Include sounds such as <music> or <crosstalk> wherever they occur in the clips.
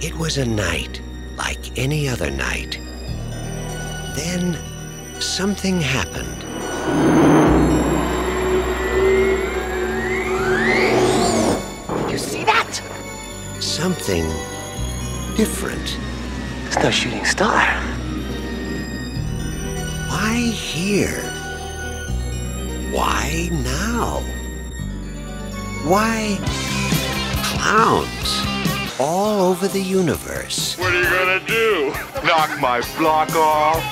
It was a night like any other night. Then something happened. You see that? Something different. It's no shooting star. Why here? Why now? Why clowns all over the universe? What are you gonna do? Knock my block off?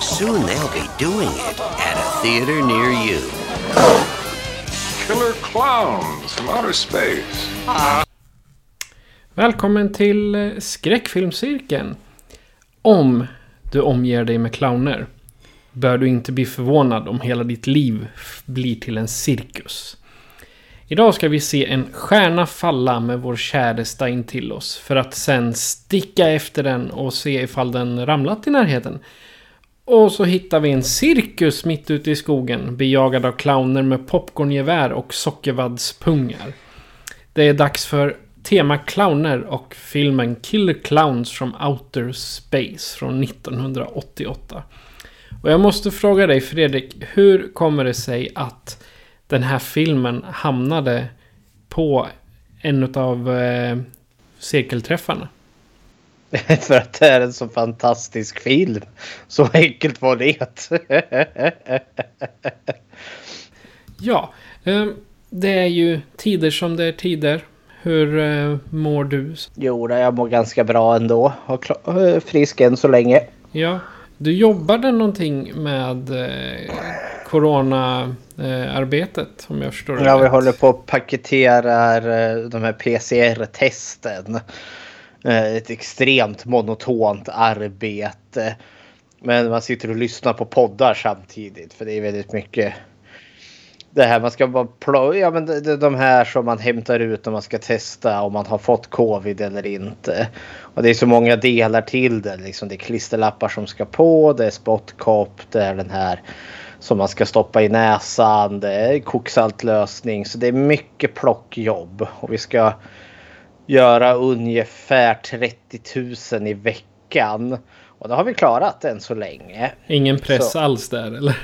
Soon they'll be doing it at a theater near you. Killer clowns from outer space. Välkommen till Skräckfilmscirkeln. Om du omger dig med clowner bör du inte bli förvånad om hela ditt liv blir till en cirkus. Idag ska vi se en stjärna falla med vår käresta in till oss för att sen sticka efter den och se ifall den ramlat i närheten. Och så hittar vi en cirkus mitt ute i skogen bejagad av clowner med popcorngevär och sockervaddspungar. Det är dags för tema clowner och filmen Killer Clowns from Outer Space från 1988. Och jag måste fråga dig Fredrik, hur kommer det sig att den här filmen hamnade på en av eh, cirkelträffarna? <laughs> För att det är en så fantastisk film. Så enkelt var det. <laughs> Ja, eh, det är ju tider som det är tider. Hur eh, mår du? jo, jag mår ganska bra ändå. Har eh, frisk än så länge. Ja, du jobbade någonting med eh, Corona-arbetet om jag förstår det Ja, vi rätt. håller på att paketera eh, de här PCR-testen. Eh, Ett extremt monotont arbete. Men man sitter och lyssnar på poddar samtidigt. För det är väldigt mycket. Det här man ska bara plöja. Ja, men det, de här som man hämtar ut när man ska testa om man har fått covid eller inte. Och det är så många delar till det. Liksom det är klisterlappar som ska på. Det är spottkopp. Det är den här som man ska stoppa i näsan. Det är koksaltlösning. Så det är mycket plockjobb. Och vi ska göra ungefär 30 000 i veckan. Och det har vi klarat än så länge. Ingen press Så. alls där eller?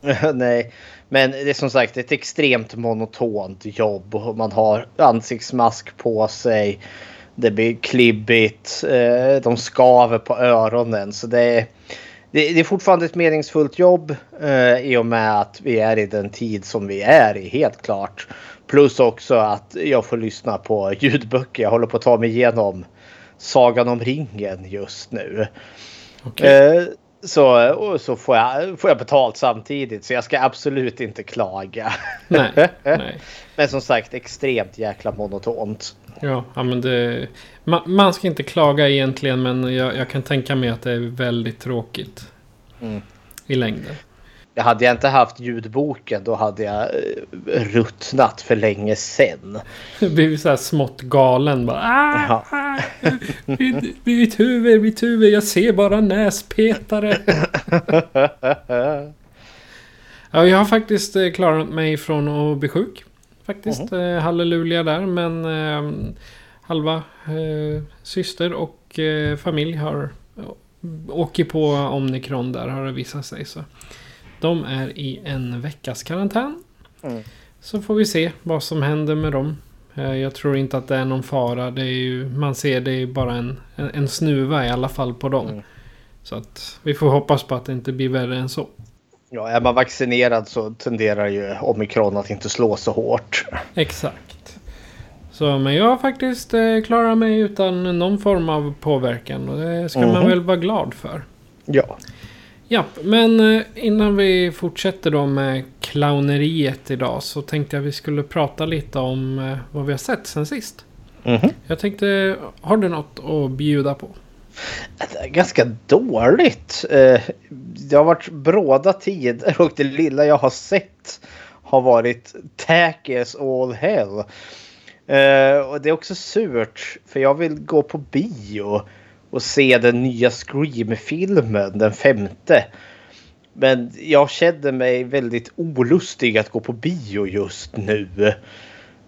<laughs> Nej, men det är som sagt ett extremt monotont jobb. Man har ansiktsmask på sig. Det blir klibbigt. eh, De skaver på öronen. Så det är, det är fortfarande ett meningsfullt jobb eh, i och med att vi är i den tid som vi är i, helt klart. Plus också att jag får lyssna på ljudböcker. Jag håller på att ta mig igenom Sagan om ringen just nu. Okej. Så och så får, jag, får jag betalt samtidigt så jag ska absolut inte klaga. Nej, <laughs> nej. Men som sagt extremt jäkla monotont. Ja, ja men det... Man, man ska inte klaga egentligen men jag, jag kan tänka mig att det är väldigt tråkigt. Mm. I längden. Jag hade jag inte haft ljudboken då hade jag eh, ruttnat för länge sedan. Det blir så här smått galen bara. Ah, Ja. ah, mitt, mitt huvud, mitt huvud, jag ser bara näspetare. <laughs> Ja, jag har faktiskt eh, klarat mig från att bli sjuk. Faktiskt. Mhm. Eh, halleluja där. Men eh, halva eh, syster och eh, familj har åkt på omikron där har det visat sig. Så de är i en veckas karantän. Mm. Så får vi se vad som händer med dem. Eh, Jag tror inte att det är någon fara. Det är ju, man ser det är bara en, en, en snuva i alla fall på dem. Mm. Så att vi får hoppas på att det inte blir värre än så. Ja, är man vaccinerad så tenderar ju omikron att inte slå så hårt. Exakt. Så, men jag har faktiskt eh, klarat mig utan någon form av påverkan. Och det ska man Mhm. väl vara glad för. Ja. Ja, men eh, innan vi fortsätter då med clowneriet idag så tänkte jag vi skulle prata lite om eh, vad vi har sett sen sist. Mhm. Jag tänkte, har du något att bjuda på? Det är ganska dåligt. Eh, Det har varit bråda tider och det lilla jag har sett har varit tacky as all hell. Och det är också surt för jag vill gå på bio och se den nya Scream-filmen, den femte. Men jag kände mig väldigt olustig att gå på bio just nu.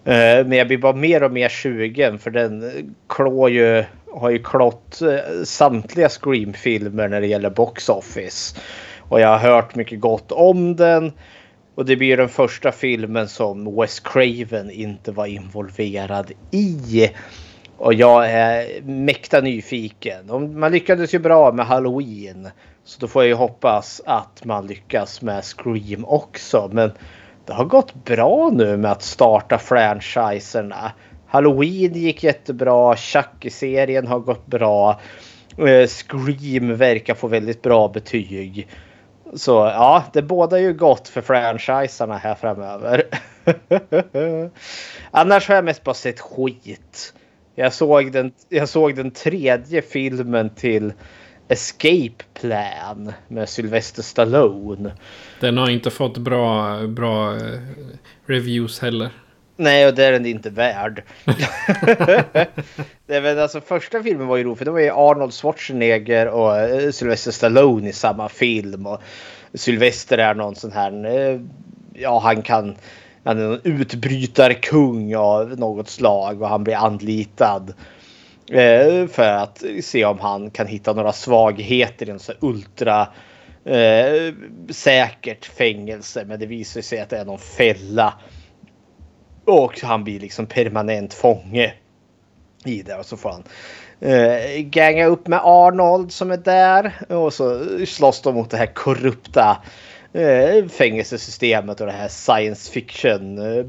Eh, men jag blir bara mer och mer sugen för den eh, klår ju, har ju klått eh, samtliga Scream-filmer när det gäller box office. Och jag har hört mycket gott om den. Och det blir den första filmen som Wes Craven inte var involverad i. Och jag är mäkta nyfiken. Man lyckades ju bra med Halloween. Så då får jag ju hoppas att man lyckas med Scream också. Men det har gått bra nu med att starta franchiserna. Halloween gick jättebra. Chucky-serien har gått bra. Eh, Scream verkar få väldigt bra betyg. Så ja, det båda ju gott för franchiserna här framöver. <laughs> Annars har jag mest bara sett skit. Jag såg den, jag såg den tredje filmen till Escape Plan med Sylvester Stallone. Den har inte fått bra, bra eh, reviews heller. Nej, och det är den inte värd. det är väl alltså första filmen var ju rolig för det var ju Arnold Schwarzenegger och eh, Sylvester Stallone i samma film. Och Sylvester är någon sån här, eh, ja han kan, han är någon utbrytarkung av något slag och han blir anlitad. eh, För att se om han kan hitta några svagheter i en så ultra eh, säkert fängelse. Men det visar sig att det är någon fälla och han blir liksom permanent fånge i det. Och så får han eh, gänga upp med Arnold som är där. Och så slåss de mot det här korrupta eh, Eh, fängelsesystemet och det här science fiction eh,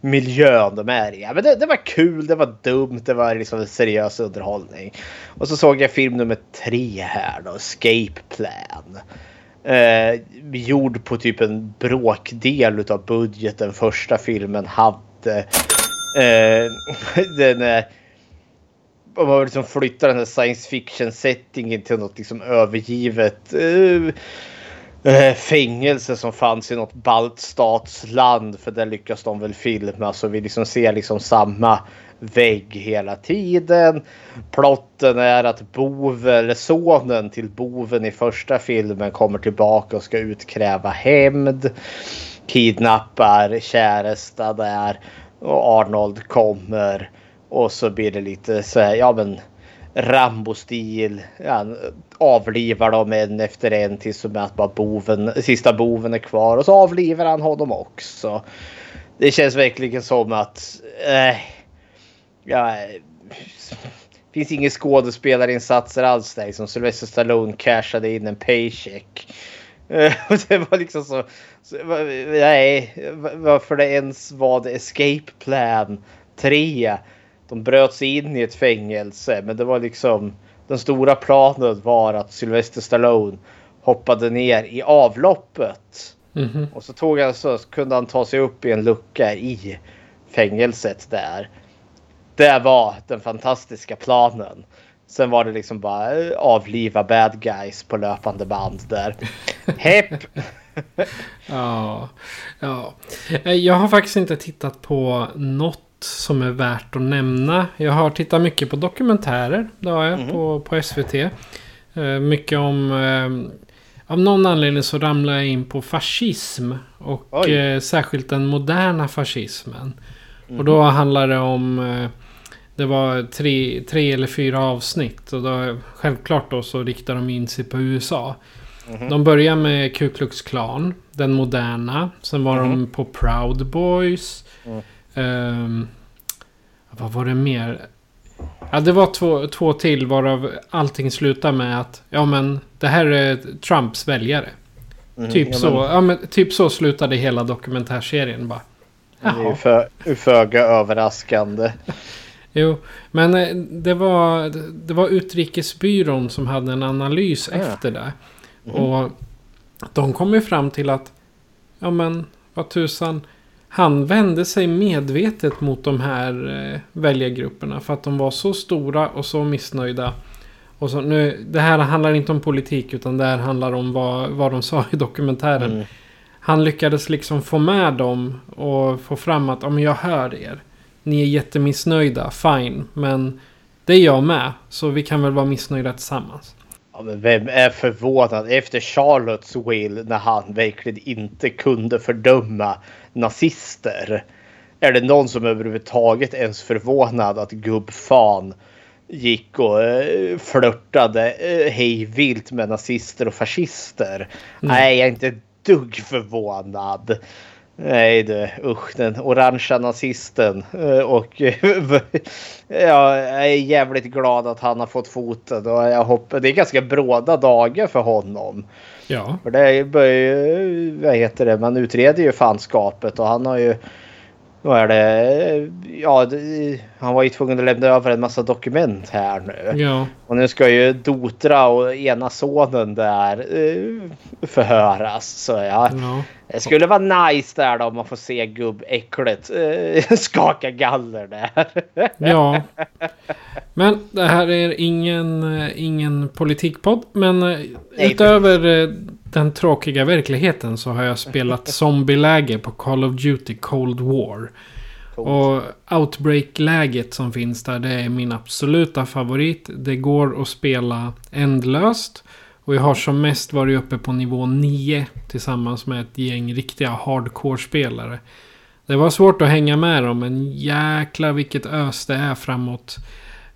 miljön de är i. Ja, men det, det var kul, det var dumt, det var liksom en seriös underhållning. Och så såg jag film nummer tre här då, Escape Plan. Eh, gjord på typ en bråkdel av budgeten första filmen hade. Eh, <laughs> den, eh, om man liksom flyttar den här science fiction settingen till något liksom övergivet eh, eh, fängelse som fanns i något baltstatsland. För där lyckas de väl filma så vi liksom ser liksom samma vägg hela tiden. Plotten är att boven, eller sonen till boven i första filmen kommer tillbaka och ska utkräva hämnd. Kidnappar käresta där och Arnold kommer och så blir det lite så här, ja men Rambo-stil. Ja, avlivar dem en efter en tills att bara boven, sista boven är kvar och så avlivar han honom också. Det känns verkligen som att eh, ja, eh, finns inga skådespelarinsatser alls där. Som Sylvester Stallone cashade in en paycheck. Eh, <laughs> och det var liksom så, så. Nej, varför det ens var det Escape Plan 3. De bröt sig in i ett fängelse. Men det var liksom. Den stora planen var att Sylvester Stallone hoppade ner i avloppet. Mhm. Och så tog han så kunde han ta sig upp i en lucka i fängelset där. Det var den fantastiska planen. Sen var det liksom bara eh, avliva bad guys på löpande band där. <laughs> Hepp! Ja, ja. Eh, Jag har faktiskt inte tittat på något som är värt att nämna. Jag har tittat mycket på dokumentärer. Det har jag på, på SVT. Eh, Mycket om... eh, Av någon anledning så ramlar jag in på fascism. Och Oj. eh, särskilt den moderna fascismen. Och då handlar det om... Det var tre, tre eller fyra avsnitt. Och då, självklart då så riktar de in sig på USA. De börjar med Ku Klux Klan, den moderna. Sen var de på Proud Boys. Ehm, vad var det mer? Ja, det var två, två till varav allting slutar med att ja men det här är Trumps väljare. Typ, ja, så, ja, men, typ så slutade hela dokumentärserien bara. Det är ju Jaha. för, föga överraskande. <laughs> Jo, men eh, det var, det var Utrikesbyrån som hade en analys Ja. efter det. Och de kom ju fram till att ja men vad tusan. Han vände sig medvetet mot de här eh, väljargrupperna för att de var så stora och så missnöjda. Och så, nu, det här handlar inte om politik utan det här handlar om vad, vad de sa i dokumentären. Mm. Han lyckades liksom få med dem och få fram att om jag hör er. Ni är jättemissnöjda, fine. Men det är jag med. Så vi kan väl vara missnöjda tillsammans. Ja, men vem är förvånad efter Charlottes will när han verkligen inte kunde fördöma nazister? Är det någon som överhuvudtaget ens förvånad att gubbfan gick och eh, flörtade eh, hejvilt med nazister och fascister? Nej, jag är inte dugg förvånad. Nej du, usch den orangea nazisten. Eh, Och <laughs> ja, jag är jävligt glad att han har fått foten och jag hoppas det är ganska bråda dagar för honom. Ja. För det är ju, vad heter det, man utreder ju fanskapet och han har ju vad är det? Ja, det, han var ju tvungen att lämna över en massa dokument här nu. Ja. Och nu ska ju Dotra och ena sonen där eh, förhöras. Så ja, ja. det skulle vara nice där då om man får se gubbäcklet eh, <laughs> skaka galler där. Ja. Men det här är ingen, eh, ingen politikpodd. Men eh, utöver den tråkiga verkligheten så har jag <laughs> spelat zombieläge på Call of Duty Cold War. Och Outbreak-läget som finns där, det är min absoluta favorit. Det går att spela ändlöst. Och jag har som mest varit uppe på nivå 9 tillsammans med ett gäng riktiga hardcore-spelare. Det var svårt att hänga med dem, men jäkla vilket ös det är framåt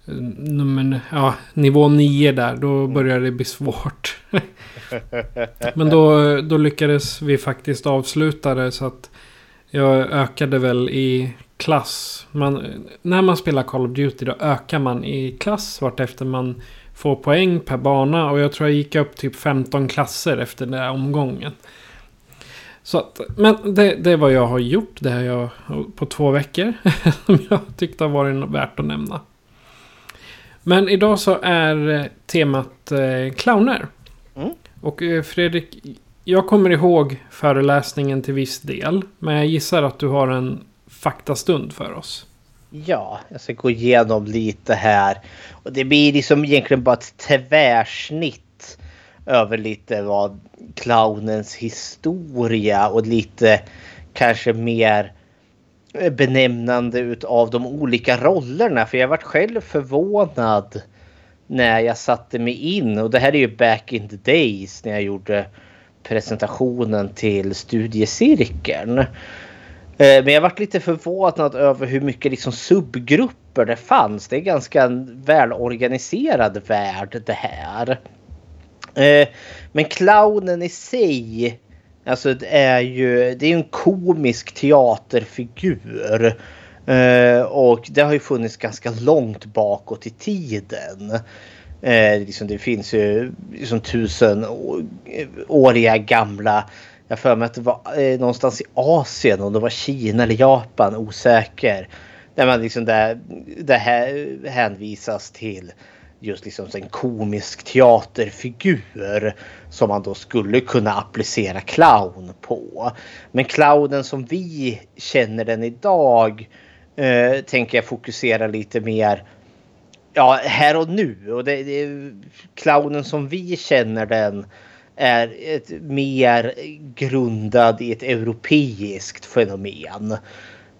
nummer, ja, nivå 9 där. Då börjar det bli svårt. <laughs> men då, då lyckades vi faktiskt avsluta det så att jag ökade väl i klass. Man, när man spelar Call of Duty då ökar man i klass vartefter man får poäng per bana. Och jag tror jag gick upp typ 15 klasser efter den här omgången. Så att, men det, det är vad jag har gjort. Det har jag på två veckor. <laughs> Som jag tyckte har varit värt att nämna. Men idag så är eh, temat eh, clowner. Mm. Och eh, Fredrik, jag kommer ihåg föreläsningen till viss del. Men jag gissar att du har en faktastund för oss. Ja, jag ska gå igenom lite här. Och det blir liksom egentligen bara ett tvärsnitt över lite vad clownens historia och lite kanske mer eh, benämnande utav de olika rollerna. För jag varit själv förvånad när jag satte mig in och det här är ju back in the days när jag gjorde presentationen till studiecirkeln. Eh, men jag varit lite förvånad över hur mycket liksom subgrupper det fanns. Det är ganska en välorganiserad värld det här. Eh, men clownen i sig, alltså det är ju det är en komisk teaterfigur. Eh, Och det har ju funnits ganska långt bakåt i tiden. Eh, liksom det finns ju liksom tusenåriga gamla jag för mig att det var eh, någonstans i Asien om det var Kina eller Japan, osäker. Där man liksom där, det här hänvisas till just liksom en komisk teaterfigur som man då skulle kunna applicera clown på. Men clownen som vi känner den idag eh, tänker jag fokusera lite mer ja, här och nu. Och det, det, clownen som vi känner den är ett mer grundad i ett europeiskt fenomen.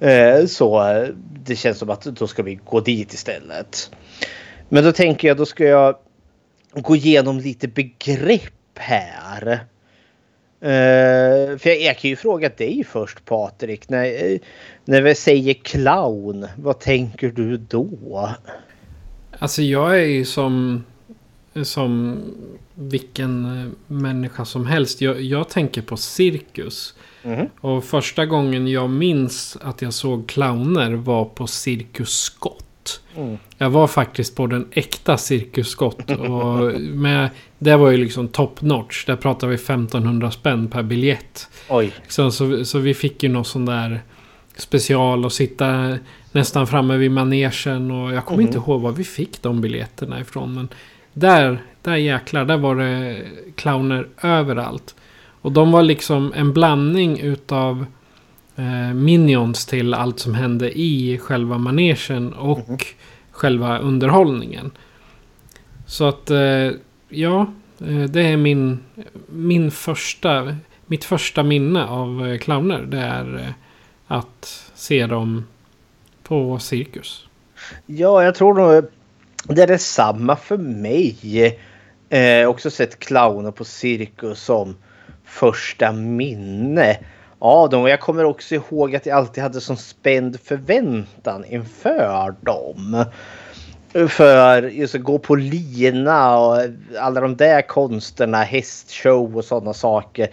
Eh, Så det känns som att då ska vi gå dit istället. Men då tänker jag då ska jag gå igenom lite begrepp här. Eh, för jag, jag kan ju fråga dig först Patrik. När, när vi säger clown, vad tänker du då? Alltså jag är ju som, som vilken eh, människa som helst. Jag, jag tänker på cirkus. Mhm. Och första gången jag minns att jag såg clowner var på Cirkus Scott. Mm. Jag var faktiskt på den äkta Cirkus Scott. Och med, det var ju liksom top notch. Där pratar vi 1500 spänn per biljett. Oj. Så, så, så vi fick ju någon sån där special och sitta nästan framme vid manegen. Och jag kommer inte ihåg var vi fick de biljetterna ifrån. Men där, där jäklar, där var det clowner överallt. Och de var liksom en blandning utav Minions till allt som hände i själva manegen och själva underhållningen. Så att eh, ja, eh, det är min, min första, mitt första minne av eh, clowner. Det är eh, att se dem på cirkus. Ja, jag tror nog det är detsamma för mig. Eh, också sett clowner på cirkus som första minne av dem. Och jag kommer också ihåg att jag alltid hade sån spänd förväntan inför dem. För just att gå på lina och alla de där konsterna, hästshow och sådana saker.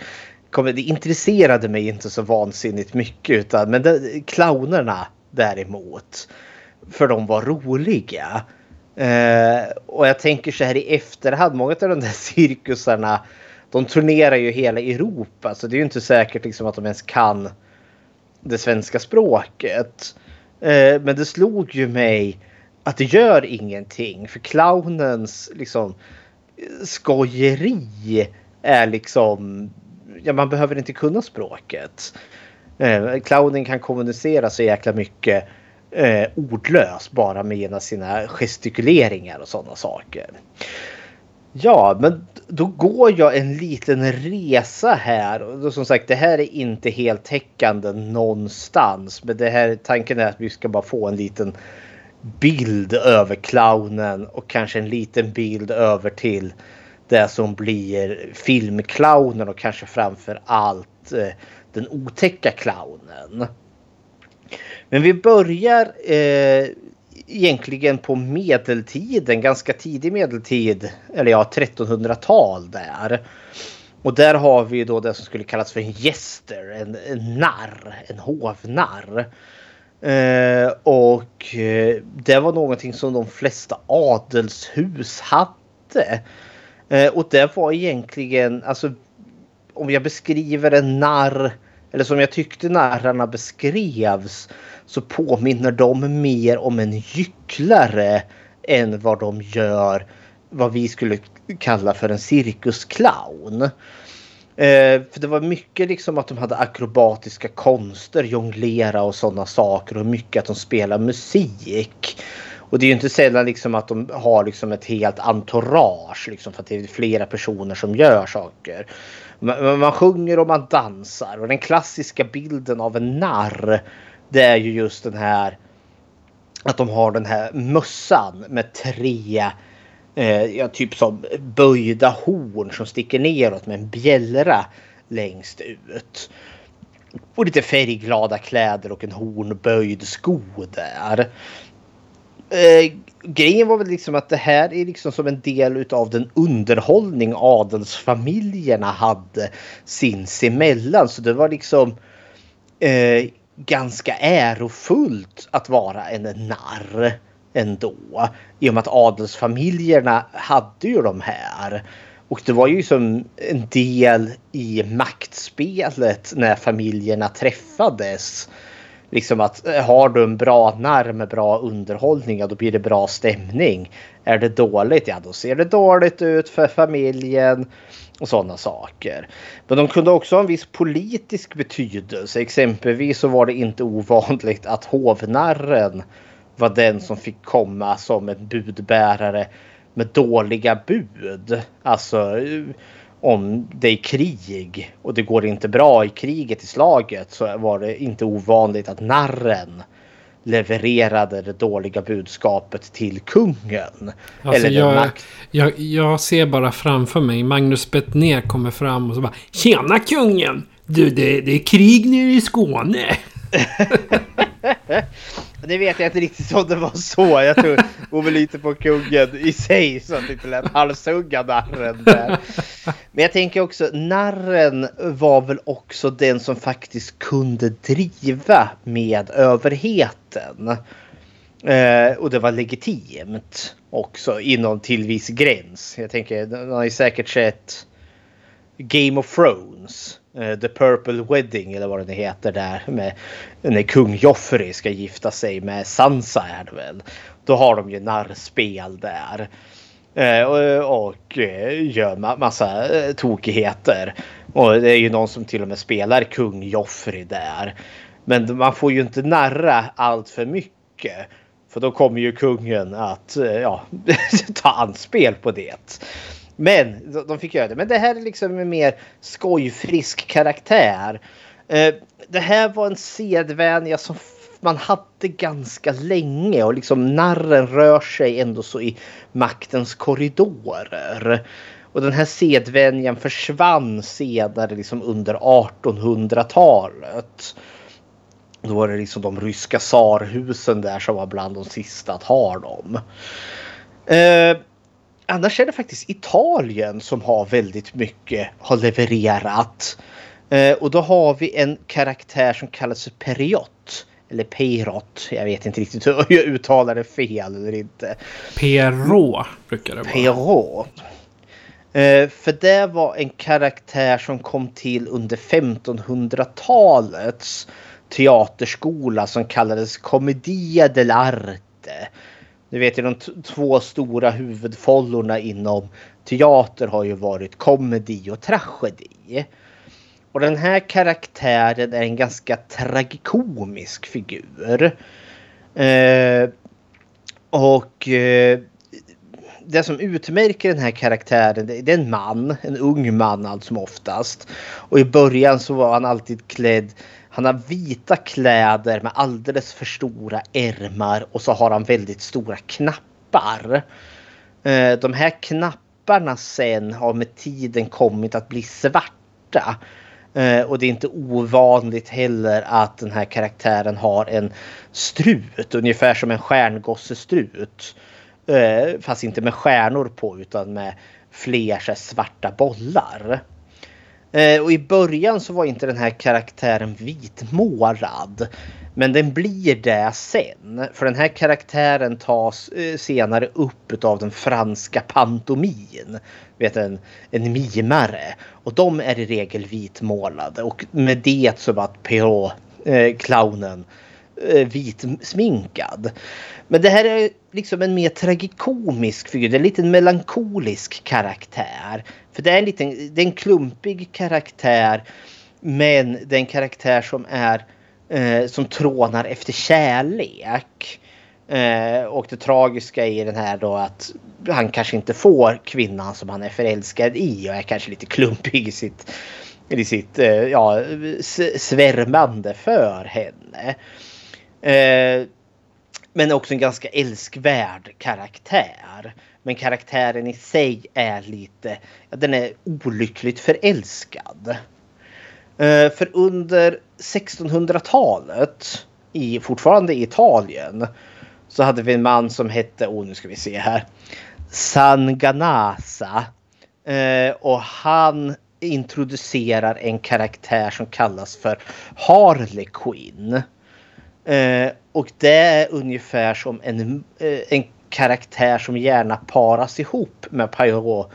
Det intresserade mig inte så vansinnigt mycket. Utan, men det, clownerna däremot. För de var roliga. Eh, och jag tänker så här i efterhand, många av de där cirkusarna de turnerar ju hela Europa så det är ju inte säkert liksom att de ens kan det svenska språket. Eh, men det slog ju mig att det gör ingenting för clownens liksom eh, skojeri är liksom ja, man behöver inte kunna språket. Eh, clownen kan kommunicera så jäkla mycket eh, ordlöst bara med sina gestikuleringar och sådana saker. Ja, men då går jag en liten resa här. Och som sagt, det här är inte heltäckande någonstans. Men det här tanken är att vi ska bara få en liten bild över clownen och kanske en liten bild över till det som blir filmclownen och kanske framför allt eh, den otäcka clownen. Men vi börjar eh, egentligen på medeltiden, ganska tidig medeltid, eller ja 1300-tal där. Och där har vi då det som skulle kallas för en gäster, en, en narr, en hovnarr. Eh, och eh, det var någonting som de flesta adelshus hade. Eh, och det var egentligen, alltså om jag beskriver en narr, eller som jag tyckte narrarna beskrevs, så påminner de mer om en gycklare än vad de gör vad vi skulle kalla för en cirkusclown. Eh, för det var mycket liksom att de hade akrobatiska konster, jonglera och sådana saker och mycket att de spelar musik. Och det är ju inte sällan liksom att de har liksom ett helt entourage liksom för att det är flera personer som gör saker. Man, man sjunger och man dansar och den klassiska bilden av en narr det är ju just den här att de har den här mössan med tre eh, ja, typ som böjda horn som sticker neråt med en bjällra längst ut. Och lite färgglada kläder och en hornböjd sko där. Eh, grejen var väl liksom att det här är liksom som en del av den underhållning adelsfamiljerna hade sinsemellan. Så det var liksom eh, ganska ärofullt att vara en narr ändå. I och med att adelsfamiljerna hade ju de här. Och det var ju som en del i maktspelet när familjerna träffades. Liksom att eh, har du en bra narr med bra underhållning, ja, då blir det bra stämning. Är det dåligt, ja då ser det dåligt ut för familjen och sådana saker. Men de kunde också ha en viss politisk betydelse. Exempelvis så var det inte ovanligt att hovnarren var den som fick komma som en budbärare med dåliga bud. Alltså eh, om det är krig och det går inte bra i kriget i slaget så var det inte ovanligt att narren levererade det dåliga budskapet till kungen. Alltså Eller jag, makt. jag, jag ser bara framför mig Magnus Bettner kommer fram och så bara Tjena kungen! Du, det, det är krig nere i Skåne. <laughs> <laughs> Det vet jag inte riktigt om det var så. Jag tror hon var lite på kungen i sig så att det inte lät halshugga narren där. Men jag tänker också narren var väl också den som faktiskt kunde driva med överheten. Eh, och det var legitimt också inom till viss gräns. Jag tänker, ni har ju säkert sett Game of Thrones. Eh, The Purple Wedding eller vad det heter där. Med när kung Joffrey ska gifta sig med Sansa är det väl. Då har de ju narrspel där. Eh, och, och eh, gör ma massa eh, tokigheter. Och det är ju någon som till och med spelar kung Joffrey där. Men man får ju inte narra allt för mycket. För då kommer ju kungen att ja, <laughs> ta anspel på det. Men de fick göra det. Men det här är liksom en mer skojfrisk karaktär. Eh, det här var en sedvänja som man hade ganska länge och liksom narren rör sig ändå så i maktens korridorer. Och den här sedvänjan försvann senare liksom under 1800-talet. Då var det liksom de ryska tsarhusen där som var bland de sista att ha dem. Eh, annars är det faktiskt Italien som har väldigt mycket har levererat. Eh, och då har vi en karaktär som kallas för Periot. Eller Peirot. Jag vet inte riktigt hur jag uttalar det fel eller inte. Perrault brukar det vara. Perrault. Eh, för det var en karaktär som kom till under 1500-talets teaterskola som kallades Commedia dell'arte. Du vet ju de två stora huvudfållorna inom teater har ju varit komedi och tragedi. Och den här karaktären är en ganska tragikomisk figur. Eh, och eh, det som utmärker den här karaktären det är en man, en ung man allt som oftast. Och i början så var han alltid klädd han har vita kläder med alldeles för stora ärmar och så har han väldigt stora knappar. Eh, de här knapparna sen har med tiden kommit att bli svarta. Eh, och det är inte ovanligt heller att den här karaktären har en strut, ungefär som en stjärngossestrut. Eh, fast inte med stjärnor på utan med fler så här svarta bollar. Eh, och i början så var inte den här karaktären vitmålad. Men den blir det sen. För den här karaktären tas eh, senare upp av den franska pantomin. Vet en, en mimare. Och de är i regel vitmålade. Och med det så var Perrault, eh, clownen, eh, vitsminkad. Men det här är liksom en mer tragikomisk figur. Det är en lite melankolisk karaktär. För det är en liten, det är en klumpig karaktär. Men det är en karaktär som är eh, som trånar efter kärlek. Eh, och det tragiska i den här då att han kanske inte får kvinnan som han är förälskad i och är kanske lite klumpig i sitt, i sitt eh, ja, svärmande för henne. Eh, men också en ganska älskvärd karaktär. Men karaktären i sig är lite, ja, den är olyckligt förälskad. Eh, för under 1600-talet, i, fortfarande i Italien, så hade vi en man som hette, oh nu ska vi se här, Sanganasa. Eh, och han introducerar en karaktär som kallas för Harley Quinn. Eh, och det är ungefär som en, eh, en karaktär som gärna paras ihop med Pyro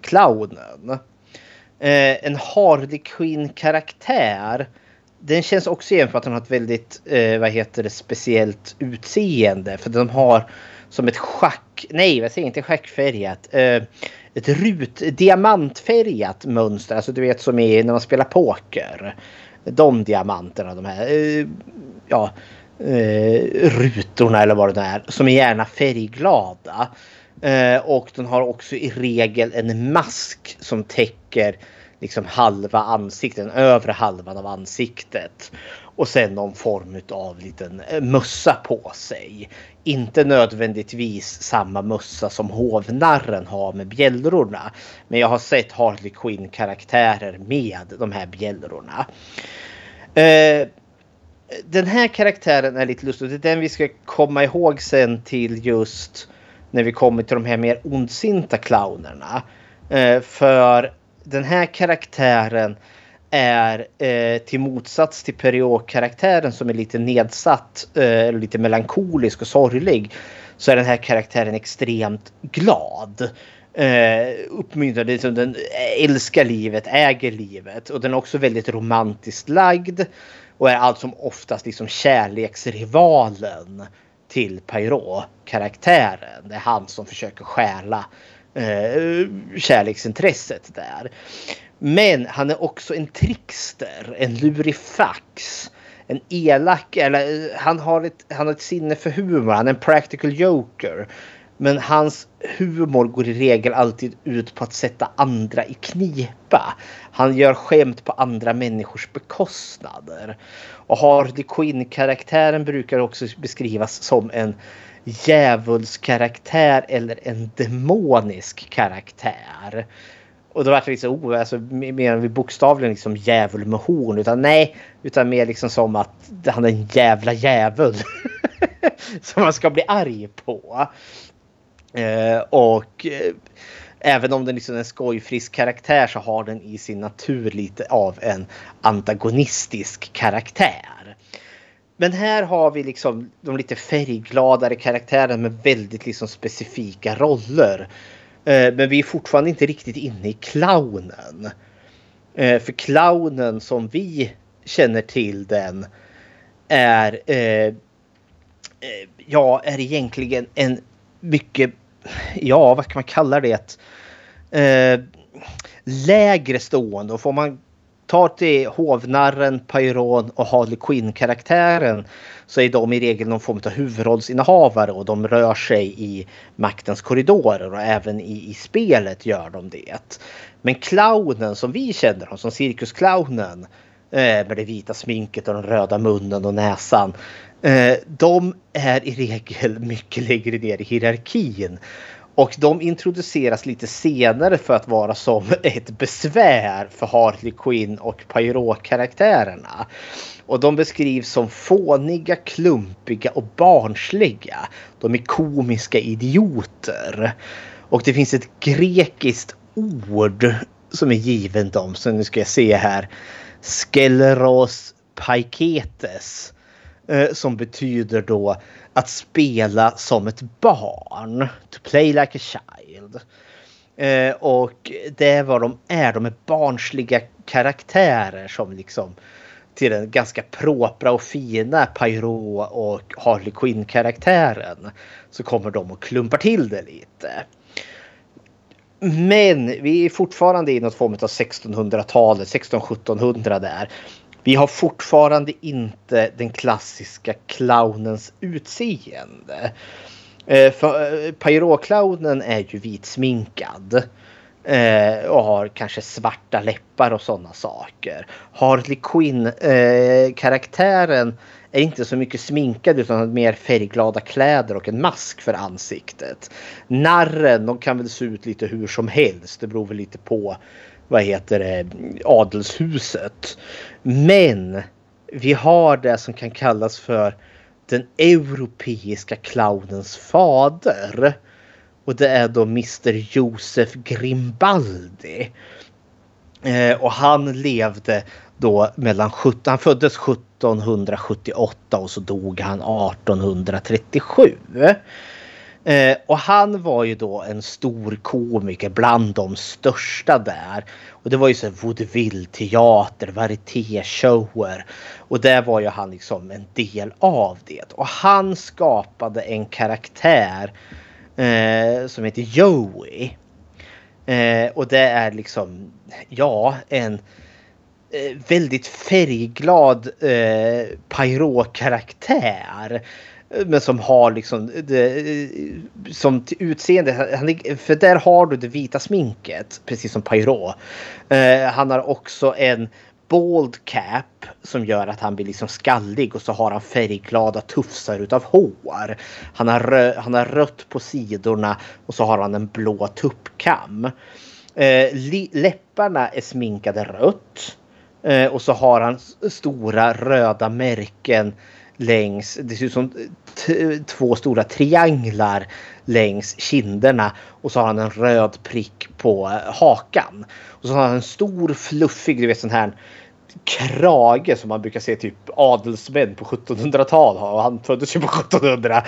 clownen. Eh, en Harley Quinn-karaktär. Den känns också igen för att den har ett väldigt eh, vad heter det, speciellt utseende. För de har som ett schack, nej jag säger inte schackfärgat. Eh, ett rut, diamantfärgat mönster. Alltså du vet som är när man spelar poker. De diamanterna, de här eh, ja, eh, rutorna eller vad det är. Som är gärna färgglada. Eh, och den har också i regel en mask som täcker liksom halva ansiktet, den övre halvan av ansiktet. Och sen någon form av liten eh, mössa på sig. Inte nödvändigtvis samma mössa som hovnarren har med bjällrorna. Men jag har sett Harley Quinn karaktärer med de här bjällrorna. Eh, den här karaktären är lite lustig. Det är den vi ska komma ihåg sen till just när vi kommer till de här mer ondsinta clownerna. Eh, för den här karaktären är eh, till motsats till Period-karaktären som är lite nedsatt, eh, lite melankolisk och sorglig. Så är den här karaktären extremt glad. Eh, uppmuntrad, liksom den älskar livet, äger livet och den är också väldigt romantiskt lagd. Och är allt som oftast liksom kärleksrivalen till Poirot-karaktären. Det är han som försöker stjäla eh, kärleksintresset där. Men han är också en trickster, en lurifax. En elak, eller eh, han har, ett, han har ett sinne för humor, han är en practical joker. Men hans humor går i regel alltid ut på att sätta andra i knipa. Han gör skämt på andra människors bekostnader. Och Hardy Quinn-karaktären brukar också beskrivas som en djävulskaraktär eller en demonisk karaktär. Och då vart det liksom, oh, alltså, mer än bokstavligen liksom djävul med horn. Utan nej, utan mer liksom som att han är en jävla djävul. <laughs> som man ska bli arg på. Eh, och eh, även om den liksom är en skojfrisk karaktär så har den i sin natur lite av en antagonistisk karaktär. Men här har vi liksom de lite färggladare karaktärerna med väldigt liksom specifika roller. Eh, men vi är fortfarande inte riktigt inne i clownen. Eh, för clownen som vi känner till den är eh, eh ja, är egentligen en mycket, ja vad kan man kalla det? Eh, lägre stående och får man ta till hovnarren, Pyron och Harley Quinn-karaktären så är de i regel någon form av huvudrollsinnehavare och de rör sig i maktens korridorer och även i, i spelet gör de det. Men clownen som vi känner honom som cirkusclownen eh, med det vita sminket och den röda munnen och näsan. Eh, de är i regel <laughs> mycket längre ner i hierarkin. Och de introduceras lite senare för att vara som <laughs> ett besvär för Harley Quinn och Poirot-karaktärerna. Och de beskrivs som fåniga, klumpiga och barnsliga. De är komiska idioter. Och det finns ett grekiskt ord som är given dem. Så nu ska jag se här. Skeleros paiketes. Eh, som betyder då att spela som ett barn. To play like a child. Eh, och det är vad de är. De är barnsliga karaktärer som liksom till den ganska propra och fina Pyro och Harley Quinn karaktären så kommer de och klumpar till det lite. Men vi är fortfarande i något form av 1600-talet, 1600-1700 där. Vi har fortfarande inte den klassiska clownens utseende. Eh, eh Pyro-clownen är ju vitsminkad. Eh, och har kanske svarta läppar och sådana saker. Harley Quinn-karaktären eh, är inte så mycket sminkad utan har mer färgglada kläder och en mask för ansiktet. Narren, de kan väl se ut lite hur som helst. Det beror väl lite på vad heter det, adelshuset. Men vi har det som kan kallas för den europeiska clownens fader. Och det är då Mr Josef Grimbaldi. Eh, och han levde då mellan 17, han föddes 1778 och så dog han 1837. Eh, och han var ju då en stor komiker bland de största där. Och det var ju så vaudeville-teater, varietéshower. Och där var ju han liksom en del av det. Och han skapade en karaktär eh, som heter Joey. Eh, och det är liksom, ja, en eh, väldigt färgglad eh, Pyro-karaktär. Men som har liksom det, som till utseende. för där har du det vita sminket. Precis som Pyro. Eh, han har också en bald cap som gör att han blir liksom skallig och så har han färgglada tufsar utav hår. Han har, rö han har rött på sidorna och så har han en blå tuppkam. Eh, läpparna är sminkade rött. Eh, och så har han stora röda märken längs, det ser ut som två stora trianglar längs kinderna och så har han en röd prick på eh, hakan. Och så har han en stor fluffig, du vet sån här krage som man brukar se typ adelsmän på 1700-tal har. Och han föddes ju på 1700.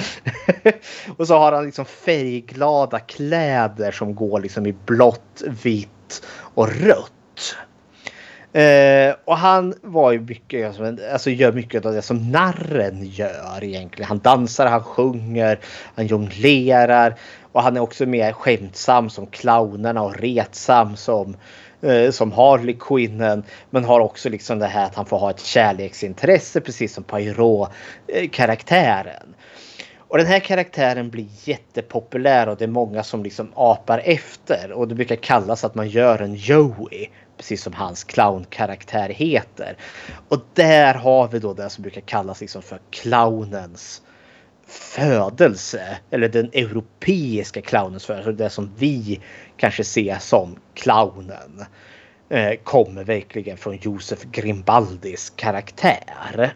<laughs> och så har han liksom färgglada kläder som går liksom i blått, vitt och rött. Eh, och han var ju mycket, alltså, gör mycket av det som narren gör egentligen. Han dansar, han sjunger, han jonglerar och han är också mer skämtsam som clownerna och retsam som eh, som Harley Quinnen. Men har också liksom det här att han får ha ett kärleksintresse precis som Poirot-karaktären. Och den här karaktären blir jättepopulär och det är många som liksom apar efter. Och det brukar kallas att man gör en Joey. Precis som hans clownkaraktär heter. Och där har vi då det som brukar kallas liksom för clownens födelse. Eller den europeiska clownens födelse. Det som vi kanske ser som clownen. Eh, kommer verkligen från Josef Grimbaldis karaktär.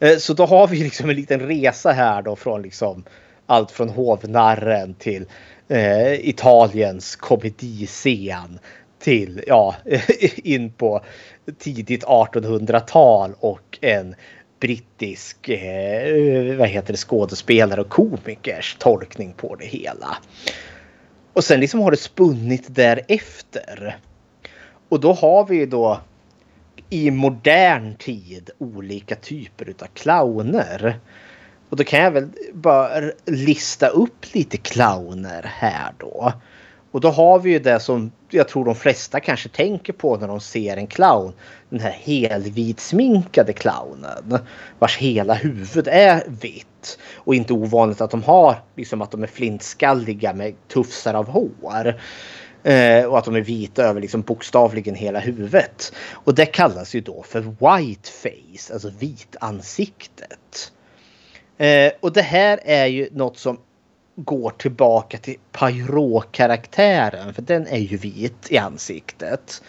Eh, så då har vi liksom en liten resa här då från liksom allt från hovnarren till eh, Italiens komediscen till ja, <laughs> in på tidigt 1800-tal och en brittisk eh, vad heter det, skådespelare och komikers tolkning på det hela. Och sen liksom har det spunnit därefter. Och då har vi då i modern tid olika typer utav clowner. Och då kan jag väl bara lista upp lite clowner här då. Och då har vi ju det som jag tror de flesta kanske tänker på när de ser en clown. Den här helvitsminkade clownen. Vars hela huvud är vitt. Och inte ovanligt att de har liksom att de är flintskalliga med tufsar av hår. Eh, och att de är vita över liksom bokstavligen hela huvudet. Och det kallas ju då för whiteface, alltså vitansiktet. Eh, och det här är ju något som går tillbaka till Poirot-karaktären. För den är ju vit i ansiktet.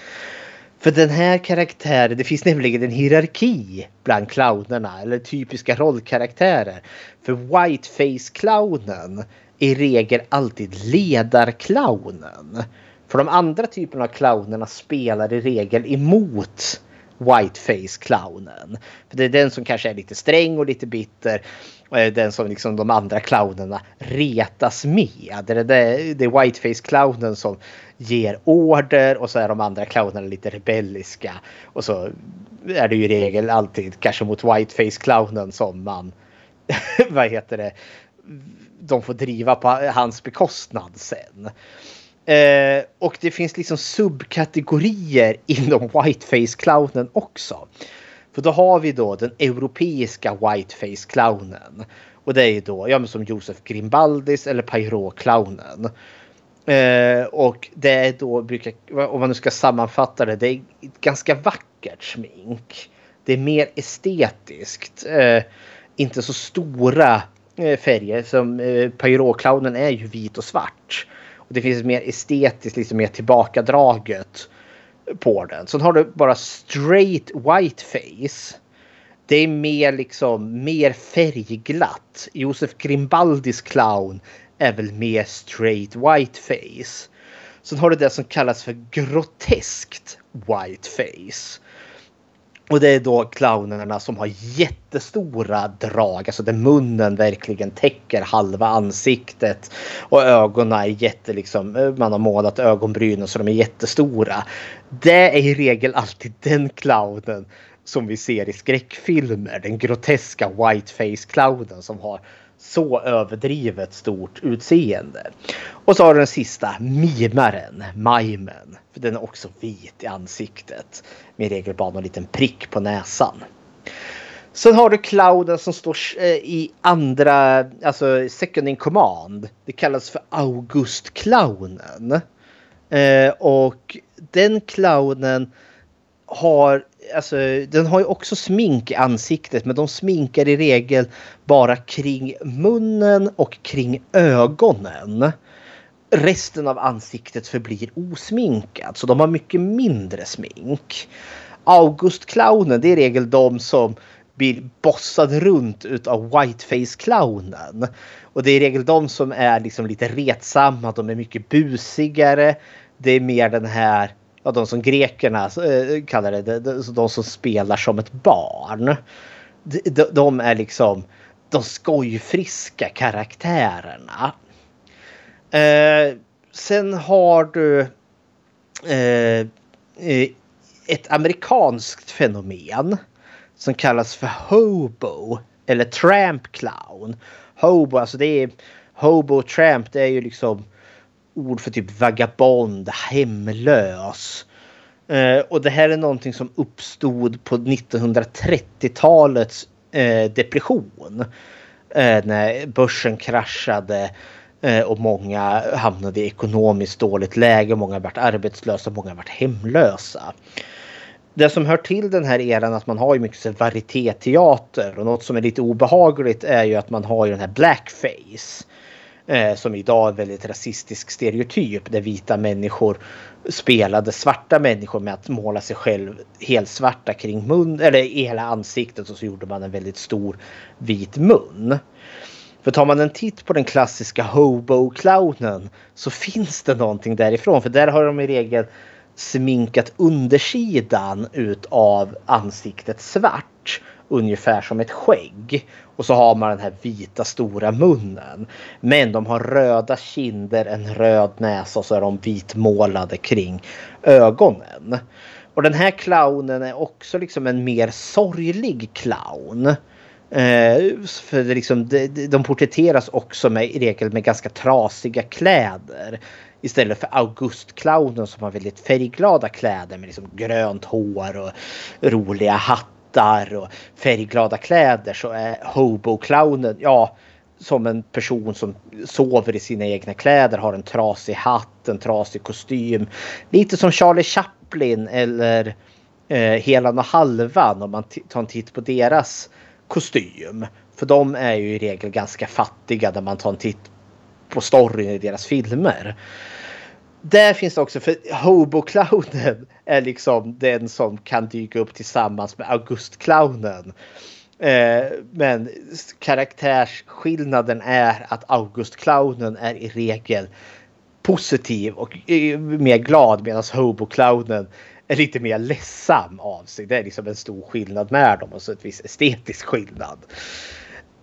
För den här karaktären, det finns nämligen en hierarki bland clownerna eller typiska rollkaraktärer. För Whiteface-clownen är i regel alltid ledarclownen. För de andra typerna av clownerna spelar i regel emot Whiteface-clownen. För det är den som kanske är lite sträng och lite bitter. Eh, den som liksom de andra clownerna retas med. Det är, det är Whiteface-clownen som ger order och så är de andra clownerna lite rebelliska. Och så är det ju i regel alltid kanske mot Whiteface-clownen som man <laughs> vad heter det de får driva på hans bekostnad sen. Eh, och det finns liksom subkategorier <laughs> inom whiteface-clownen också. För då har vi då den europeiska whiteface-clownen. Och det är ju då, ja men som Josef Grimbaldis eller Poirot-clownen. Eh, och det är då, brukar, om man nu ska sammanfatta det, det är ett ganska vackert smink. Det är mer estetiskt. Eh, inte så stora eh, färger som eh, Poirot-clownen är ju vit och svart. Och det finns ett mer estetiskt, liksom mer tillbakadraget på den. Sen har du bara straight white face. Det är mer liksom mer färgglatt. Josef Grimbaldis clown är väl mer straight white face. Sen har du det som kallas för groteskt white face. Och det är då clownerna som har jättestora drag, alltså där munnen verkligen täcker halva ansiktet. Och ögonen är jätte liksom, eh, man har målat ögonbrynen så de är jättestora. Det är i regel alltid den clownen som vi ser i skräckfilmer. Den groteska whiteface clownen som har så överdrivet stort utseende. Och så har du den sista, mimaren, mimen. För den är också vit i ansiktet. Med regel bara någon liten prick på näsan. Sen har du clownen som står eh, i andra, alltså second in command. Det kallas för August-clownen. Eh, och den clownen har alltså, den har ju också smink i ansiktet men de sminkar i regel bara kring munnen och kring ögonen. Resten av ansiktet förblir osminkat så de har mycket mindre smink. August-clownen det är i regel de som blir bossade runt utav Whiteface-clownen. Och det är i regel de som är liksom lite retsamma, de är mycket busigare. Det är mer den här ja, de som grekerna eh, kallar det, de som spelar som ett barn. De, de är liksom de skojfriska karaktärerna. Eh, sen har du eh, eh ett amerikanskt fenomen som kallas för hobo eller tramp clown. Hobo, alltså det är hobo och tramp, det är ju liksom ord för typ vagabond, hemlös. Eh, och det här är någonting som uppstod på 1930-talets eh, depression. Eh, när börsen kraschade eh, och många hamnade i ekonomiskt dåligt läge. Många varit arbetslösa många varit hemlösa. Det som hör till den här eran att man har ju mycket varietéteater och något som är lite obehagligt är ju att man har ju den här blackface. Eh, som idag är en väldigt rasistisk stereotyp där vita människor spelade svarta människor med att måla sig själv helt svarta kring mun eller i hela ansiktet och så gjorde man en väldigt stor vit mun. För tar man en titt på den klassiska hobo-clownen så finns det någonting därifrån för där har de i regel sminkat undersidan utav ansiktet svart. Ungefär som ett skägg. Och så har man den här vita stora munnen. Men de har röda kinder, en röd näsa och så är de vitmålade kring ögonen. Och den här clownen är också liksom en mer sorglig clown. Eh, för det liksom, de, de porträtteras också med, i regel med ganska trasiga kläder. Istället för Augustclownen som har väldigt färgglada kläder med liksom grönt hår och roliga hattar och färgglada kläder så är Hobo-clownen, ja, som en person som sover i sina egna kläder, har en trasig hatt, en trasig kostym. Lite som Charlie Chaplin eller eh, Helan och Halvan om man tar en titt på deras kostym. För de är ju i regel ganska fattiga när man tar en titt på storyn i deras filmer. Där finns det också, för Hobo-clownen är liksom den som kan dyka upp tillsammans med August-clownen. Eh, men karaktärsskillnaden är att August-clownen är i regel positiv och eh, mer glad medan Hobo-clownen är lite mer ledsam av sig. Det är liksom en stor skillnad med dem och så ett visst estetisk skillnad.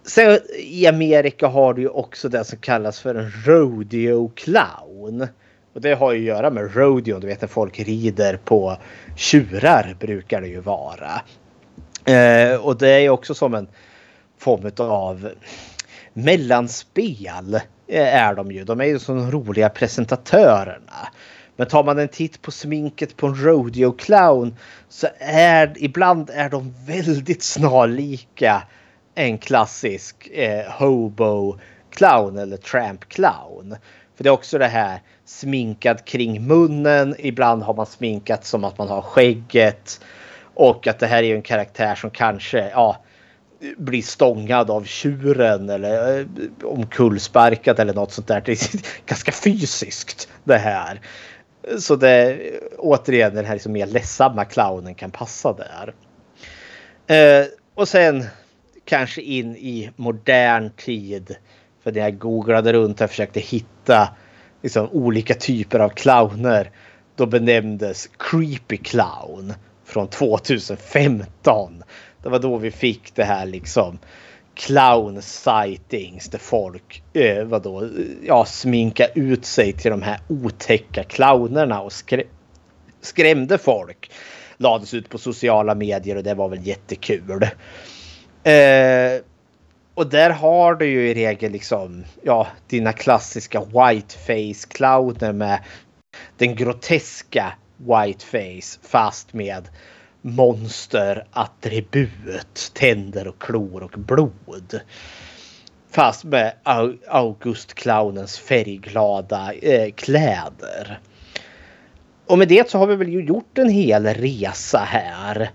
Sen i Amerika har du ju också det som kallas för en rodeo clown. Och det har ju att göra med rodeo, du vet när folk rider på tjurar brukar det ju vara. Eh, och det är också som en form av mellanspel eh, är de ju. De är ju så roliga presentatörerna. Men tar man en titt på sminket på en rodeo clown så är ibland är de väldigt snarlika en klassisk eh, hobo clown eller tramp clown. För det är också det här sminkad kring munnen. Ibland har man sminkat som att man har skägget. Och att det här är en karaktär som kanske ja, blir stångad av tjuren eller eh, omkullsparkad eller något sånt där. Det är <laughs> ganska fysiskt det här. Så det återigen den här liksom mer ledsamma clownen kan passa där. Eh, och sen kanske in i modern tid. För när jag googlade runt och försökte hitta liksom, olika typer av clowner. Då benämndes Creepy Clown från 2015. Det var då vi fick det här liksom clown sightings där folk eh, vadå, ja, sminka ut sig till de här otäcka clownerna och skrä skrämde folk. Lades ut på sociala medier och det var väl jättekul. Eh, och där har du ju i regel liksom ja, dina klassiska whiteface clowner med den groteska whiteface fast med monsterattribut, tänder och klor och blod. Fast med Augustclownens färgglada eh, kläder. Och med det så har vi väl gjort en hel resa här.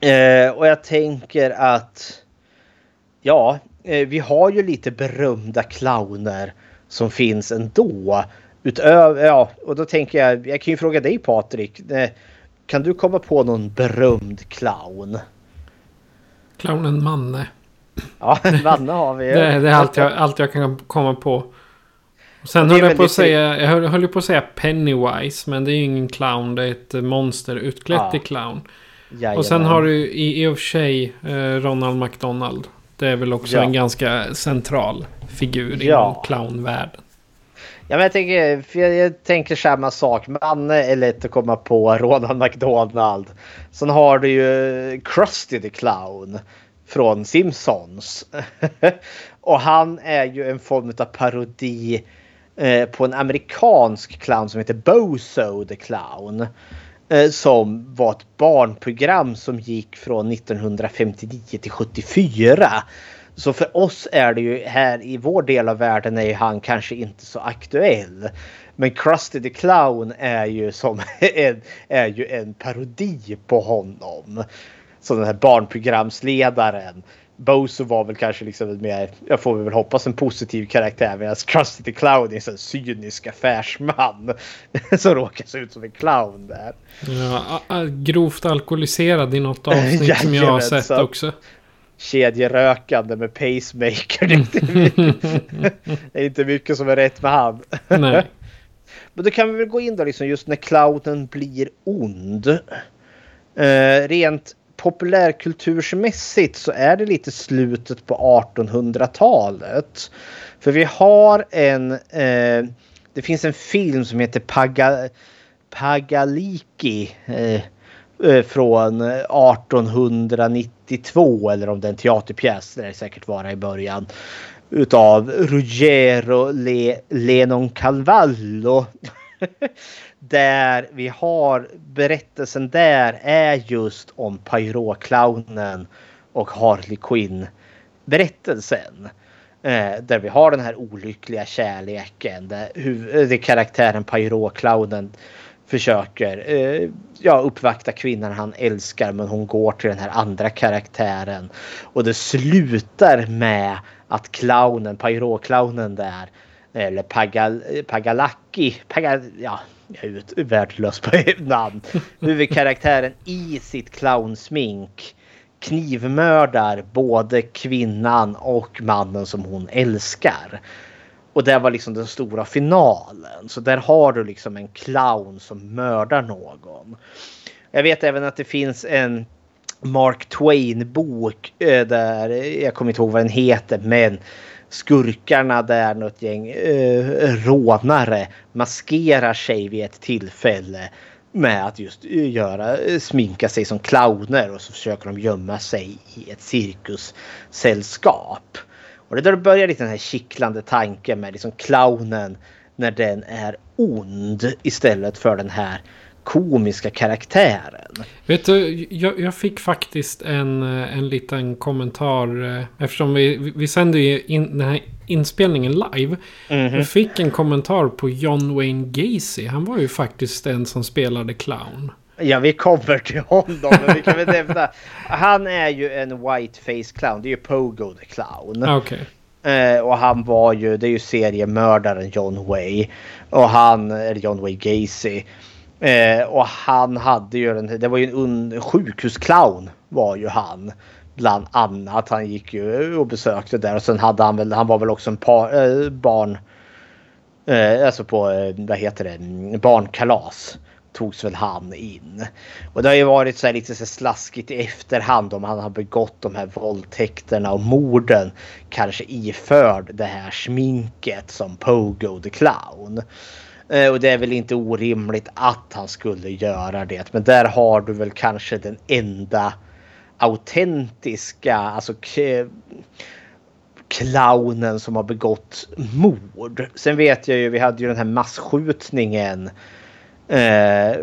Eh, och jag tänker att ja, eh, vi har ju lite berömda clowner som finns ändå. Utöver, ja, och då tänker jag, jag kan ju fråga dig Patrik. Eh, kan du komma på någon berömd clown? Clownen Manne. Ja, <laughs> Manne har vi. det, det, är allt jag, allt jag kan komma på. Och sen höll jag på att säga, jag höll, höll på att säga Pennywise. Men det är ju ingen clown. Det är ett monster utklätt ja. till clown. Jajamän. Och sen har du i, i och för sig eh, Ronald McDonald. Det är väl också ja. en ganska central figur ja. inom clownvärlden. Ja, men jag, tänker, jag, jag tänker samma sak. Manne är lätt att komma på. Ronald McDonald. Sen har du ju Krusty the Clown från Simpsons. <laughs> och han är ju en form av parodi eh, på en amerikansk clown som heter Bozo the Clown. Eh, som var ett barnprogram som gick från 1959 till 74. Så för oss är det ju här i vår del av världen är han kanske inte så aktuell. Men Krusty the Clown är ju som <laughs> en, är ju en parodi på honom. Som den här barnprogramsledaren. Bozo var väl kanske liksom mer, jag får väl hoppas en positiv karaktär medan Krusty the Clown är en cynisk affärsman. <laughs> som råkar se ut som en clown där. Ja, grovt alkoholiserad i något <laughs> avsnitt som jag har sett också kedjerökande med pacemaker. Det är, inte <laughs> mycket, det är inte mycket som är rätt med han. Nej. Men då kan vi väl gå in då liksom just när clownen blir ond. Eh, rent populärkultursmässigt så är det lite slutet på 1800-talet. För vi har en... Eh, det finns en film som heter Paga, Pagaliki. Eh, eh från 1892 eller om det är en teaterpjäs. Det är säkert vara i början. Utav Ruggero Le, Lenon Calvallo. <laughs> där vi har berättelsen där är just om Pyro-clownen och Harley Quinn berättelsen. Eh, där vi har den här olyckliga kärleken. Där, hur, eh, det karaktären Pyro-clownen försöker eh, ja, uppvakta kvinnan han älskar men hon går till den här andra karaktären. Och det slutar med att clownen, Pyro-clownen där, eller Pagal, Pagalaki, Pagal, ja, jag är värdelös på <laughs> namn. Huvudkaraktären i sitt clownsmink knivmördar både kvinnan och mannen som hon älskar. Och det var liksom den stora finalen. Så där har du liksom en clown som mördar någon. Jag vet även att det finns en Mark Twain bok eh, där jag kommer inte ihåg vad den heter men skurkarna där något gäng eh, rånare maskerar sig vid ett tillfälle med att just eh, göra eh, sminka sig som clowner och så försöker de gömma sig i ett cirkussällskap. Och det är där det börjar lite den här kittlande tanken med liksom clownen när den är ond istället för den här komiska karaktären. Vet du, jag, jag fick faktiskt en, en liten kommentar eh, eftersom vi, vi sänder ju in den här inspelningen live. Mm -hmm. Jag fick en kommentar på John Wayne Gacy. Han var ju faktiskt den som spelade clown. Ja, vi kommer till honom. Men vi kan väl nämna. Han är ju en whiteface clown. Det är ju Pogo the clown. Okay. Eh, och han var ju, det är ju seriemördaren John Way. Och han, eller John Way Gacy. Eh, och han hade ju en, det var ju en un, sjukhusclown var ju han. Bland annat. Han gick ju och besökte där och sen hade han väl, han var väl också en par, eh, barn. Eh, alltså på, eh, vad heter det, barnkalas togs väl han in. Och det har ju varit så lite så slaskigt i efterhand om han har begått de här våldtäkterna och morden. Kanske iförd det här sminket som Pogo the Clown. Eh, och det är väl inte orimligt att han skulle göra det. Men där har du väl kanske den enda autentiska, alltså clownen som har begått mord. Sen vet jag ju, vi hade ju den här massskjutningen eh,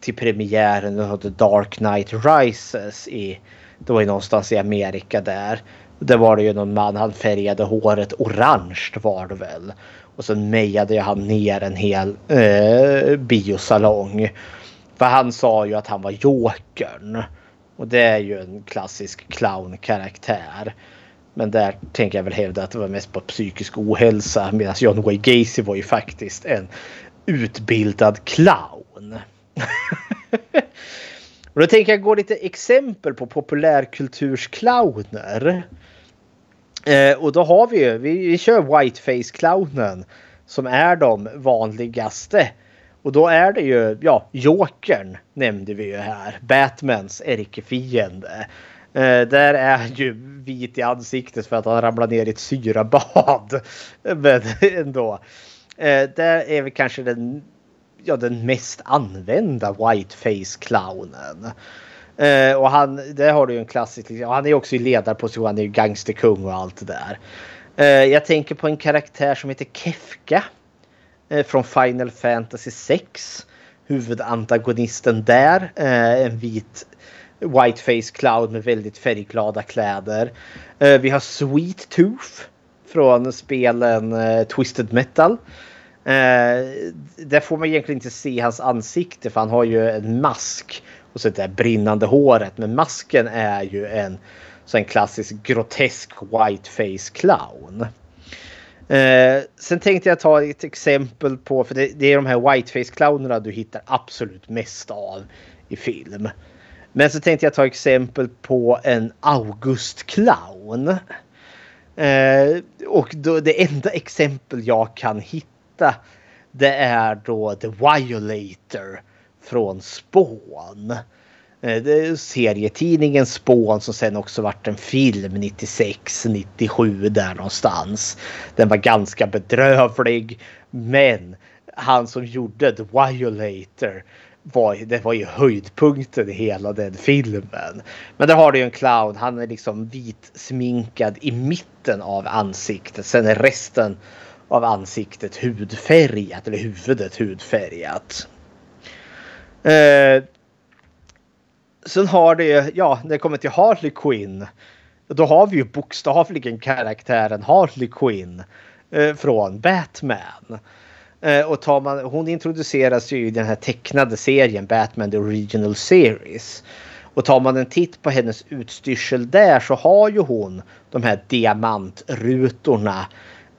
till premiären av hette Dark Knight Rises. I, det var ju någonstans i Amerika där. Där var det ju någon man, han färgade håret orange var det väl. Och sen mejade han ner en hel eh, biosalong. För han sa ju att han var Jokern. Och det är ju en klassisk clownkaraktär. Men där tänker jag väl hävda att det var mest på psykisk ohälsa. Medan John Wayne Gacy var ju faktiskt en utbildad clown. <laughs> och då tänker jag gå lite exempel på populärkultursclowner. Eh, och då har vi ju, vi, vi kör whiteface-clownen som är de vanligaste. Och då är det ju, ja, Jokern nämnde vi ju här. Batmans ärkefiende. Eh, där är ju vit i ansiktet för att han ramlar ner i ett syrabad. <laughs> Men ändå. Eh, där är vi kanske den, ja, den mest använda whiteface-clownen. Eh, och han, där har du ju en klassisk, liksom, han är också i ledarposition, han är ju gangsterkung och allt det där. Eh, jag tänker på en karaktär som heter Kefka. Eh, från Final Fantasy 6. Huvudantagonisten där. Eh, en vit Whiteface Cloud med väldigt färgglada kläder. Eh, vi har Sweet Tooth från spelen eh, Twisted Metal. Eh, där får man egentligen inte se hans ansikte för han har ju en mask och så det där brinnande håret. Men masken är ju en så en klassisk grotesk whiteface clown. Eh, sen tänkte jag ta ett exempel på, för det, det är de här whiteface clownerna du hittar absolut mest av i film. Men så tänkte jag ta exempel på en August clown. Eh, och då, det enda exempel jag kan hitta det är då The Violator från Spån. Eh, det är serietidningen Spån som sen också vart en film 96, 97 där någonstans. Den var ganska bedrövlig. Men han som gjorde The Violator var, det var ju höjdpunkten i hela den filmen. Men där har du ju en clown. Han är liksom vit sminkad i mitten av ansiktet. Sen är resten av ansiktet hudfärgat eller huvudet hudfärgat. Eh, sen har det ja, när det kommer till Harley Quinn. Då har vi ju bokstavligen karaktären Harley Quinn eh, från Batman. Eh, och tar man, hon introduceras ju i den här tecknade serien Batman The Original Series. Och tar man en titt på hennes utstyrsel där så har ju hon de här diamantrutorna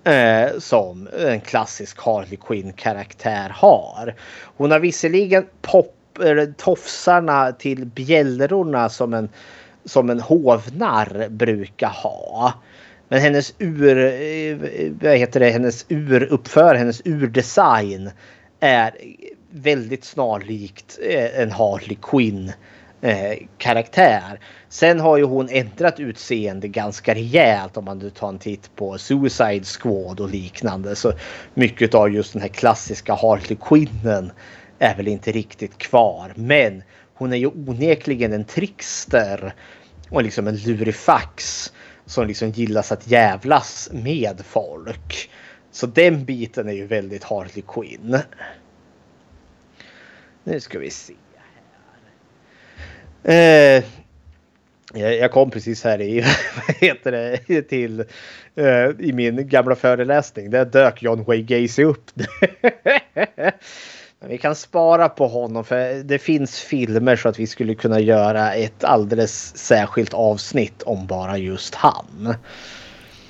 eh, som en klassisk Harley Quinn karaktär har. Hon har visserligen pop, eller tofsarna till bjällrorna som en, som en hovnarr brukar ha. Men hennes ur, eh, vad heter det, hennes uruppför, hennes urdesign är väldigt snarlikt eh, en Harley Quinn eh, karaktär. Sen har ju hon ändrat utseende ganska rejält om man nu tar en titt på Suicide Squad och liknande. Så mycket av just den här klassiska Harley Quinnen är väl inte riktigt kvar. Men hon är ju onekligen en trickster och liksom en lurifax som liksom gillas att jävlas med folk. Så den biten är ju väldigt Harley Quinn. Nu ska vi se. Eh, jag kom precis här i, <laughs> vad heter det, till uh, i min gamla föreläsning. Där dök John Wayne Gacy upp. <laughs> vi kan spara på honom för det finns filmer så att vi skulle kunna göra ett alldeles särskilt avsnitt om bara just han.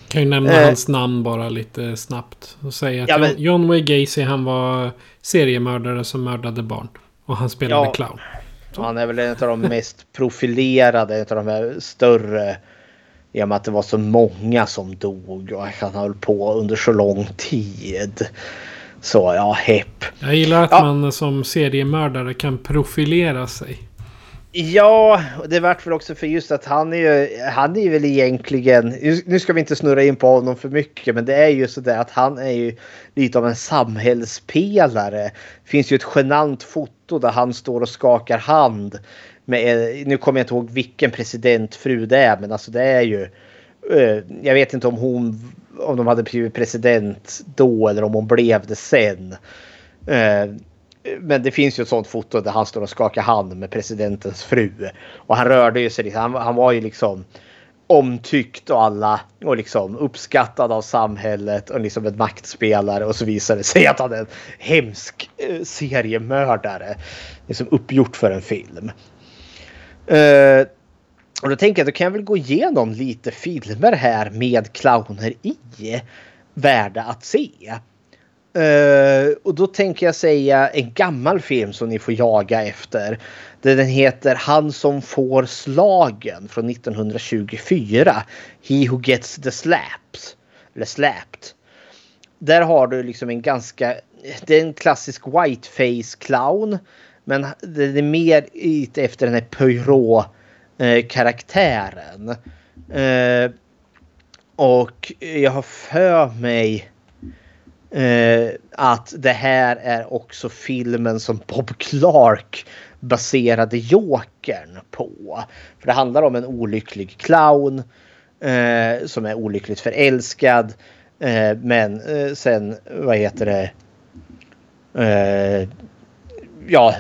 Kan ju nämna eh, hans namn bara lite snabbt. Och säga att ja, men, John Wayne Gacy han var seriemördare som mördade barn. Och han spelade ja, clown. Han är väl en av de mest profilerade, en av de större. I och med att det var så många som dog och han höll på under så lång tid. Så ja, hepp. Jag gillar att ja. man som seriemördare kan profilera sig. Ja, det vart väl också för just att han är ju, han är väl egentligen, nu ska vi inte snurra in på honom för mycket, men det är ju så där att han är ju lite av en samhällspelare. Det finns ju ett genant foto där han står och skakar hand med, nu kommer jag inte ihåg vilken presidentfru det är, men alltså det är ju, eh, jag vet inte om hon, om de hade blivit president då eller om hon blev det sen. Eh, men det finns ju ett sånt foto där han står och skakar hand med presidentens fru. Och han rörde ju sig. Han, han var ju liksom omtyckt och alla och liksom uppskattad av samhället och liksom en maktspelare och så visar det sig att han är en hemsk eh, seriemördare. Liksom uppgjort för en film. Uh, och då tänker jag då kan jag väl gå igenom lite filmer här med clowner i. Värda att se. Uh, och då tänker jag säga en gammal film som ni får jaga efter. Den heter Han som får slagen från 1924. He who gets the slaps. Eller slapped. Där har du liksom en ganska... Det är en klassisk whiteface clown. Men det är mer ute efter den här Poirot-karaktären. Eh, uh, eh, och jag har för mig eh, att det här är också filmen som Bob Clark baserade Jokern på. För det handlar om en olycklig clown eh, som är olyckligt förälskad. Eh, men eh, sen, vad heter det? Eh, ja,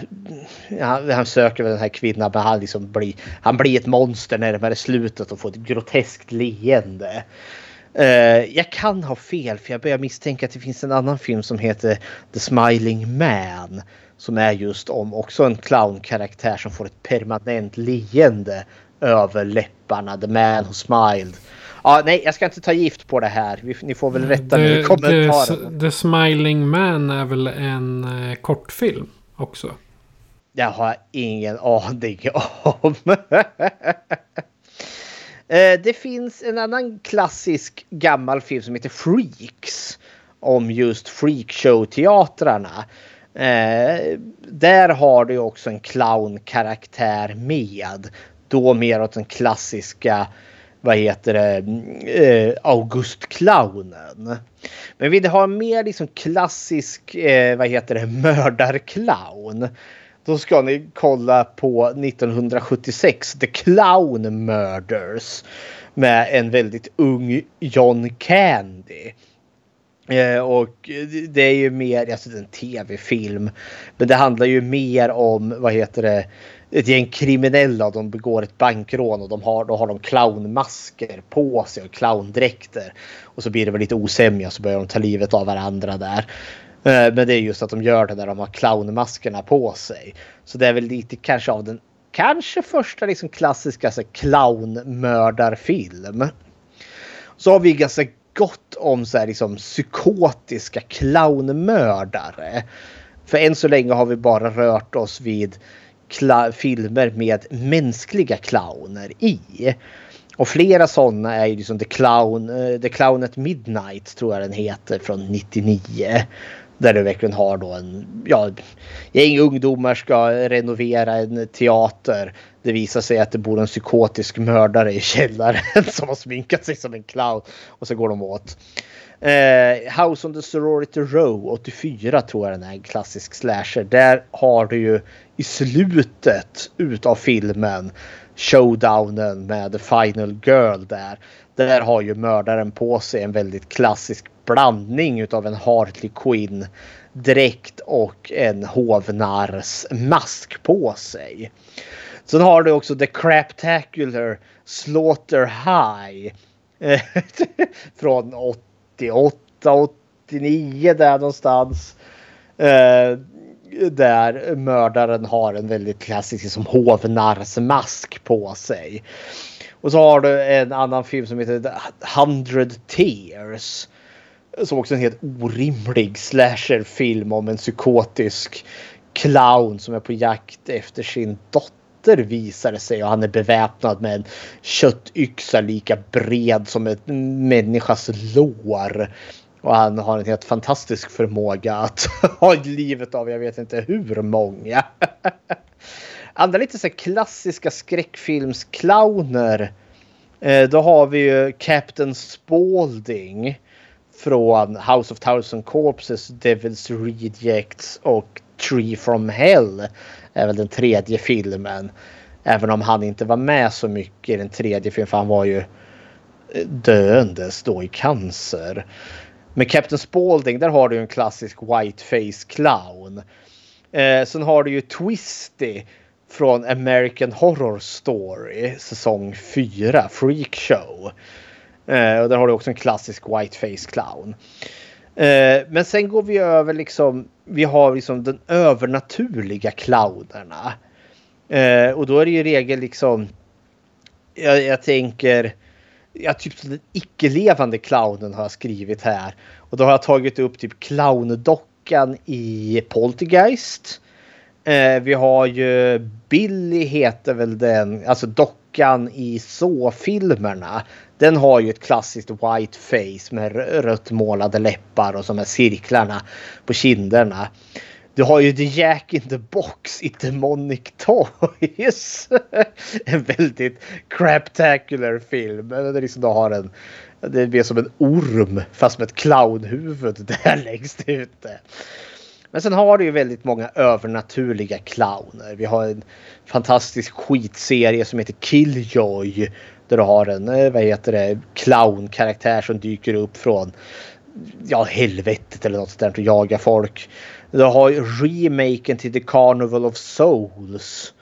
han, han söker den här kvinnan men han, liksom blir, han blir ett monster närmare slutet och får ett groteskt leende. Uh, jag kan ha fel för jag börjar misstänka att det finns en annan film som heter The Smiling Man. Som är just om också en clownkaraktär som får ett permanent leende över läpparna. The Man Who Smiled. Ja, nej, jag ska inte ta gift på det här. Ni får väl rätta mig i kommentarerna. The, The Smiling Man är väl en eh, kortfilm också? Jag har ingen aning om. <laughs> Eh, det finns en annan klassisk gammal film som heter Freaks. Om just freakshow-teatrarna. Eh, där har du också en clownkaraktär med. Då mer åt den klassiska vad heter det, mm, eh, Augustclownen. Men vi har mer liksom klassisk, eh, vad heter det, mördarclown. Då ska ni kolla på 1976, The Clown Murders. Med en väldigt ung John Candy. Eh, och det är ju mer, alltså det är en tv-film. Men det handlar ju mer om, vad heter det, ett gäng kriminella. De begår ett bankrån och de har, då har de clownmasker på sig och clowndräkter. Och så blir det väl lite osämja så börjar de ta livet av varandra där. Eh, men det är just att de gör det när de har clownmaskerna på sig. Så det är väl lite kanske av den kanske första liksom klassiska alltså, clownmördarfilm. Så har vi ganska gott om så här liksom psykotiska clownmördare. För än så länge har vi bara rört oss vid filmer med mänskliga clowner i. Och flera sådana är ju liksom The Clown, eh, The Clown at Midnight tror jag den heter från 99. Där du verkligen har då en, ja, gäng ungdomar ska renovera en teater. Det visar sig att det bor en psykotisk mördare i källaren <laughs> som har sminkat sig som en clown. Och så går de åt. Eh, House on the Sorority Row 84 tror jag den är en klassisk slasher. Där har du ju i slutet utav filmen showdownen med The Final Girl där. Där har ju mördaren på sig en väldigt klassisk blandning utav en Hartley Quinn dräkt och en hovnarrs mask på sig. Sen har du också The Craptacular Slaughter High. <laughs> Från 88, 89 där någonstans. Eh, där mördaren har en väldigt klassisk liksom som hovnarsmask på sig. Och så har du en annan film som heter The Hundred Tears. Som också är en helt orimlig slasherfilm om en psykotisk clown som är på jakt efter sin dotter visar det sig och han är beväpnad med en köttyxa lika bred som en människas lår. Och han har en helt fantastisk förmåga att <laughs> ha livet av jag vet inte hur många. <laughs> Andra lite så klassiska skräckfilmsclowner. Eh, då har vi ju Captain Spaulding från House of Thousand Corpses, Devil's Rejects och Tree from Hell. Är väl den tredje filmen. Även om han inte var med så mycket i den tredje filmen för han var ju eh, döendes då i cancer. Men Captain Spaulding, där har du en klassisk whiteface clown. Eh, sen har du ju Twisty från American Horror Story säsong 4, Freak Show. Eh, och där har du också en klassisk whiteface clown. Eh, men sen går vi över liksom, vi har liksom den övernaturliga clownerna. Eh, och då är det ju regel liksom, jag, jag tänker, ja, typ den icke-levande clownen har jag skrivit här. Och då har jag tagit upp typ clowndockan i Poltergeist. Eh, vi har ju Billy heter väl den, alltså dockan i så-filmerna. Den har ju ett klassiskt white face med rött målade läppar och som är cirklarna på kinderna. Du har ju The Jack in the Box i Demonic Toys. <laughs> en väldigt craptacular film. Där liksom du har en, Det blir som en orm fast med ett clownhuvud där <laughs> längst ute. Men sen har du ju väldigt många övernaturliga clowner. Vi har en fantastisk skitserie som heter Killjoy. Där du har en, eh, vad heter det, clownkaraktär som dyker upp från ja, helvetet eller något sånt där och jagar folk. Du har ju remaken till The Carnival of Souls.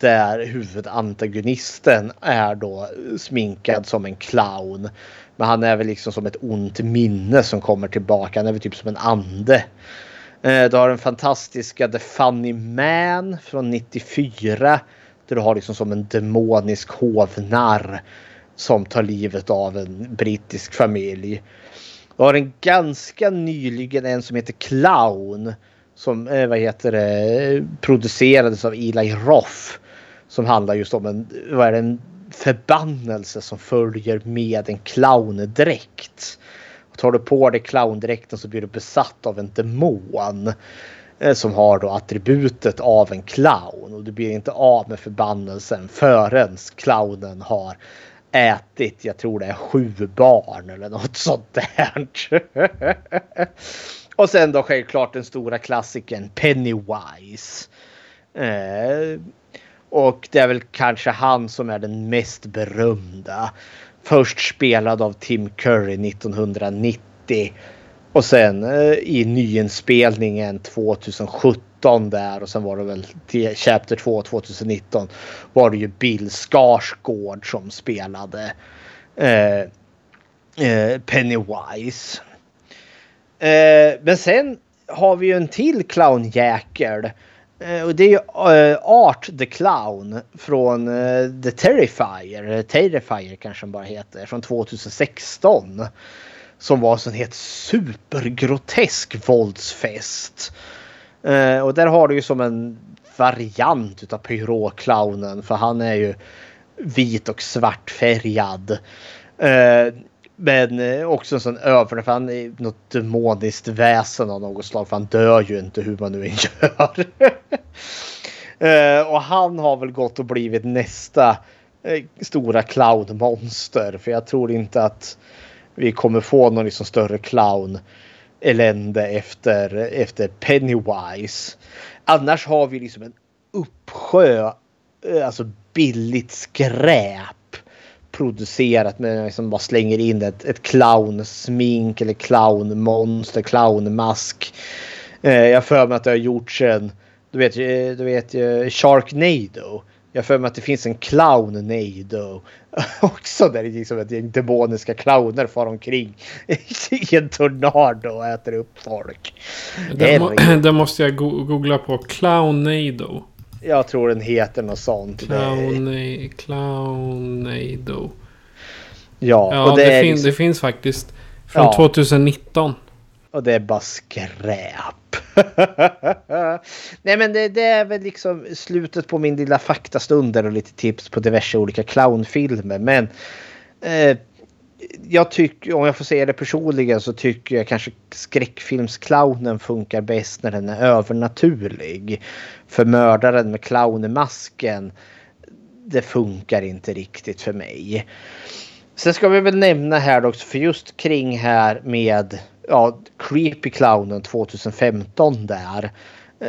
Där huvudantagonisten är då sminkad som en clown. Men han är väl liksom som ett ont minne som kommer tillbaka. Han är väl typ som en ande. Eh, du har den fantastiska The Funny Man från 94. Där du har liksom som en demonisk hovnarr som tar livet av en brittisk familj. Du har en ganska nyligen en som heter Clown. Som eh, vad heter det, producerades av Eli Roth. Som handlar just om en, vad är det, en förbannelse som följer med en clowndräkt. Tar du på dig clowndräkten så blir du besatt av en demon. Eh, som har då attributet av en clown. Och du blir inte av med förbannelsen förrän clownen har ätit, jag tror det är sju barn eller något <laughs> sånt där. <laughs> och sen då självklart den stora klassikern Pennywise. Eh, och det är väl kanske han som är den mest berömda. Först spelad av Tim Curry 1990. Och sen eh, i nyinspelningen 2017 där och sen var det väl Chapter 2 2019 var det ju Bill Skarsgård som spelade eh, eh, Pennywise. Men sen har vi ju en till clownjäkel. Eh, och det är ju eh, Art the Clown från eh, The Terrifier. Terrifier kanske den bara heter. Från 2016. Som var en sån helt supergrotesk våldsfest. Och där har du ju som en variant utav pyro-clownen. För han är ju vit och svartfärgad. Men eh, också en sån över, för han är något demoniskt väsen av något slag. För han dör ju inte hur man nu än <laughs> gör. Eh, och han har väl gått och blivit nästa eh, stora clownmonster. För jag tror inte att vi kommer få någon liksom större clown elände efter, efter Pennywise. Annars har vi liksom en uppsjö, alltså billigt skräp producerat med liksom bara slänger in ett, ett clownsmink eller clownmonster, clownmask. Eh, jag för mig att det har gjorts en, du vet, eh, du vet eh, Sharknado. Jag för mig att det finns en clownado <laughs> också där det liksom ett gäng demoniska clowner far omkring <laughs> i en tornado och äter upp folk. Det, må, <clears throat> det måste jag go googla på. Clownado. Jag tror den heter något sånt. Clowna Clownado. Ja, Ja, och det, det, fin liksom, det finns faktiskt. Från Ja. 2019. och det är bara skräp. <laughs> Nej men det, det är väl liksom slutet på min lilla faktastunder och lite tips på diverse olika clownfilmer. Men eh, jag tycker, om jag får säga det personligen, så tycker jag kanske skräckfilmsclownen funkar bäst när den är övernaturlig. För mördaren med clownmasken, det funkar inte riktigt för mig. Sen ska vi väl nämna här också, för just kring här med ja, Creepy Clownen 2015 där. Eh,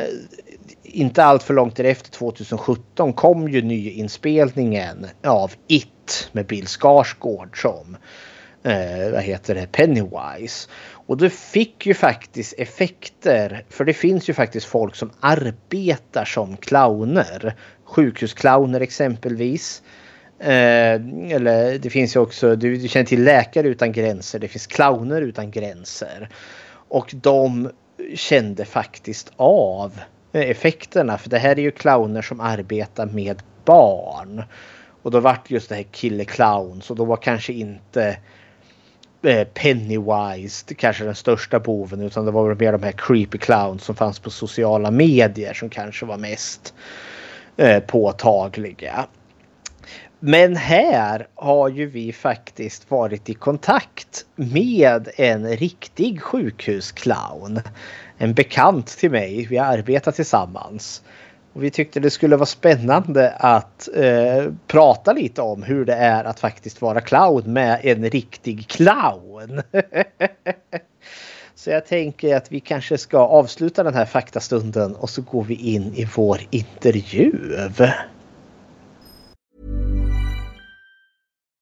inte allt för långt därefter 2017 kom ju nyinspelningen av It med Bill Skarsgård som eh, vad heter det, Pennywise. Och det fick ju faktiskt effekter. För det finns ju faktiskt folk som arbetar som clowner. Sjukhusclowner exempelvis. Eh, eller det finns ju också, du, du känner till Läkare utan gränser. Det finns clowner utan gränser. Och de kände faktiskt av effekterna. För det här är ju clowner som arbetar med barn. Och då vart just det här kille clown. Så då var kanske inte eh, Pennywise kanske den största boven. Utan det var väl mer de här creepy clowns som fanns på sociala medier som kanske var mest eh, påtagliga. Men här har ju vi faktiskt varit i kontakt med en riktig sjukhusclown. En bekant till mig. Vi har arbetat tillsammans. Och vi tyckte det skulle vara spännande att eh, prata lite om hur det är att faktiskt vara clown med en riktig clown. <laughs> Så jag tänker att vi kanske ska avsluta den här faktastunden och så går vi in i vår intervju.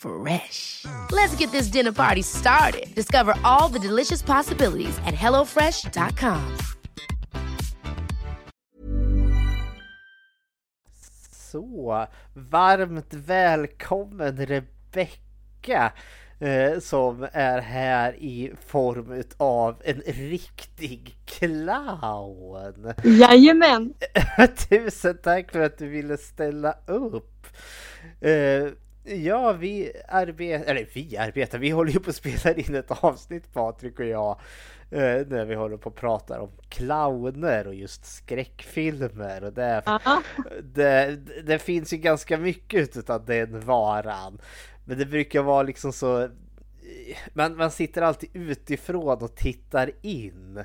Fresh. Let's get this dinner party started. Discover all the delicious possibilities at hellofresh.com. Så varmt välkommen Rebecka eh, som är här i form av en riktig clown. Jajamän! <laughs> Tusen tack för att du ville ställa upp. Ja, vi arbetar, eller vi arbetar, vi håller ju på att spela in ett avsnitt Patrik och jag. eh, När vi håller på och pratar om clowner och just skräckfilmer. Och det, Ja. det, det finns ju ganska mycket utav den varan. Men det brukar vara liksom så man, man sitter alltid utifrån och tittar in.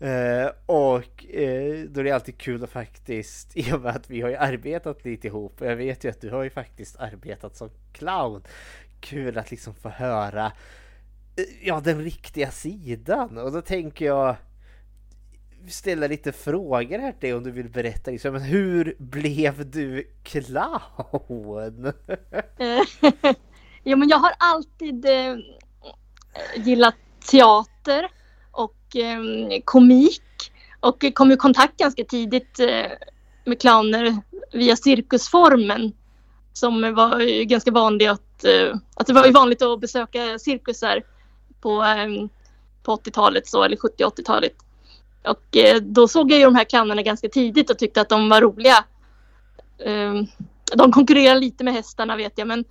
Eh, och eh, då är det alltid kul att faktiskt, <laughs> i och med att vi har ju arbetat lite ihop, och jag vet ju att du har ju faktiskt arbetat som clown. Kul att liksom få höra eh, ja, den riktiga sidan. Och då tänker jag ställa lite frågor här till dig om du vill berätta. Liksom, men hur blev du clown? <laughs> ja, men jag har alltid eh, gillat teater Ehm, komik och kom i kontakt ganska tidigt eh, med clowner via cirkusformen som var ganska vanlig att, att det var vanligt att besöka cirkusar på, ehm, på 80-talet så, eller 70-80-talet. Och eh, då såg jag ju de här clownerna ganska tidigt och tyckte att de var roliga. Ehm, de konkurrerar lite med hästarna vet jag men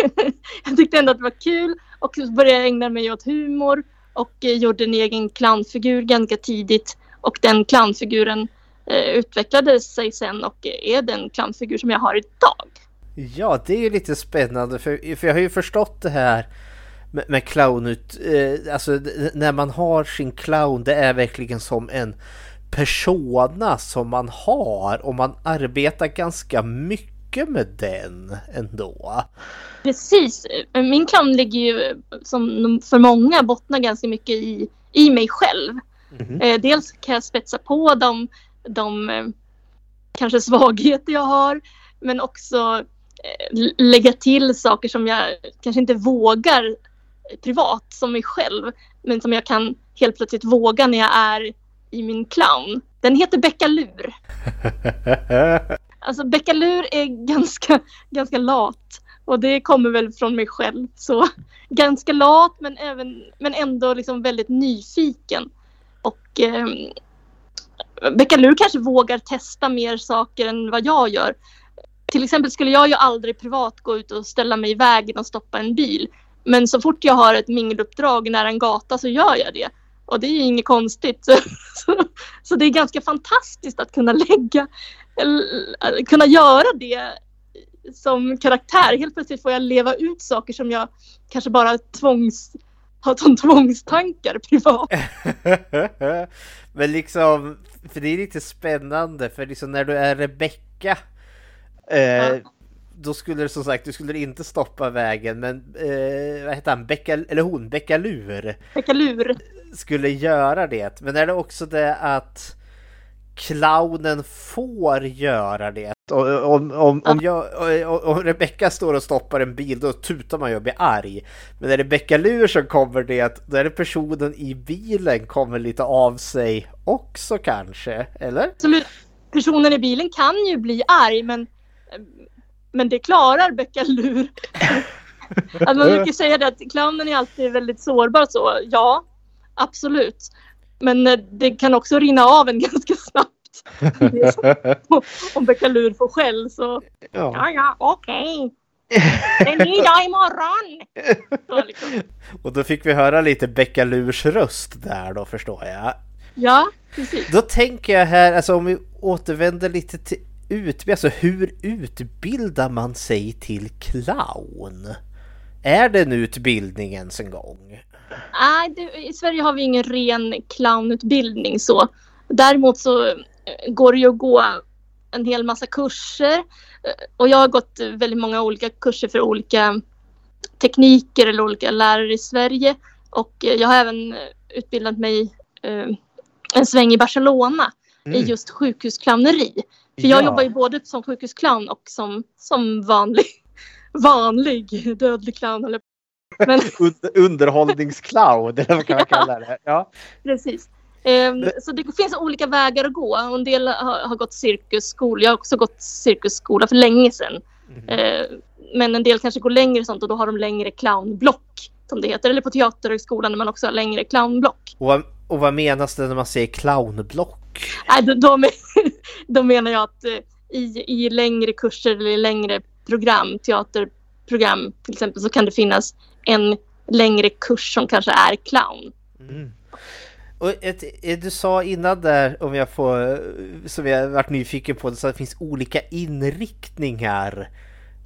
<laughs> jag tyckte ändå att det var kul och så började jag ägna mig åt humor och eh, gjorde en egen clownfigur ganska tidigt och den clownfiguren eh, utvecklade sig sen och är den clownfigur som jag har idag. Ja, det är ju lite spännande för, för jag har ju förstått det här med, med clownut, eh, alltså när man har sin clown det är verkligen som en persona som man har och man arbetar ganska mycket med den ändå. Precis, min clown ligger ju som för många bottnar ganska mycket i, i mig själv. Eh, dels kan jag spetsa på de, de eh, kanske svagheter jag har men också eh, lägga till saker som jag kanske inte vågar privat som mig själv men som jag kan helt plötsligt våga när jag är i min clown. Den heter Beckalur. <laughs> Alltså Beckalur är ganska, <laughs> ganska lat och det kommer väl från mig själv. Så <laughs> ganska lat men, även, men ändå liksom väldigt nyfiken. Och eh, Beckalur kanske vågar testa mer saker än vad jag gör. Till exempel skulle jag ju aldrig privat gå ut och ställa mig i vägen och stoppa en bil. Men så fort jag har ett mingeluppdrag nära en gata så gör jag det. Och det är inget konstigt. Så, <laughs> så, så det är ganska fantastiskt att kunna lägga, eller, kunna göra det som karaktär. Helt plötsligt får jag leva ut saker som jag kanske bara tvångs, har som tvångstankar <laughs> privat. <laughs> Men liksom, för det är lite spännande för liksom när du är Rebecka eh, då skulle det som sagt, du skulle inte stoppa vägen men eh, vad heter han, Becka, eller hon, Beckalur Beckalur. Skulle göra det. Men är det också det att clownen får göra det. Och, om, om, om, jag, om, om Rebecka står och stoppar en bil då tutar man ju och blir arg. Men när Rebecka Lur som kommer det, då är det personen i bilen kommer lite av sig också kanske, eller? Absolut. Personen i bilen kan ju bli arg men, men det klarar Becka Lur. <laughs> att man brukar säga det att clownen är alltid väldigt sårbar så, ja absolut. Men eh, det kan också rinna av en <laughs> ganska snabbt. Om Becka Lur får skäll så, ja ja, ja okej. Okay. Det är ny dag imorgon! Så, liksom. Och då fick vi höra lite Becka Lurs röst där då förstår jag. Ja, precis. Då tänker jag här, alltså om vi återvänder lite till utbildning, alltså hur utbildar man sig till clown? Är det en utbildning ens en gång? Nej, i Sverige har vi ingen ren clownutbildning så. Däremot så eh, går det ju att gå en hel massa kurser. Eh, och jag har gått väldigt många olika kurser för olika tekniker eller olika lärare i Sverige. Och eh, jag har även utbildat mig en sväng i Barcelona mm. i just sjukhusclowneri. För jag ja. jobbar ju både som sjukhusclown och som, som vanlig, <laughs> vanlig dödlig clown. Men... Underhållningsclown eller vad kan man kalla det? Ja, precis. Um, så det finns olika vägar att gå. En del har, gått cirkusskola. Jag har också gått cirkusskola för länge sedan. Mm. Men en del kanske går längre sånt och då har de längre clownblock som det heter. Eller på Teaterhögskolan när man också har längre clownblock. Och, och vad menas det när man säger clownblock? Nej, då, då, <laughs> då menar jag att uh, i, i längre kurser eller längre program, teaterprogram till exempel, så kan det finnas en längre kurs som kanske är clown. Mm. Och ett, du sa innan där, om jag får, som jag varit nyfiken på, så att det finns olika inriktningar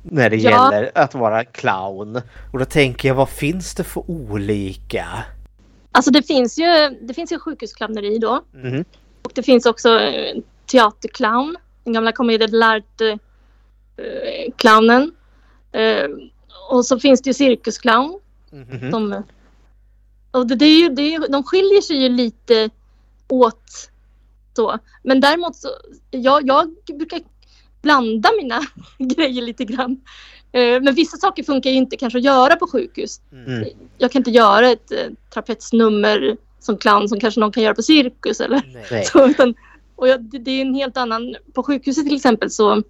när det ja. gäller att vara clown. Och då tänker jag, vad finns det för olika? Alltså det finns ju, det finns ju sjukhusclowneri då. Mm. Och det finns också eh, teaterclown, den gamla komedien Lart-clownen. Och så finns det ju cirkusclown. Mm. Som, och det, det, är ju, det är, de skiljer sig ju lite åt så. Men däremot så, jag, jag brukar blanda mina <laughs> grejer lite grann. Eh, men vissa saker funkar ju inte kanske att göra på sjukhus. Mm. Jag kan inte göra ett eh, trapetsnummer som clown som kanske någon kan göra på cirkus eller så. Utan, och jag, det, det, är en helt annan, på sjukhuset till exempel så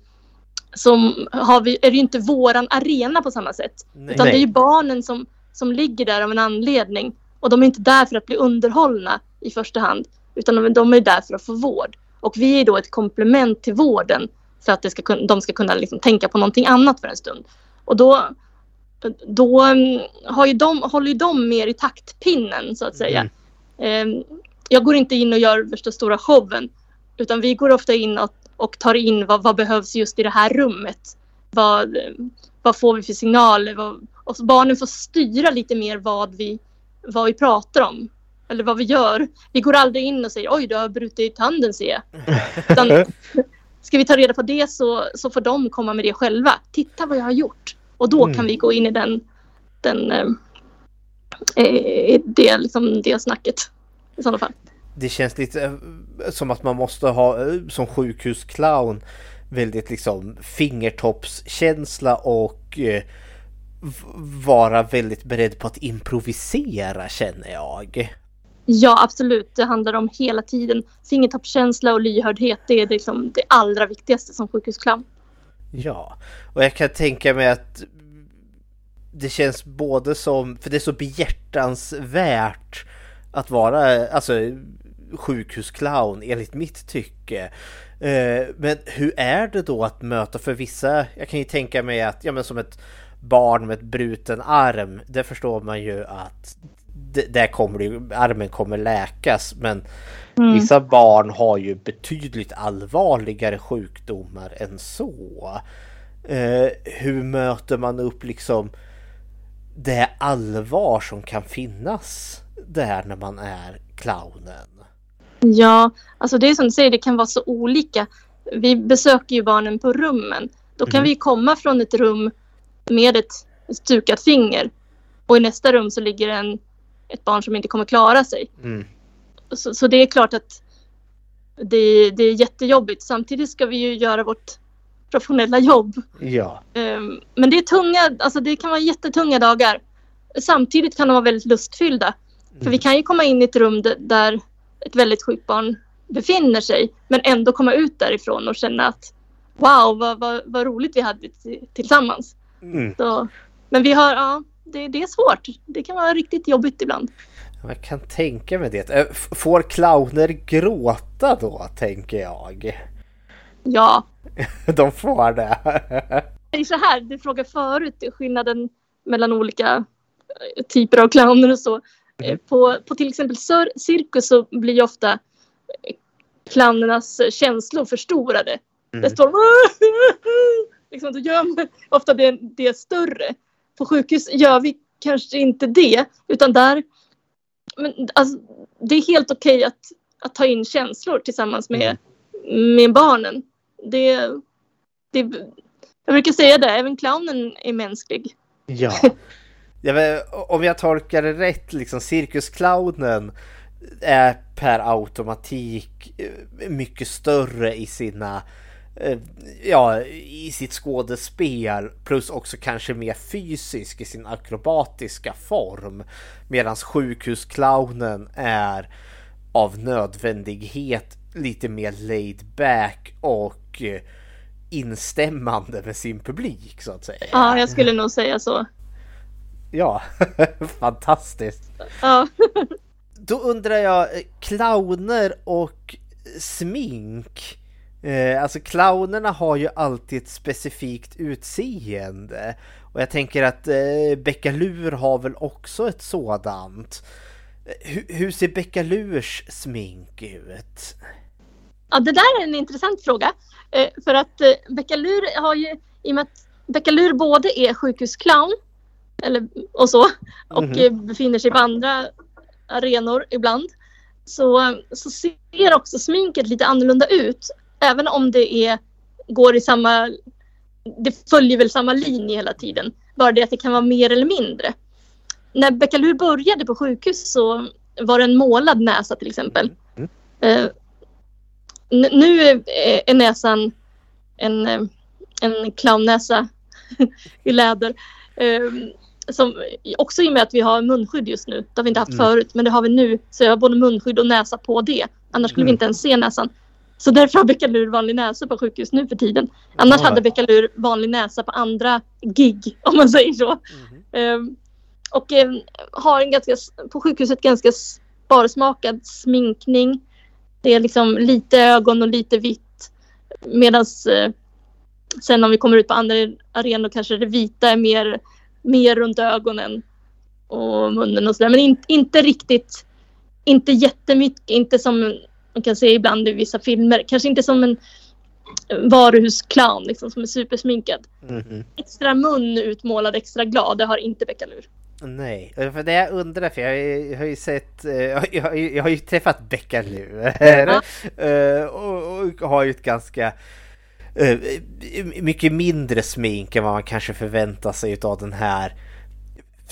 som har vi, är det inte våran arena på samma sätt. Nej. Utan det är ju barnen som, som ligger där av en anledning. Och de är inte där för att bli underhållna i första hand. Utan de, de är där för att få vård. Och vi är då ett komplement till vården. För att det ska, de ska kunna liksom tänka på någonting annat för en stund. Och då, då mm, har ju de, håller ju de mer i taktpinnen så att säga. Mm. Jag går inte in och gör värsta stora showen. Utan vi går ofta in och och tar in vad, vad behövs just i det här rummet. Vad, vad får vi för signaler? Vad, och barnen får styra lite mer vad vi, vad vi pratar om. Eller vad vi gör. Vi går aldrig in och säger oj du har brutit tanden ser jag. <laughs> Ska vi ta reda på det så, så får de komma med det själva. Titta vad jag har gjort. Och då mm. kan vi gå in i den, den eh, eh det, liksom, det snacket i sådana fall det känns lite eh, som att man måste ha eh, som sjukhusclown väldigt liksom fingertoppskänsla och eh, vara väldigt beredd på att improvisera känner jag. Ja absolut, det handlar om hela tiden fingertoppskänsla och lyhördhet. Det är liksom det allra viktigaste som sjukhusclown. Ja, och jag kan tänka mig att det känns både som, för det är så behjärtansvärt att vara, alltså sjukhusclown enligt mitt tycke. Eh, men hur är det då att möta för vissa? Jag kan ju tänka mig att, ja men som ett barn med ett bruten arm, det förstår man ju att där kommer det, armen kommer läkas men mm. vissa barn har ju betydligt allvarligare sjukdomar än så. Eh, hur möter man upp liksom det allvar som kan finnas där när man är clownen? Ja, alltså det är som du säger, det kan vara så olika. Vi besöker ju barnen på rummen. Då kan mm. vi komma från ett rum med ett stukat finger och i nästa rum så ligger en, ett barn som inte kommer klara sig. Mm. Så, så, det är klart att det, det är jättejobbigt. Samtidigt ska vi ju göra vårt professionella jobb. Ja. Ehm, Men det är tunga, alltså det kan vara jättetunga dagar. Samtidigt kan de vara väldigt lustfyllda. För vi kan ju komma in i ett rum där ett väldigt sjukt barn befinner sig. Men ändå komma ut därifrån och känna att wow, vad, vad, vad roligt vi hade tillsammans. Mm. Så, men vi har, ja, det, det är svårt. Det kan vara riktigt jobbigt ibland. Jag kan tänka mig det. Får clowner gråta då, tänker jag? Ja, <laughs> De får det. <laughs> det är så här, du frågade förut skillnaden mellan olika eh, typer av clowner och så. Eh, På, på till exempel cir- cirkus så blir ofta clownernas känslor förstorade. Det står liksom, då gör man ofta det, det större. På sjukhus gör vi kanske inte det, utan där men, alltså, det är helt okej att, att ta in känslor tillsammans med, med barnen. Det, det, jag brukar säga det, även clownen är mänsklig. Ja. <laughs> Jag, om jag tolkar det rätt, liksom cirkusclownen är per automatik eh, mycket större i sina eh, Ja, i sitt skådespel plus också kanske mer fysisk i sin akrobatiska form. Medan sjukhusclownen är av nödvändighet lite mer laid back och eh, instämmande med sin publik så att säga. Ja, jag skulle nog säga så. Ja, <laughs> fantastiskt. Ja. Då undrar jag, eh, clowner och smink. Eh, alltså clownerna har ju alltid ett specifikt utseende. Och jag tänker att eh, Beckalur har väl också ett sådant. Hur, hur ser Beckalurs smink ut? Ja, det där är en intressant fråga. Eh, för att eh, Beckalur har ju, i och med att Beckalur både är sjukhusclown eller, och så och eh, befinner sig på andra arenor ibland så, så ser också sminket lite annorlunda ut. Även om det är, går i samma, det följer väl samma linje hela tiden. Bara det att det kan vara mer eller mindre. När Beckalur började på sjukhus så var det en målad näsa till exempel. Eh, N- nu är, är näsan en, en clownnäsa <laughs> i läder. Eh, som, också i och med att vi har munskydd just nu. Det har vi inte haft Mm. förut, men det har vi nu. Så jag har både munskydd och näsa på det. Annars skulle vi Mm. inte ens se näsan. Så därför har Beckalur vanlig näsa på sjukhus nu för tiden. Annars Ja. hade Beckalur vanlig näsa på andra gig, <laughs> om man säger så. Eh, och eh, har en ganska, på sjukhuset ganska sparsmakad sminkning. Det är liksom lite ögon och lite vitt. Medan eh, sen om vi kommer ut på andra arenor kanske det vita är mer, mer runt ögonen och munnen och sådär. Men in, inte riktigt, inte jättemycket, inte som man kan se ibland i vissa filmer. Kanske inte som en varuhusclown liksom, som är supersminkad. Mhm. Extra mun utmålad, extra glad, det har inte Beckalur. Nej, för det jag undrar för jag har ju, sett, eh, jag, har- ju- jag har ju träffat Beckalur <laughs> Eh, och, och har ju ett ganska mycket mindre smink än vad man kanske förväntar sig av den här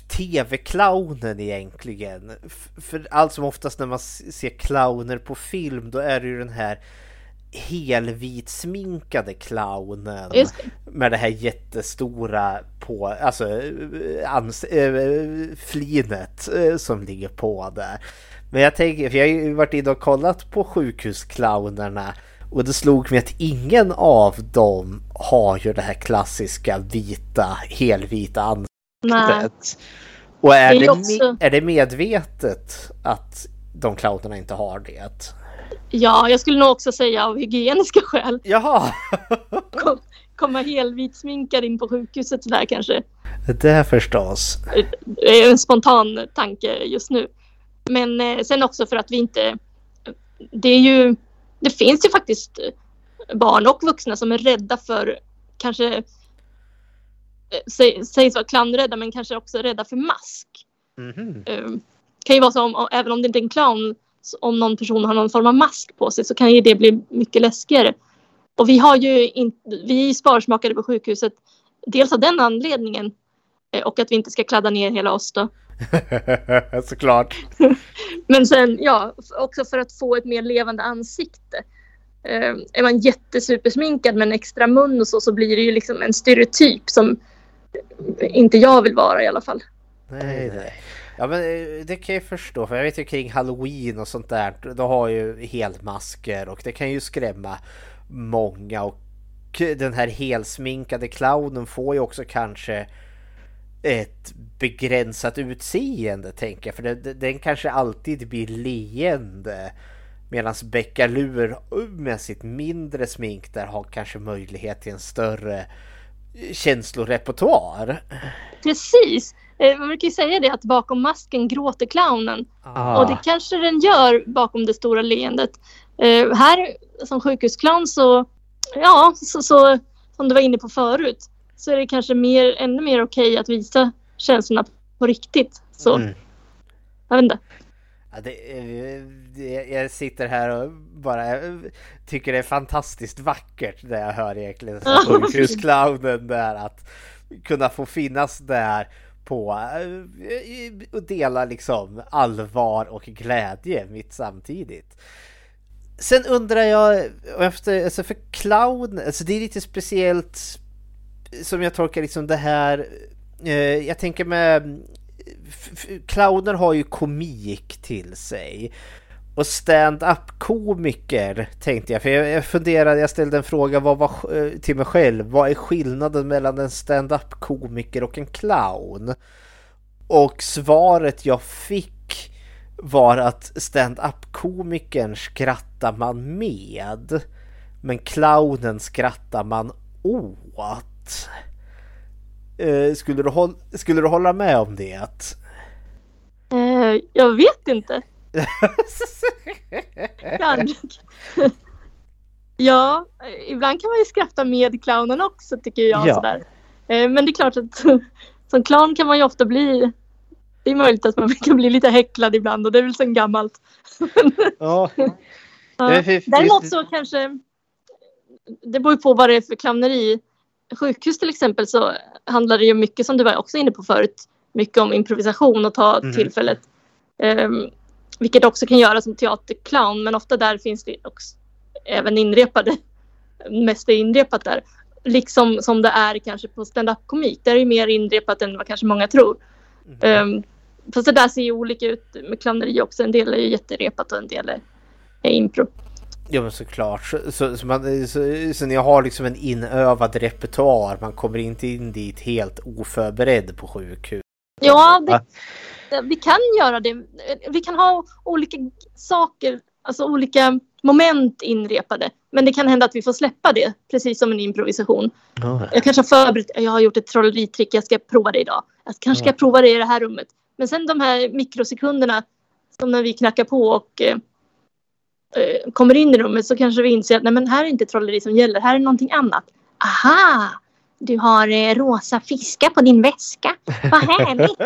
TV-clownen egentligen. För allt som oftast när man ser clowner på film då är det ju den här helvitsminkade clownen Just med det här jättestora på, alltså eh, ans, äh, flinet eh, som ligger på där. Men jag tänker, för jag har ju varit inne och kollat på sjukhusclownerna och det slog mig att ingen av dem har ju det här klassiska vita, helvita ansiktet. Nej. Och är Det är också- är det medvetet att de clownerna inte har det? Ja, jag skulle nog också säga av hygieniska skäl. Jaha! Kom, komma helvit sminkad in på sjukhuset sådär kanske. Det förstås. Det är en spontan tanke just nu. Men eh, sen också för att vi inte... Det är ju... Det finns ju faktiskt barn och vuxna som är rädda för kanske eh, sä- sägs vara clownrädda men kanske också rädda för mask. Mhm. Eh, kan ju vara så om, även om det inte är en clown, om någon person har någon form av mask på sig så kan ju det bli mycket läskigare. Och vi har ju in, vi är sparsmakade på sjukhuset dels av den anledningen eh, och att vi inte ska kladda ner hela oss då. <laughs> Såklart. <laughs> Men sen, ja, också för att få ett mer levande ansikte. Eh, är man jättesupersminkad med en extra mun och så, så blir det ju liksom en stereotyp som inte jag vill vara i alla fall. Nej, nej. Ja men eh, det kan jag förstå för jag vet ju kring halloween och sånt där. Då har ju helmasker och det kan ju skrämma många och den här helsminkade clownen får ju också kanske ett begränsat utseende tänker jag. För det, den kanske alltid blir leende. Medan Beckalur med sitt mindre smink där har kanske möjlighet till en större känslorepertoar. Precis. Eh, man brukar ju säga det att bakom masken gråter clownen. Ah. Och det kanske den gör bakom det stora leendet. Eh, här som sjukhusclown så, ja, så, så, som du var inne på förut, så är det kanske mer, ännu mer okej att visa känslorna på riktigt. Så, Mm. jag vet inte. Ja, det, det, jag sitter här och bara tycker det är fantastiskt vackert när jag hör egentligen sjukhusclownen <laughs> där att kunna få finnas där på eh, och dela liksom allvar och glädje mitt samtidigt. Sen undrar jag efter, alltså för clown, alltså det är lite speciellt som jag tolkar liksom det här, eh, jag tänker med clowner har ju komik till sig. Och stand-up komiker tänkte jag, för jag, jag funderade, jag ställde en fråga vad var, eh, till mig själv. Vad är skillnaden mellan en stand-up komiker och en clown? Och svaret jag fick var att stand-up komikern skrattar man med. Men clownen skrattar man åt. Eh, skulle, du håll, skulle du hålla med om det? Eh, jag vet inte. Kanske. ja, ibland kan man ju skratta med clownen också tycker jag. Ja. Sådär. Eh, men det är klart att <laughs> som clown kan man ju ofta bli det är möjligt att man <laughs> kan bli lite häcklad ibland och det är väl sen gammalt. Ja. <laughs> Ja. Däremot så kanske det beror ju på vad det är för clowneri. Sjukhus till exempel så handlar det ju mycket som du var också inne på förut. Mycket om improvisation och ta Mhm. tillfället. Um, vilket också kan göra som teaterclown men ofta där finns det också även inrepade. <laughs> Mest är inrepat där. Liksom som det är kanske på stand-up komik. Där är det mer inrepat än vad kanske många tror. Um, fast det där ser ju olika ut med clowneri också. En del är ju jätterepat och en del är, är impro. Ja men såklart. Så, så, så, man, så, så ni har liksom en inövad repertoar. Man kommer inte in dit helt oförberedd på sjukhus. Ja, det, vi kan göra det. Vi kan ha olika saker, alltså olika moment inrepade. Men det kan hända att vi får släppa det, precis som en improvisation. Jag kanske har förberett, jag har gjort ett trolleritrick, jag ska prova det idag. Jag kanske ska Ja. prova det i det här rummet. Men sen de här mikrosekunderna, som när vi knackar på och eh, kommer in i rummet så kanske vi inser att nej men här är inte trolleri som gäller, här är någonting annat. Aha! Du har eh, rosa fiskar på din väska. Vad härligt!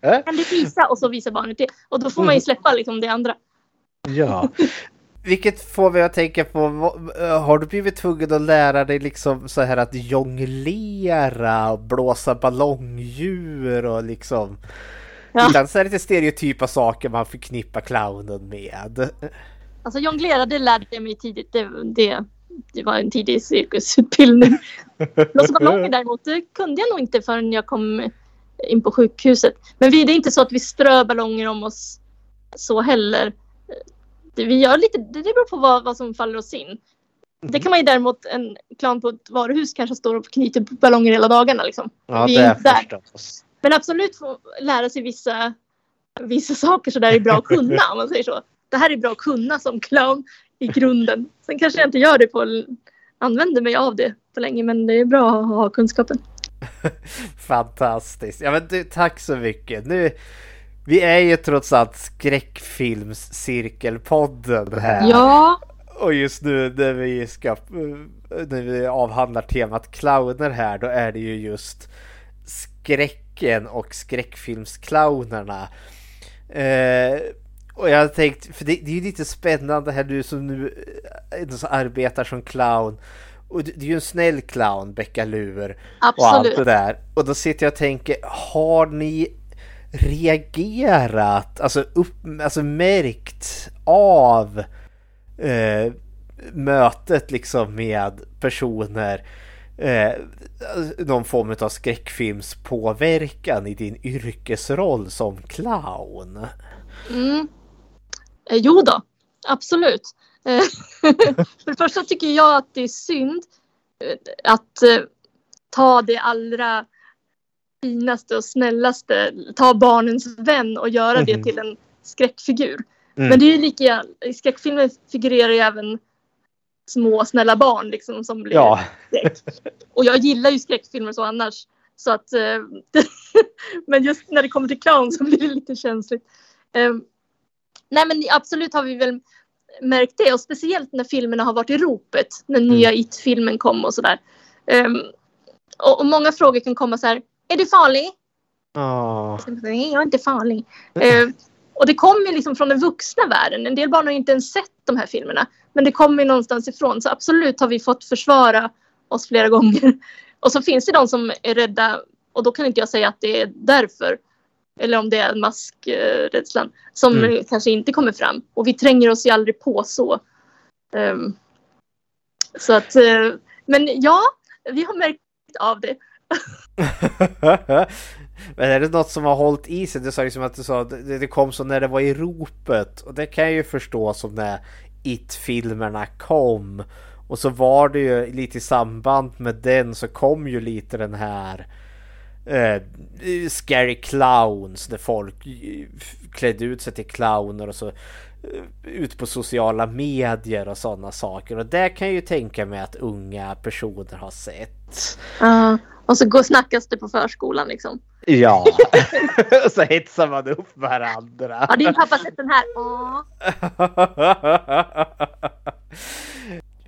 <laughs> Kan du visa? Och så visar barnet det. Och då får man ju släppa liksom det andra. Ja. Vilket får mig att tänka på, eh, har du blivit tvungen att lära dig liksom så här att jonglera och blåsa ballongdjur och liksom Ja. Ibland så är det lite stereotypa saker man förknippar clownen med. Alltså jonglera, det lärde jag mig tidigt. Det, det, det var en tidig cirkusutbildning. <laughs> Blåsa ballonger däremot, det kunde jag nog inte förrän jag kom in på sjukhuset. Men vi, det är inte så att vi strör ballonger om oss så heller. Det, vi gör lite, det beror på vad, vad som faller oss in. Det kan man ju däremot, en clown på ett varuhus kanske står och knyter ballonger hela dagarna. Liksom. Ja, vi det är inte där. förstås. Men absolut få lära sig vissa, vissa saker så där är bra att kunna om man säger så. Det här är bra att kunna som clown i grunden. Sen kanske jag inte gör det på, använder mig av det på länge men det är bra att ha kunskapen. <laughs> Fantastiskt. Ja men du, tack så mycket. Nu, vi är ju trots allt skräckfilmscirkelpodden här. Ja, Och just nu när vi ska när vi avhandlar temat clowner här då är det ju just skräcken och skräckfilmsclownerna. Eh, och jag har tänkt, för det, det är ju lite spännande här du som nu eh, som arbetar som clown. Och du är ju en snäll clown, Becka Lur. Och allt det där. Och då sitter jag och tänker, har ni reagerat, alltså, upp, alltså märkt av eh, mötet liksom med personer eh, någon form av skräckfilmspåverkan i din yrkesroll som clown? Mm. Eh, jo då, absolut. Eh, <laughs> för det första tycker jag att det är synd eh, att eh, ta det allra finaste och snällaste, ta barnens vän och göra det Mhm. till en skräckfigur. Mm. Men det är ju lika i skräckfilmer figurerar ju även små snälla barn liksom som blir Ja. skräck. Och jag gillar ju skräckfilmer så annars. Så att, <laughs> men just när det kommer till clown så blir det lite känsligt. Nej men absolut har vi väl märkt det och speciellt när filmerna har varit i ropet. När nya It-filmen kom och sådär. Eh, och, och många frågor kan komma så här. Är du farlig? Ja. Nej, jag är inte farlig. Eh, och det kommer liksom från den vuxna världen. En del barn har inte ens sett de här filmerna. Men det kommer någonstans ifrån. Så absolut har vi fått försvara oss flera gånger. <laughs> Och så finns det de som är rädda. Och då kan inte jag säga att det är därför. Eller om det är maskrädslan. Som Mm. kanske inte kommer fram. Och vi tränger oss ju aldrig på så. Ehm, så att. eh, men ja, vi har märkt av det. <laughs> Men är det något som har hållit i sig? Du sa liksom att du sa det, det kom så när det var i ropet. Och det kan jag ju förstå som när It-filmerna kom. Och så var det ju lite i samband med den så kom ju lite den här eh, Scary Clowns där folk eh, klädde ut sig till clowner och så eh, ut på sociala medier och sådana saker. Och det kan jag ju tänka mig att unga personer har sett. Ja, och så går snackas det på förskolan liksom. Ja, och <laughs> <laughs> så hetsar man upp varandra. Har din pappa sett den här? Ja. <laughs>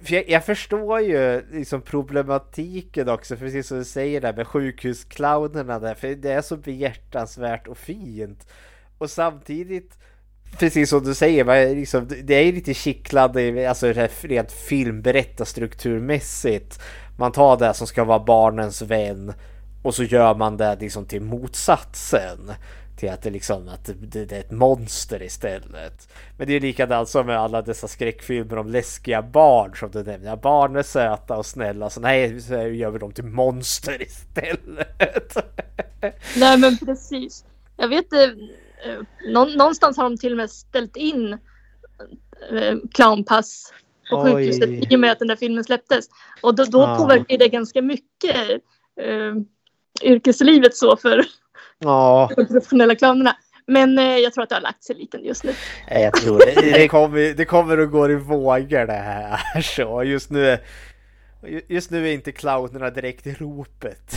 För jag, jag förstår ju liksom problematiken också, precis som du säger där med sjukhusclownerna där, för det är så behjärtansvärt och fint. Och samtidigt, precis som du säger, man liksom, det är ju lite kittlande, alltså rent filmberättarstrukturmässigt. Man tar det som ska vara barnens vän och så gör man det liksom till motsatsen. Till att det liksom att det, det är ett monster istället. Men det är ju likadant som med alla dessa skräckfilmer om läskiga barn som du nämner. Ja, barn är söta och snälla så nej, så gör vi dem till monster istället. <laughs> Nej men precis. Jag vet eh, nå- någonstans har de till och med ställt in eh, clownpass på Oj. sjukhuset i och med att den där filmen släpptes. Och då, då Ja. påverkar det ganska mycket eh, yrkeslivet så för Ja, de professionella clownerna. Men eh, jag tror att det har lagt sig lite just nu. jag tror det. <laughs> Det kommer, det kommer att gå i vågor det här. <laughs> Så just nu Just nu är inte clownerna direkt i ropet.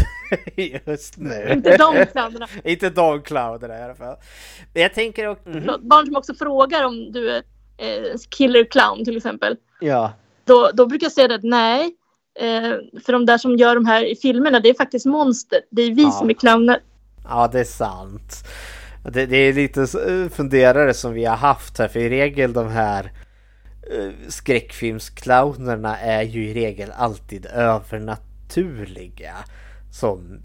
<laughs> Just nu. Inte de clownerna. inte de clownerna i alla fall. Jag tänker också... Förlåt, Barn som också frågar om du är eh, killer clown till exempel. Ja. Då, då brukar jag säga att nej. Eh, för de där som gör de här i filmerna, det är faktiskt monster. Det är vi Ja. som är clowner. Ja, det är sant. Det, det är lite funderare som vi har haft här, för i regel de här eh, skräckfilmsclownerna är ju i regel alltid övernaturliga. Som...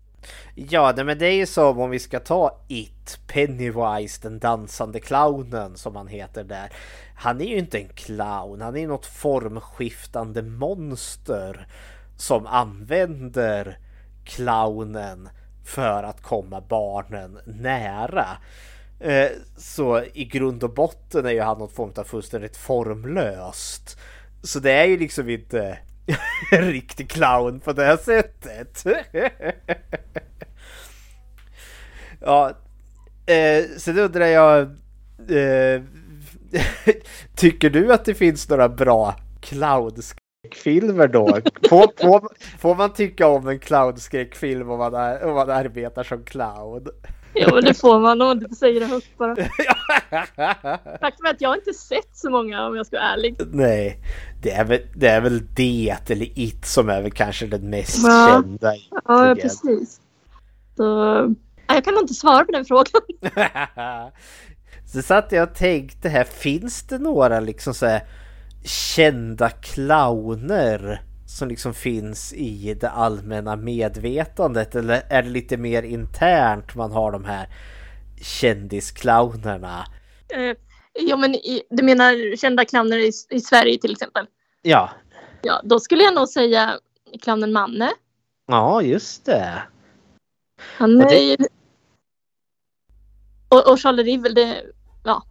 Ja, nej, men det är ju som om vi ska ta It, Pennywise, den dansande clownen som han heter där. Han är ju inte en clown, han är något formskiftande monster som använder clownen för att komma barnen nära. Eh, så i grund och botten är ju han något form av fullständigt formlöst. Så det är ju liksom inte en <laughs> riktig clown på det här sättet. <laughs> ja, eh, sen undrar jag eh, <laughs> Tycker du att det finns några bra clowns clownskräckfilmer då? Får, får, får man tycka om en clownskräckfilm om man, är, om man arbetar som clown? Jo, det får man om man inte säger det högt bara. <laughs> Faktum är att jag inte sett så många om jag ska vara ärlig. Nej, det är, väl, det är väl det eller It som är väl kanske den mest Ja. kända. Ja, egentligen. precis. Så, jag kan nog inte svara på den frågan. <laughs> Så satt jag och tänkte här, finns det några liksom så här kända clowner som liksom finns i det allmänna medvetandet eller är det lite mer internt man har de här kändisclownerna. Eh, ja, men i, du menar kända clowner i, i Sverige till exempel? Ja, Ja, då skulle jag nog säga clownen Manne. ja just det. Han är ju... Och, och Charlie Rivel, det... Ja.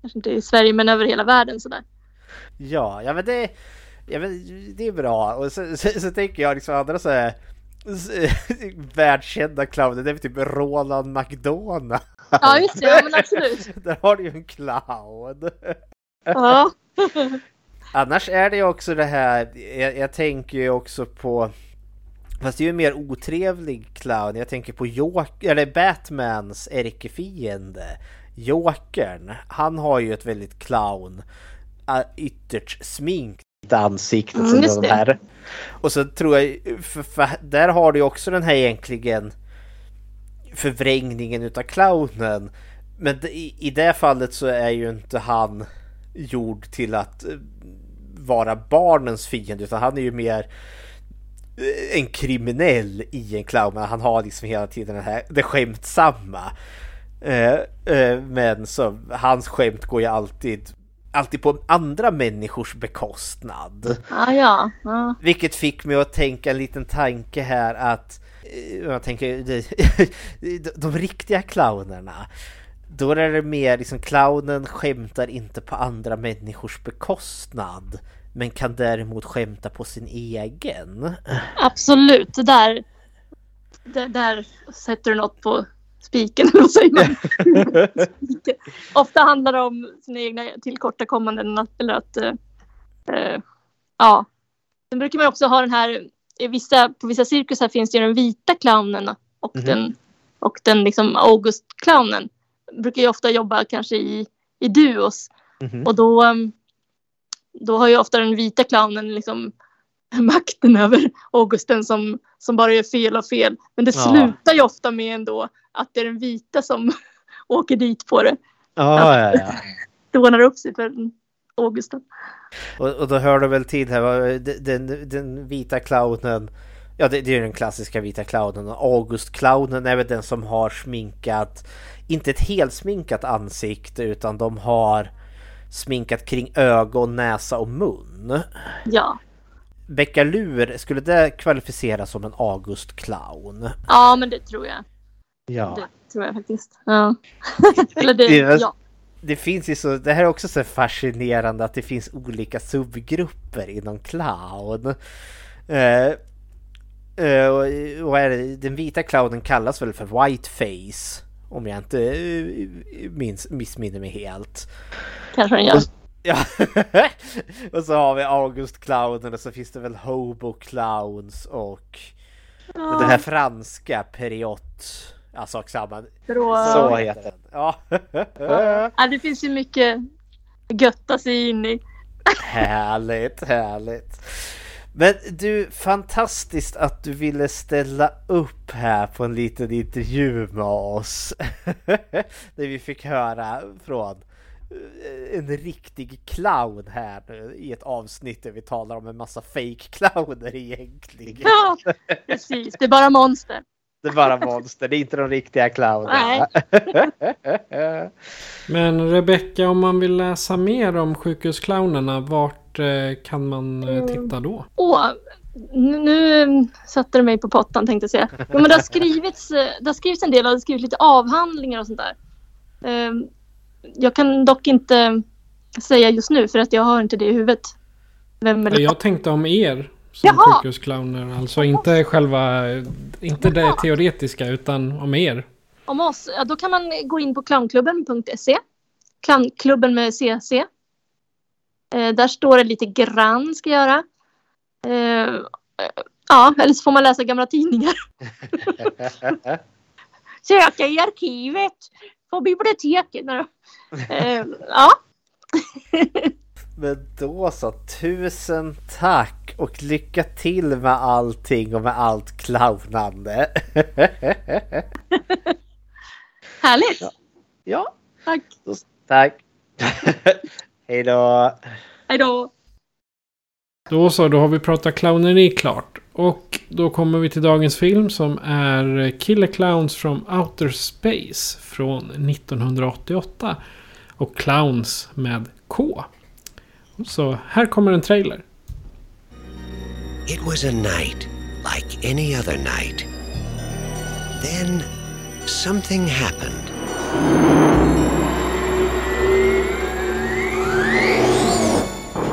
Kanske inte i Sverige, men över hela världen sådär. Ja, ja men det, ja, men det är bra. Och så, så, så tänker jag liksom andra så här <laughs> världskända clowner, det är typ Roland McDonald. Ja, just det. Ja, men absolut. <laughs> Där har du ju en clown. Ja. <laughs> Annars är det ju också det här, jag, jag tänker ju också på Fast det är ju en mer otrevlig clown. Jag tänker på Joker, eller Batmans ärkefiende. Jokern. Han har ju ett väldigt clown, ytterst sminkt ansikte. Mm, som de här. Och så tror jag, för, för där har du ju också den här egentligen förvrängningen utav clownen. Men i, i det fallet så är ju inte han gjord till att eh, vara barnens fiende utan han är ju mer eh, en kriminell i en clown. Men han har liksom hela tiden det här det skämtsamma. Eh, eh, men så hans skämt går ju alltid alltid på andra människors bekostnad. Ja, ja. ja. Vilket fick mig att tänka en liten tanke här att eh, jag tänker de, <laughs> de, de riktiga clownerna då är det mer liksom clownen skämtar inte på andra människors bekostnad men kan däremot skämta på sin egen. Absolut. Det där, det där sätter du något på spiken. <laughs> eller vad säger man? <laughs> Ofta handlar det om sina egna tillkortakommanden. Eller att, eh, eh, ja. Sen brukar man också ha den här, i vissa, på vissa cirkusar finns det ju den vita clownen och Mhm. den, och den liksom August-clownen. Brukar ju ofta jobba kanske i, i duos. Mhm. Och då, um, då har ju ofta den vita clownen liksom <laughs> makten över Augusten som, som bara gör fel och fel. Men det Ja. slutar ju ofta med ändå att det är den vita som <laughs> åker dit på det. Ja, ja, ja. <laughs> Det ordnar upp sig för Augusten. Och, och då hör du väl till här, den, den, vita clownen Ja det, det är den klassiska vita clownen August-clownen är väl den som har sminkat Inte ett helt sminkat ansikte utan de har Sminkat kring ögon, näsa och mun Ja. Beckalur, skulle det kvalificeras som en August-clown? ja, men det tror jag. Ja Det tror jag faktiskt. Ja. <laughs> Eller det, ja. Det finns ju så, det här är också så fascinerande att det finns olika subgrupper inom clown. Eh, eh, och, är det, den vita clownen kallas väl för whiteface. Om jag inte eh, minns, missminner mig helt. Kanske den gör. Ja. <laughs> och så har vi August clownen och så finns det väl hobo clowns och den här franska period. Ja, sak samma. Bra. Så heter den. Ja. Ja, det finns ju mycket götta sig in i. Härligt, härligt. Men du, fantastiskt att du ville ställa upp här på en liten intervju med oss. <laughs> Där vi fick höra från en riktig clown här nu i ett avsnitt där vi talar om en massa fake clowner egentligen. Ja, precis. Det är bara monster. Det är bara monster, det är inte de riktiga clownerna. <laughs> Men Rebecka, om man vill läsa mer om sjukhusclownerna, vart eh, kan man eh, titta då? Åh, nu, nu satte du mig på pottan tänkte jag säga. Jo, men det, har skrivits, eh, det har skrivits en del och det har skrivits lite avhandlingar och sånt där. Ehm, Jag kan dock inte säga just nu för att jag har inte det i huvudet. Vem eller Jag tänkte om er som Jaha! sjukhusclowner. Alltså inte själva, inte det teoretiska utan om er. om oss, ja, då kan man gå in på clownklubben.se. Clownklubben med CC. Eh, där står det lite grann ska jag göra. Eh, ja, eller så får man läsa gamla tidningar. <laughs> Söka i arkivet på biblioteket. Då. <laughs> Eh, ja, <laughs> Men då så, tusen tack och lycka till med allting och med allt clownande. <laughs> härligt. ja, Tack. tack. Hej då. Hej då. Då så, då har vi pratat clowneri klart. Och då kommer vi till dagens film som är Killer Clowns from Outer Space från 1988. Och Clowns med K. Så här kommer en trailer. It was a night like any other night. Then something happened.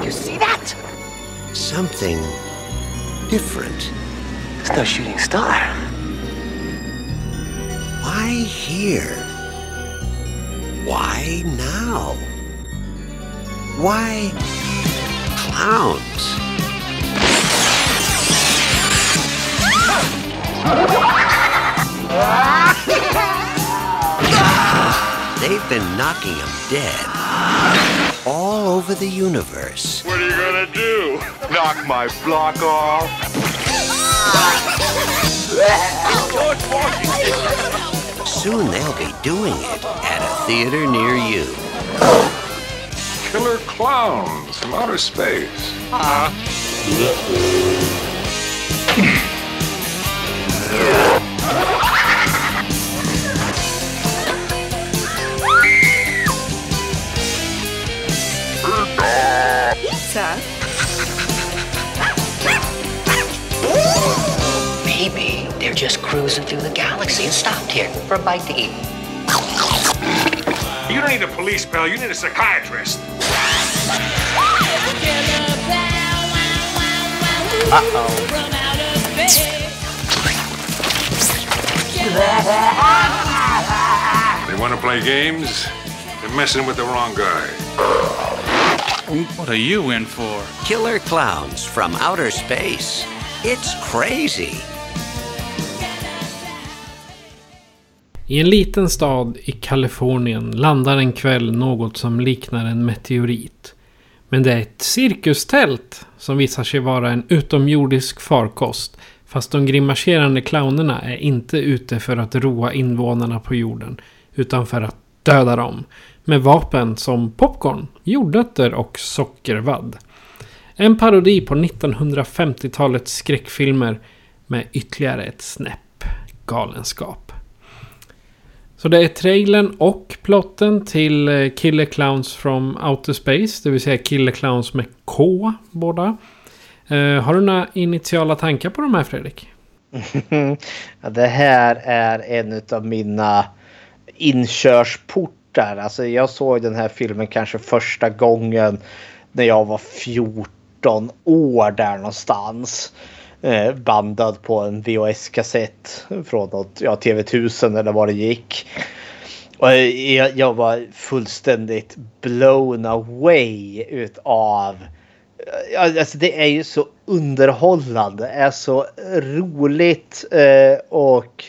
You see that? Something different. It's no shooting star. Why here? Why now? Why clowns? They've been knocking them dead all over the universe. What are you gonna do? Knock my block off? Soon they'll be doing it at a theater near you. Killer clowns from outer space. Maybe they're just cruising through the galaxy and stopped here for a bite to eat. You don't need a police pal, you need a psychiatrist. They want to play games? They're messing with the wrong guy. What are you in for? Killer clowns from outer space. It's crazy. I en liten stad i Kalifornien landar en kväll något som liknar en meteorit. Men det är ett cirkustält som visar sig vara en utomjordisk farkost. Fast de grimaserande clownerna är inte ute för att roa invånarna på jorden. Utan för att döda dem. Med vapen som popcorn, jordnötter och sockervadd. En parodi på 1950-talets skräckfilmer med ytterligare ett snäpp galenskap. Så det är trailern och plotten till eh, Killer Clowns from Outer Space. Det vill säga Killer Clowns med K båda. Eh, har du några initiala tankar på de här Fredrik? <laughs> ja, det här är en av mina inkörsportar. Alltså jag såg den här filmen kanske första gången när jag var 14 år där någonstans. Eh, bandad på en VHS-kassett från något, ja, TV1000 eller vad det gick. Och eh, jag, jag var fullständigt blown away utav eh, Alltså det är ju så underhållande, det är så roligt eh, och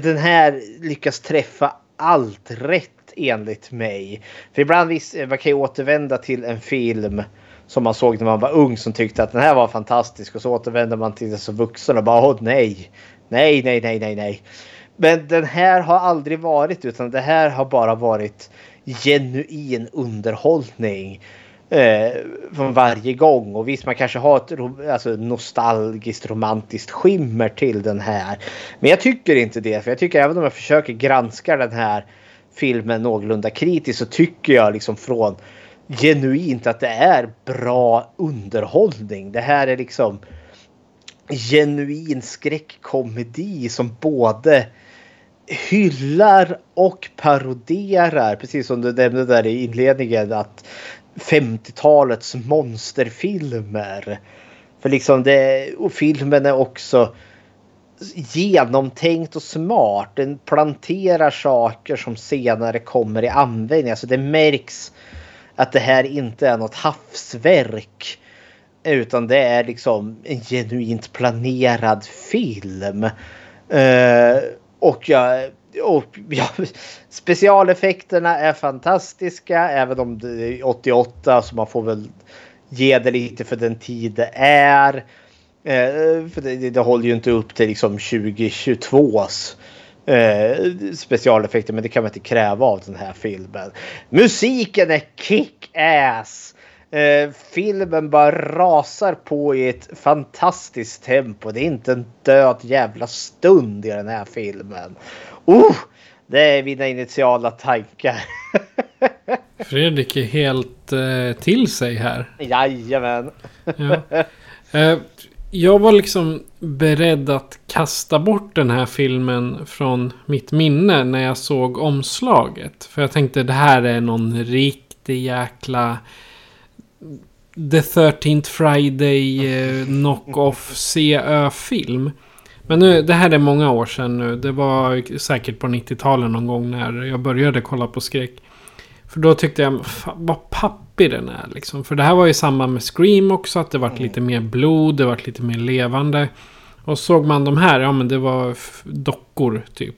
den här lyckas träffa allt rätt enligt mig. För ibland visst, man kan ju återvända till en film som man såg när man var ung som tyckte att den här var fantastisk och så återvänder man till det som vuxen och bara åh nej, nej, nej, nej, nej, nej. Men den här har aldrig varit utan det här har bara varit genuin underhållning eh, från varje gång. Och visst, man kanske har ett alltså, nostalgiskt romantiskt skimmer till den här. Men jag tycker inte det. För jag tycker även om jag försöker granska den här filmen någorlunda kritiskt så tycker jag liksom från genuint att det är bra underhållning. Det här är liksom genuin skräckkomedi som både hyllar och paroderar, precis som du nämnde där i inledningen, att 50-talets monsterfilmer. För liksom det, och filmen är också genomtänkt och smart. Den planterar saker som senare kommer i användning. Alltså det märks att det här inte är något havsverk. Utan det är liksom en genuint planerad film. Uh, och jag och ja, <laughs> specialeffekterna är fantastiska även om det är 88 så man får väl ge det lite för den tid det är. Uh, för det, det, håller ju inte upp till liksom 2022s eh, specialeffekter men det kan man inte kräva av den här filmen. Musiken är kick-ass! Eh, filmen bara rasar på i ett fantastiskt tempo. Det är inte en död jävla stund i den här filmen. Oh, det är mina initiala tankar. <laughs> Fredrik är helt eh, till sig här. Jajamän. Ja. Eh, jag var liksom beredd att kasta bort den här filmen från mitt minne när jag såg omslaget. För jag tänkte det här är någon riktig jäkla The 13th Friday eh, knock-off CÖ-film. Men nu, det här är många år sedan nu. Det var säkert på 90-talet någon gång när jag började kolla på skräck. För då tyckte jag, fan, vad pappig den är liksom. För det här var ju samma med Scream också. Att det vart lite mer blod, det vart lite mer levande. Och såg man de här, ja men det var dockor typ.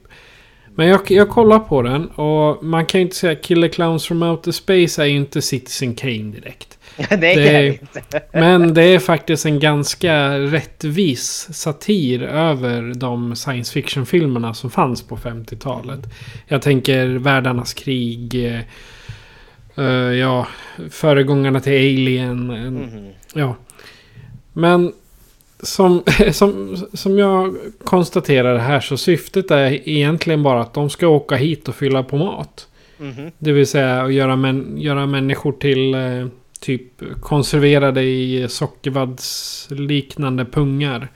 Men jag, jag kollar på den och man kan ju inte säga Killer Clowns from Outer Space är ju inte Citizen Kane direkt. <laughs> Det är inte. <laughs> Men det är faktiskt en ganska rättvis satir över de science fiction-filmerna som fanns på 50-talet. Jag tänker Världarnas krig. Eh, eh, ja, föregångarna till Alien. en- Mhm. Ja. Men som, <laughs> som, som jag konstaterar här så syftet är egentligen bara att de ska åka hit och fylla på mat. Mhm. Det vill säga att göra, män, göra människor till eh, typ konserverade i sockervaddsliknande pungar.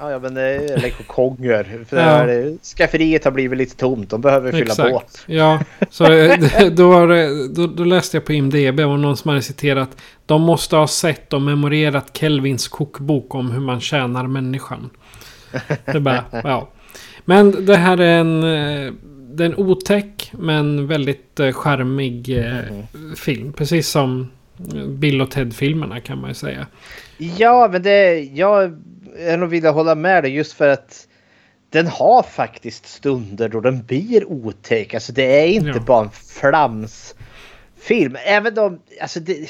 Ja, ja, men det är eller kokonger. För Ja. här, skafferiet har blivit lite tomt. De behöver fylla på. Ja, så eh, <laughs> då, det, då, då läste jag på IMDB och någon som hade citerat. De måste ha sett och memorerat Kelvins kokbok om hur man tjänar människan. Det bara, ja. Men det här är en, eh, det är en otäck men väldigt eh, charmig eh, film. Precis som eh, Bill och Ted-filmerna kan man ju säga. Ja, men det, jag nog vilja hålla med dig just för att den har faktiskt stunder då den blir otäck. Alltså det är inte Ja. bara en flamsfilm. Även om, alltså det,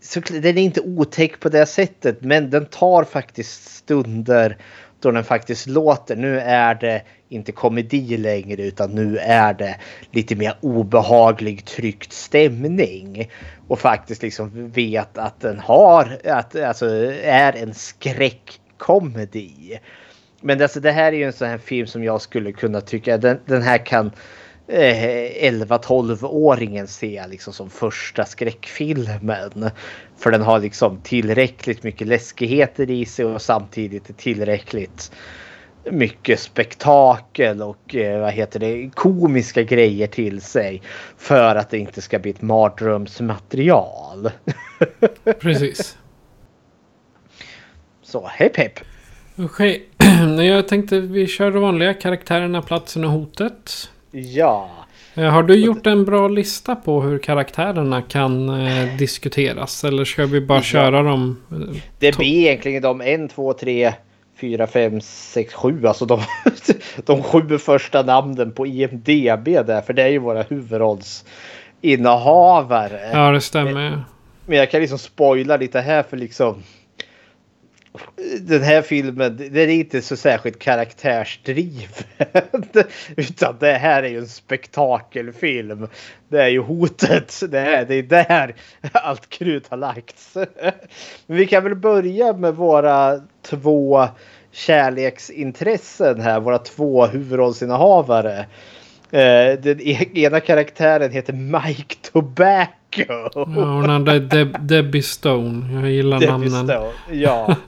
så, den är inte otäck på det sättet. Men den tar faktiskt stunder då den faktiskt låter. Nu är det inte komedi längre utan nu är det lite mer obehaglig tryckt stämning. Och faktiskt liksom vet att den har, att, alltså är en comedy. Men alltså det här är ju en sån här film som jag skulle kunna tycka den, den här kan eh, 11-12-åringen se liksom som första skräckfilmen. För den har liksom tillräckligt mycket läskigheter i sig och samtidigt tillräckligt mycket spektakel och eh, vad heter det, komiska grejer till sig. För att det inte ska bli ett mardrömsmaterial. <laughs> Precis. Så hepp hepp. Okej, <clears throat> okay. jag tänkte vi kör de vanliga karaktärerna, platsen och hotet. Ja. Eh, Har du gjort en bra lista på hur karaktärerna kan eh, diskuteras? Eller ska vi bara Ja. köra dem? eh, Det blir egentligen de 1, 2, 3, 4, 5, 6, 7. Alltså de, <laughs> de sju första namnen på IMDB där. För det är ju våra huvudrollsinnehavare. Ja, det stämmer. Men jag kan liksom spoila lite här för liksom. Den här filmen, den är inte så särskilt karaktärsdriven. <laughs> Utan det här är ju en spektakelfilm. Det är ju hotet. Det är, det är där allt krut har lagts. <laughs> Men vi kan väl börja med våra två kärleksintressen här. Våra två huvudrollsinnehavare. Eh, Den e- ena karaktären heter Mike Tobacco. Ja, hon hade Deb- Debbie Stone. Jag gillar Debbie namnen. Stone, Ja. <laughs>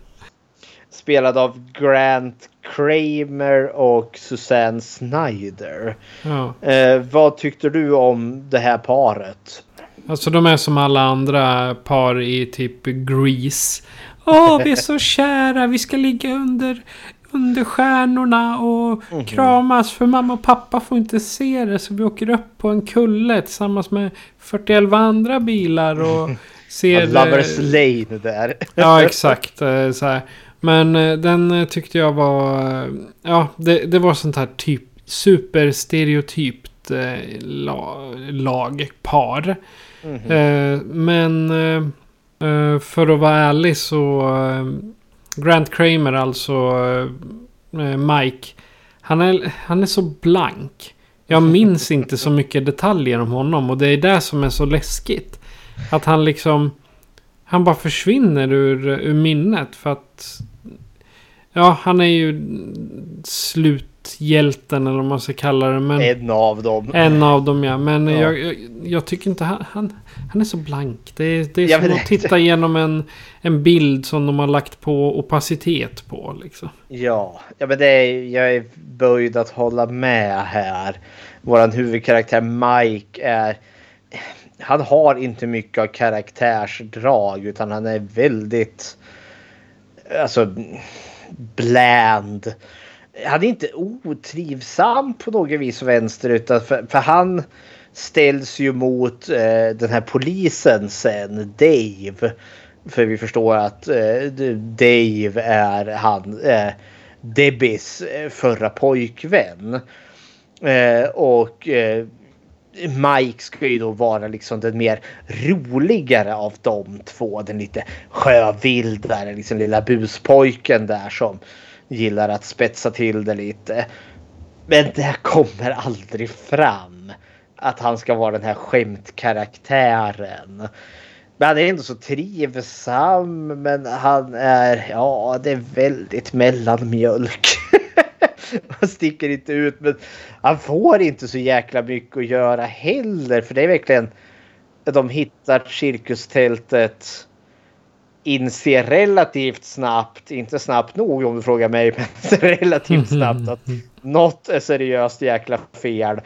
Spelad av Grant Kramer och Susanne Snyder. Ja. Eh, vad tyckte du om det här paret? Alltså de är som alla andra par i typ Grease. Åh, vi är så <laughs> kära. Vi ska ligga under, under stjärnorna och kramas. För mamma och pappa får inte se det. Så vi åker upp på en kulle tillsammans med 41 andra bilar och <laughs> ser... Lovers Lane där. Ja, <laughs> exakt. eh, Så här. Men eh, den eh, tyckte jag var... eh, Ja, det, det var sånt här typ superstereotypt eh, la, lag, par. Mhm. Eh, men eh, för att vara ärlig så... Grant Kramer, alltså Mike. Han är, han är så blank. Jag <laughs> minns inte så mycket detaljer om honom och det är det som är så läskigt. Att han liksom... han bara försvinner ur, ur minnet för att... Ja, han är ju sluthjälten eller vad man ska kalla det. Men, En av dem. en av dem ja. Men Ja. Jag, jag, jag tycker inte han, han... Han är så blank. Det är, det är Jag som att titta igenom en, en bild som de har lagt på opacitet på. Liksom. Ja, ja men det är, jag är böjd att hålla med här. Våran huvudkaraktär Mike är... Han har inte mycket av karaktärsdrag utan han är väldigt... Alltså... Bland. Han är inte otrivsam på något vis vänster utan för, för han ställs ju mot eh, den här polisen sen, Dave. För vi förstår att eh, Dave är han eh, Debbies eh, förra pojkvän. Eh, och eh, Mike ska ju då vara liksom den mer roligare av de två. Den lite sjövildare, liksom lilla buspojken där som gillar att spetsa till det lite. Men det kommer aldrig fram att han ska vara den här skämtkaraktären. Men han är ändå så trivsam. Men han är, ja det är väldigt mellanmjölk. <laughs> <laughs> han sticker inte ut men han får inte så jäkla mycket att göra heller. För det är verkligen, de hittar cirkustältet inser relativt snabbt, inte snabbt nog om du frågar mig, <laughs> men relativt snabbt att <laughs> något är seriöst jäkla fel.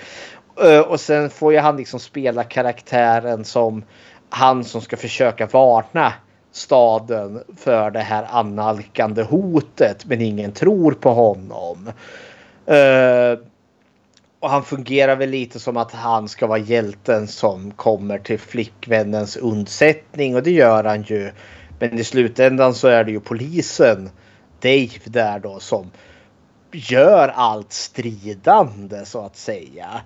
Ö, Och sen får ju han liksom spela karaktären som han som ska försöka varna staden för det här annalkande hotet men ingen tror på honom. Uh, och han fungerar väl lite som att han ska vara hjälten som kommer till flickvännens undsättning och det gör han ju. Men i slutändan så är det ju polisen, Dave där då som gör allt stridande så att säga.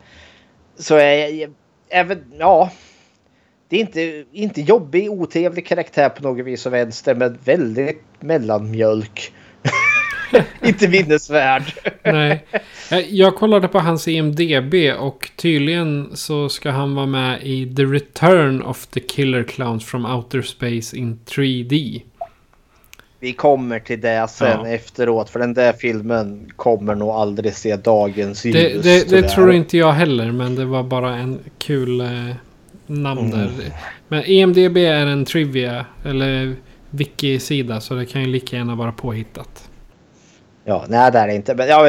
Så är även, ja. Det är inte, inte jobbig, otrevlig karaktär på något vis och vänster men väldigt mellanmjölk. <laughs> inte minnesvärd. Nej. Eh, Jag kollade på hans IMDB och tydligen så ska han vara med i The Return of the Killer Clowns from Outer Space in 3D. Vi kommer till det sen Ja. efteråt för den där filmen kommer nog aldrig se dagens ljus. Det, det, det tror inte jag heller men det var bara en kul eh, namn där. Men IMDB är en trivia eller wiki-sida så det kan ju lika gärna vara påhittat. Ja, nej det är det inte. Men ja,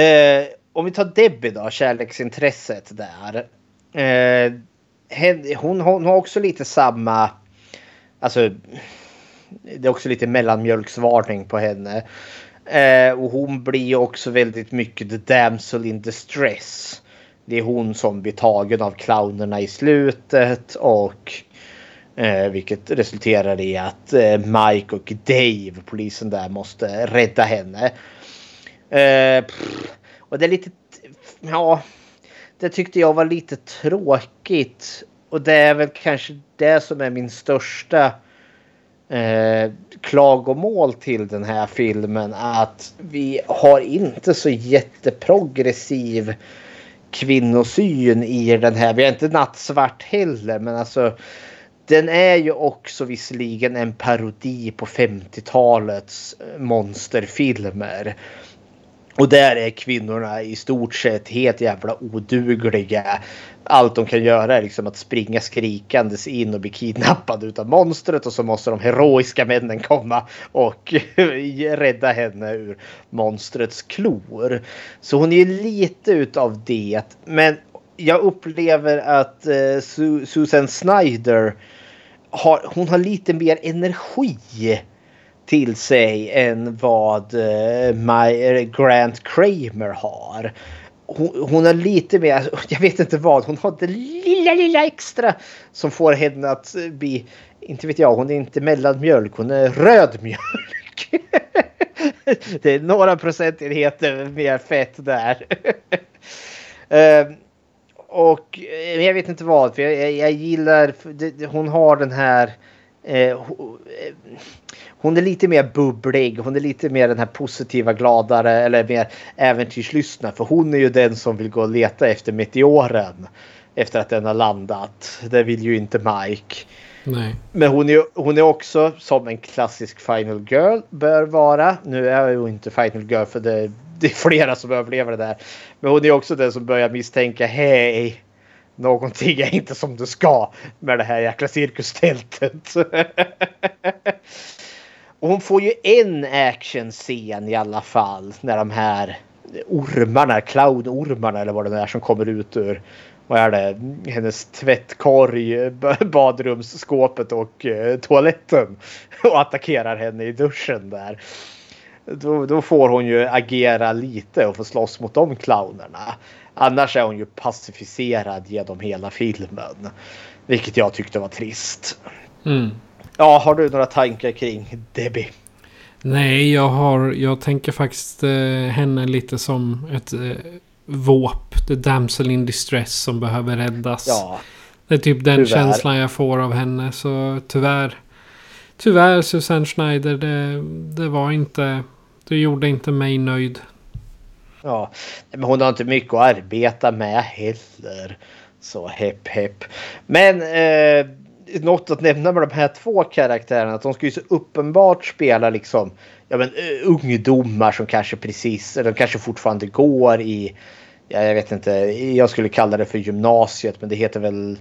eh, om vi tar Debbie då, kärleksintresset där. Eh, hen, hon, hon har också lite samma... Alltså, det är också lite mellanmjölksvarning på henne. Eh, och hon blir ju också väldigt mycket the damsel in distress. Det är hon som blir tagen av clownerna i slutet och Eh, vilket resulterar i att eh, Mike och Dave, polisen där, måste rädda henne. Eh, och det är lite... Ja, det tyckte jag var lite tråkigt. Och det är väl kanske det som är min största eh, klagomål till den här filmen. Att vi har inte så jätteprogressiv kvinnosyn i den här. Vi har inte nattsvart heller men alltså den är ju också visserligen en parodi på 50-talets monsterfilmer. Och där är kvinnorna i stort sett helt jävla odugliga. Allt de kan göra är liksom att springa skrikandes in och bli kidnappade utav monstret och så måste de heroiska männen komma och <laughs> rädda henne ur monstrets klor. Så hon är lite utav det. Men jag upplever att eh, Su- Susan Snyder har, hon har lite mer energi till sig än vad eh, My, eh, Grant Kramer har. Hon, hon har lite mer, alltså, jag vet inte vad, hon har det lilla, lilla extra som får henne att eh, bli, inte vet jag, hon är inte mellanmjölk, hon är rödmjölk. <laughs> det är några procentenheter mer fett där. <laughs> Ehm, och jag vet inte vad, för jag, jag, jag gillar, det- det- hon har den här eh, eh, hon är lite mer bubblig, hon är lite mer den här positiva, gladare eller mer äventyrslystna. För hon är ju den som vill gå och leta efter meteoren efter att den har landat. Det vill ju inte Mike. Nej. Men hon är, hon är också som en klassisk Final Girl bör vara. Nu är hon inte Final Girl för det, det är flera som överlever det där. Men hon är också den som börjar misstänka hej. Någonting är inte som det ska med det här jäkla cirkustältet. Och hon får ju en actionscen i alla fall när de här ormarna, clownormarna eller vad det är som kommer ut ur vad är det, hennes tvättkorg, badrumsskåpet och eh, toaletten och attackerar henne i duschen där. Då, då får hon ju agera lite och få slåss mot de clownerna. Annars är hon ju pacificerad genom hela filmen. Vilket jag tyckte var trist. Mm. Ja, har du några tankar kring Debbie? Nej, jag har... Jag tänker faktiskt eh, henne lite som ett eh, våp. The damsel in distress som behöver räddas. Ja, Det är typ den tyvärr. känslan jag får av henne. Så tyvärr. Tyvärr Susanne Schneider. Det, det var inte... Du gjorde inte mig nöjd. ja. Men hon har inte mycket att arbeta med heller. Så hepp hepp. Men eh, något att nämna med de här två karaktärerna. Att de ska ju så uppenbart spela liksom ja, men, eh, ungdomar som kanske precis, eller de kanske fortfarande går i, ja, jag vet inte, jag skulle kalla det för gymnasiet men det heter väl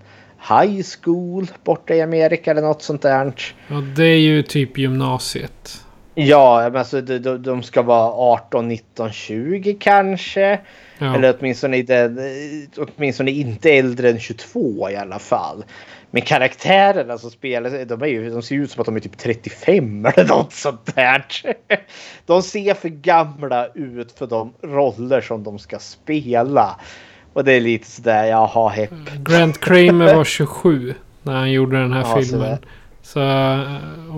high school borta i Amerika eller något sånt där. Ja, det är ju typ gymnasiet. Ja, men alltså de, de, ska vara 18, 19, 20 kanske. Ja. Eller åtminstone, inte, åtminstone inte äldre än 22 i alla fall. Men karaktärerna som spelar, de, är ju, de ser ut som att de är typ 35 <laughs> eller något sånt där. De ser för gamla ut för de roller som de ska spela. Och det är lite sådär, jaha hepp. Grant Kramer var <laughs> 27 när han gjorde den här Ja, filmen. Så,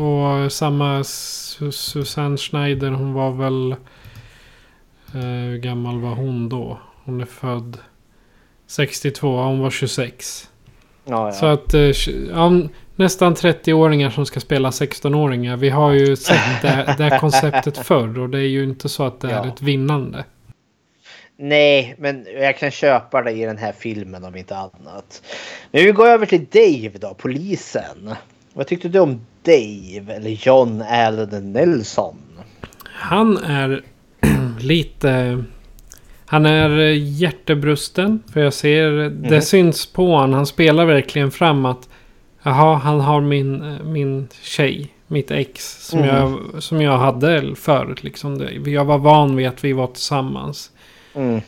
och samma Su- Susanne Schneider, hon var väl... eh, hur gammal var hon då? Hon är född 62, hon var 26. Ja, ja. Så att eh, ja, nästan 30-åringar som ska spela 16-åringar. Vi har ju sett det, det här konceptet <laughs> förr och det är ju inte så att det är ett vinnande. Nej, men jag kan köpa det i den här filmen om inte annat. Men vi går över till Dave då, polisen. Vad tyckte du om Dave eller John Allen Nelson? Han är <clears throat> lite... Han är hjärtebrusten. För jag ser... Det syns på han. Han spelar verkligen fram att... Jaha, han har min, min tjej. Mitt ex. Som, jag, som jag hade förut. Liksom. Jag var van vid att vi var tillsammans. Mm.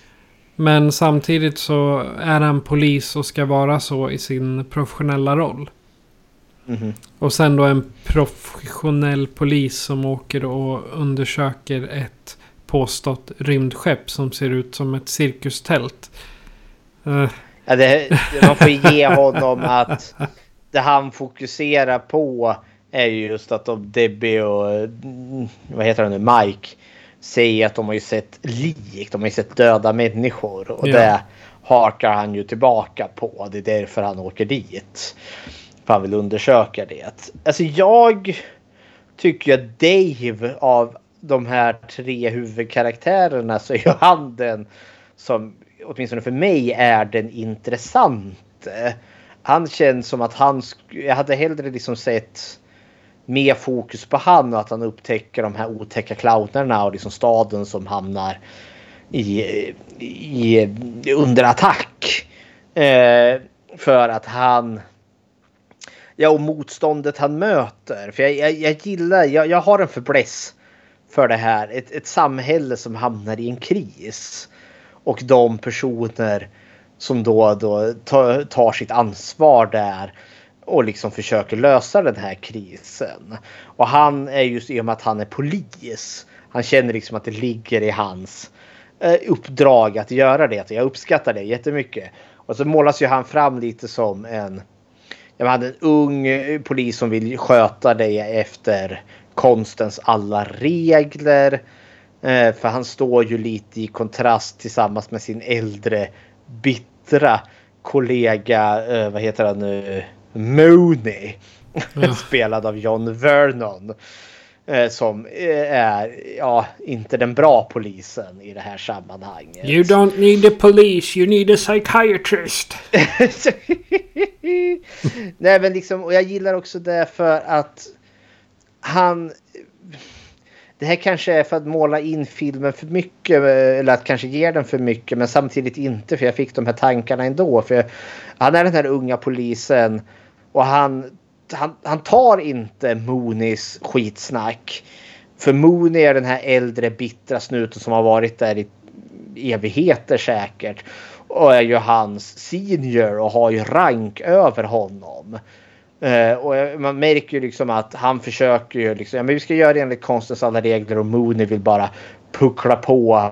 Men samtidigt så är han polis och ska vara så i sin professionella roll. Mhm. Och sen då en professionell polis som åker och undersöker ett påstått rymdskepp som ser ut som ett cirkustält. Eh, Ja, det, man får ge honom att det han fokuserar på är ju just att de, Debbie och mm, vad heter han nu, Mike säger att de har ju sett lik, de har ju sett döda människor och Ja. det hakar han ju tillbaka på. Det är därför han åker dit. För han vill undersöka det. Alltså jag tycker att Dave av de här tre huvudkaraktärerna så är han den som åtminstone för mig är den intressante. Han känns som att han, jag hade hellre liksom sett mer fokus på han och att han upptäcker de här otäcka clownerna och liksom staden som hamnar i, i, under attack. Eh, för att han Ja, och motståndet han möter. För jag, jag, jag gillar, jag, jag har en förbläss för det här. Ett, ett samhälle som hamnar i en kris. Och de personer som då, då tar, tar sitt ansvar där och liksom försöker lösa den här krisen. Och han är just i och med att han är polis. Han känner liksom att det ligger i hans eh, uppdrag att göra det. Jag uppskattar det jättemycket. Och så målas ju han fram lite som en jag hade en ung eh, polis som vill sköta det efter konstens alla regler. Eh, för han står ju lite i kontrast tillsammans med sin äldre bittra kollega, eh, vad heter han nu, Mooney. Ja. <laughs> Spelad av John Vernon. Eh, som eh, är, ja, inte den bra polisen i det här sammanhanget. You don't need a police, you need a psychiatrist. <laughs> Nej men liksom, och jag gillar också det för att han... Det här kanske är för att måla in filmen för mycket eller att kanske ge den för mycket men samtidigt inte för jag fick de här tankarna ändå. För han är den här unga polisen och han, han, han tar inte Moonis skitsnack. För Mooney är den här äldre bittra snuten som har varit där i evigheter säkert. Och är ju hans senior och har ju rank över honom. Uh, och man märker ju liksom att han försöker ju liksom, ja men vi ska göra det enligt konstens alla regler och Mooney vill bara puckla på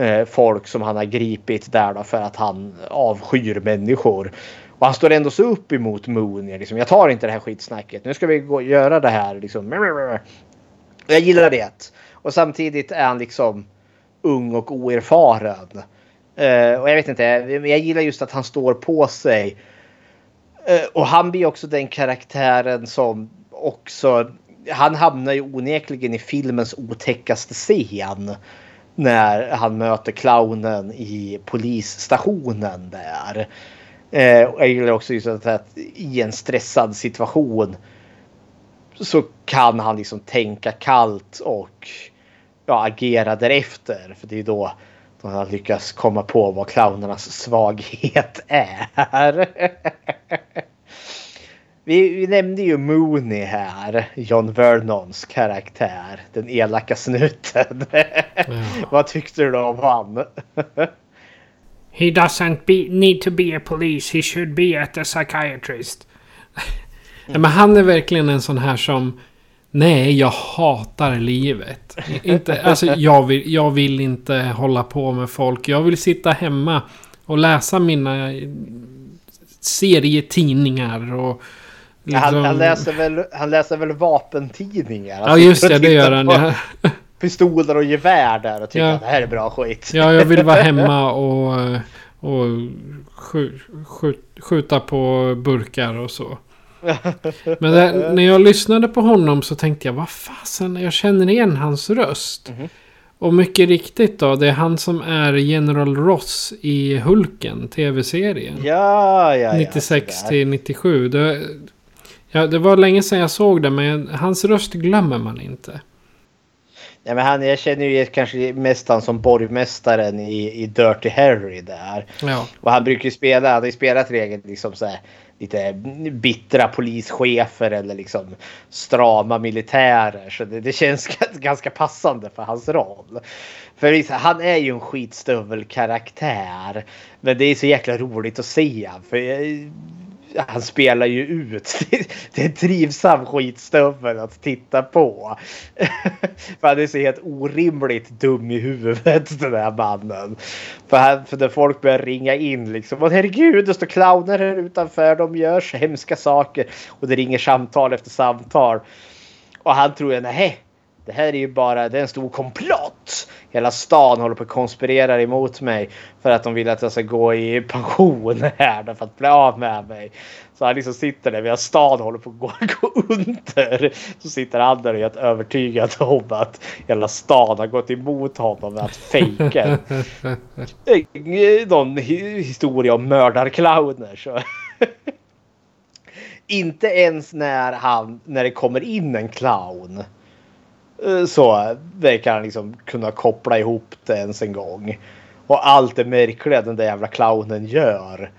uh, folk som han har gripit där då för att han avskyr människor. Och han står ändå så upp emot Mooney. Liksom, jag tar inte det här skitsnacket. Nu ska vi gå göra det här. Liksom. Jag gillar det. Och samtidigt är han liksom ung och oerfaren. Uh, och jag vet inte, jag gillar just att han står på sig. Uh, och han blir också den karaktären som också... Han hamnar ju onekligen i filmens otäckaste scen. När han möter clownen i polisstationen där. Och jag gillar också just att, att i en stressad situation så kan han liksom tänka kallt och ja, agera därefter. För det är då han lyckas komma på vad clownernas svaghet <laughs> är. vi, vi, nämnde ju Mooney här, John Vernons karaktär, den elaka snuten. <laughs> Ja. vad tyckte du om han? He doesn't be, need to be a police, he should be at a psychiatrist. Mm. Men han är verkligen en sån här som Nej, jag hatar livet. inte, alltså, jag, vill, jag vill inte hålla på med folk. Jag vill sitta hemma och läsa mina serietidningar och... Liksom... Han, han, liksom- läser väl, han läser väl vapentidningar? ja, just det. Det gör han. Ja. Pistoler och gevär där och tycker ja. att det här är bra skit. Ja, jag vill vara <laughs> hemma och, och skj, skj, skjuta på burkar och så. <laughs> Men där, när jag lyssnade på honom så tänkte jag, vad fasen, jag känner igen hans röst. Mm -hmm. Och mycket riktigt då, det är han som är General Ross i Hulken, tv-serien. Ja, ja, ja. 96 till 97. Det, ja, det var länge sedan jag såg det, men hans röst glömmer man inte. Ja, men han, jag känner ju kanske mest han som borgmästaren i, i Dirty Harry där. Ja. Och han brukar ju spela, han har ju spelat regeln liksom så här lite bittra polischefer eller liksom strama militärer. Så det, det känns <laughs> ganska passande för hans roll. För han är ju en skitstövelkaraktär. Men det är så jäkla roligt att se. För han spelar ju ut. <laughs> Det är en trivsam skitstövel att titta på. För han är så helt orimligt dum i huvudet den här mannen. För, han, för när folk börjar ringa in liksom. Och herregud det står clowner här utanför. De gör så hemska saker. Och det ringer samtal efter samtal. Och han tror ju nej det här är ju bara det är en stor komplott. Hela stan håller på att konspirera emot mig för att de vill att jag ska gå i pension här för att bli av med mig. Så han liksom sitter där medan stan håller på att gå, <laughs> gå under. Så sitter han där och är helt övertygad om att hela stan har gått emot honom med att fejka <laughs> någon historia om mördarclowner. Så. <laughs> Inte ens när, han, när det kommer in en clown Eh, så verkar han liksom kunna koppla ihop det ens en gång. Och allt det märkliga den där jävla clownen gör.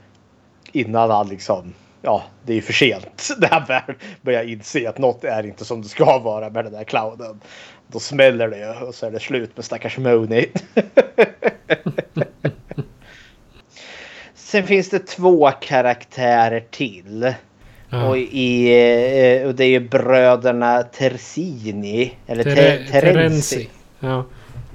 Innan han liksom, ja det är ju för sent. När han väl börjar inse att något är inte som det ska vara med den där clownen. Då smäller det ju och så är det slut med stackars Mooney. <laughs> Sen finns det två karaktärer till. Ja. Och, i, eh, och det är ju bröderna Tersini. Eller Ter. Terenzi. Ja.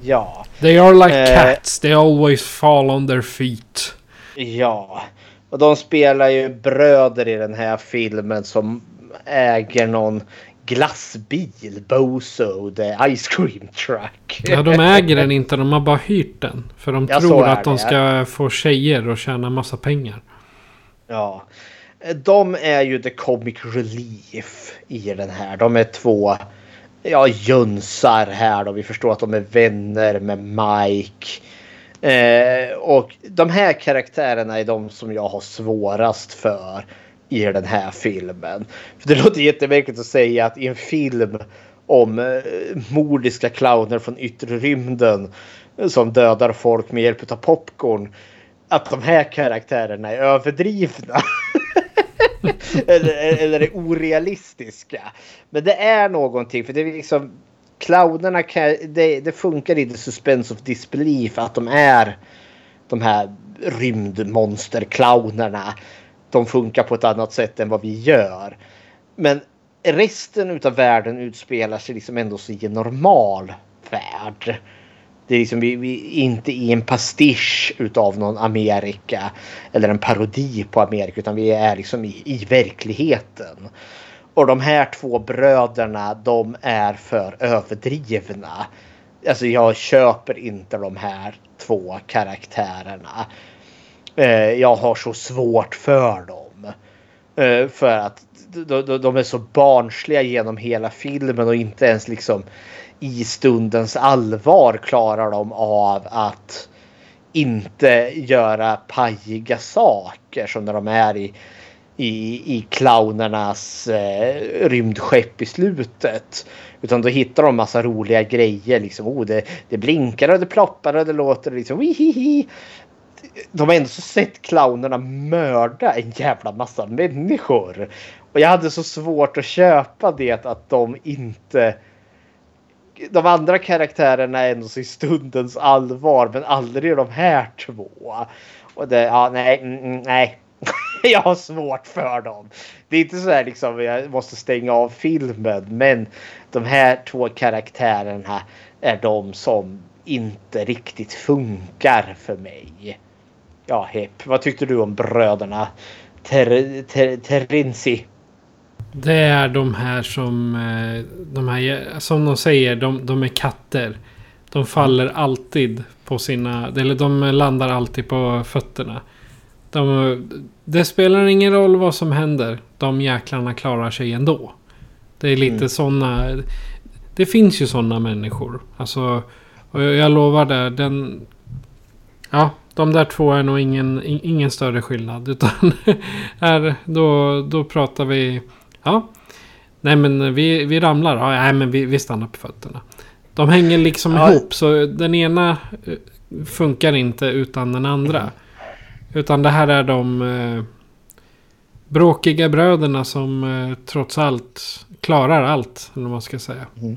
ja. They are like uh, cats. They always fall on their feet. Ja. Och de spelar ju bröder i den här filmen som äger någon glassbil. Bozo, the ice cream truck. Ja, de äger den inte. De har bara hyrt den. För de ja, tror att de ska få tjejer och tjäna massa pengar. Ja. Eh, de är ju the comic relief i den här. De är två ja, jönsar här då. Vi förstår att de är vänner med Mike. Eh, och de här karaktärerna är de som jag har svårast för i den här filmen. För Det låter jättemärkligt att säga att i en film om eh, mordiska clowner från yttre rymden som dödar folk med hjälp av popcorn. Att de här karaktärerna är överdrivna. <laughs> eller, eller är orealistiska. Men det är någonting för det är liksom clownerna kan, det, det funkar i the suspense of disbelief att de är de här rymdmonsterclownerna. De funkar på ett annat sätt än vad vi gör. Men resten av världen utspelar sig liksom ändå i en normal värld. Det är liksom vi, vi inte i en pastisch utav någon Amerika eller en parodi på Amerika utan vi är liksom i, i verkligheten. Och de här två bröderna de är för överdrivna. Alltså jag köper inte de här två karaktärerna. Eh, jag har så svårt för dem. Eh, för att de är så barnsliga genom hela filmen och inte ens liksom i stundens allvar klarar de av att inte göra pajiga saker som när de är i, i, i clownernas eh, rymdskepp i slutet. Utan då hittar de massa roliga grejer. Liksom, oh, det, det blinkar och det ploppar och det låter liksom wihihi. De har ändå sett clownerna mörda en jävla massa människor. Och jag hade så svårt att köpa det att de inte de andra karaktärerna är ändå i stundens allvar men aldrig de här två. Och det, ja nej, mm, mm, nej. <laughs> jag har svårt för dem. Det är inte så här liksom jag måste stänga av filmen men de här två karaktärerna är de som inte riktigt funkar för mig. Ja, Hepp. Vad tyckte du om bröderna Ter, ter, Terinci? Det är de här som... Eh, de här, som de säger, de, de är katter. De faller alltid på sina... Eller de landar alltid på fötterna. De, det spelar ingen roll vad som händer. De jäklarna klarar sig ändå. Det är lite mm. sådana... Det finns ju sådana människor. Alltså... Och jag, jag lovar det. Den... Ja, de där två är nog ingen, ingen större skillnad. <laughs> Utan här, då, då pratar vi... Ja. Nej men vi, vi ramlar. Ja, nej men vi, vi stannar på fötterna. De hänger liksom ja. ihop. Så den ena eh, funkar inte utan den andra. Utan det här är de eh, bråkiga bröderna som eh, trots allt klarar allt. Eller vad man ska säga. Mm.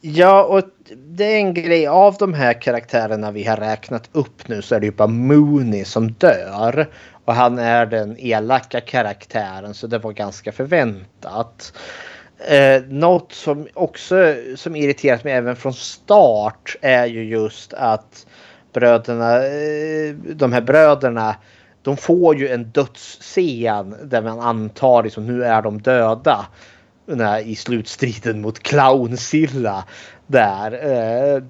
Ja, och det är en grej. Av de här karaktärerna vi har räknat upp nu så är det ju bara Mooney som dör. Och han är den elaka karaktären så det var ganska förväntat. Eh, något som också som irriterat mig även från start är ju just att bröderna, eh, de här bröderna, de får ju en dödsscen där man antar liksom nu är de döda. I slutstriden mot Clownsilla där. Eh,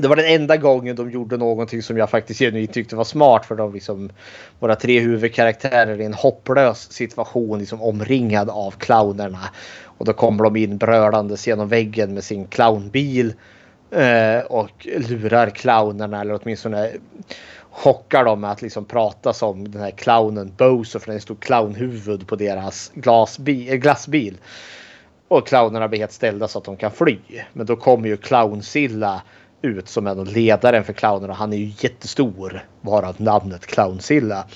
det var den enda gången de gjorde någonting som jag faktiskt genuint tyckte var smart för de liksom våra tre huvudkaraktärer i en hopplös situation liksom omringad av clownerna. Och då kommer de in brölandes genom väggen med sin clownbil eh, och lurar clownerna eller åtminstone chockar dem med att liksom prata som den här clownen Bozo för det stod clownhuvud på deras glasbil, eh, glassbil. Och clownerna blir helt ställda så att de kan fly. Men då kommer ju Clownsilla ut som en av ledaren för clownerna. Han är ju jättestor, varav namnet Clownzilla.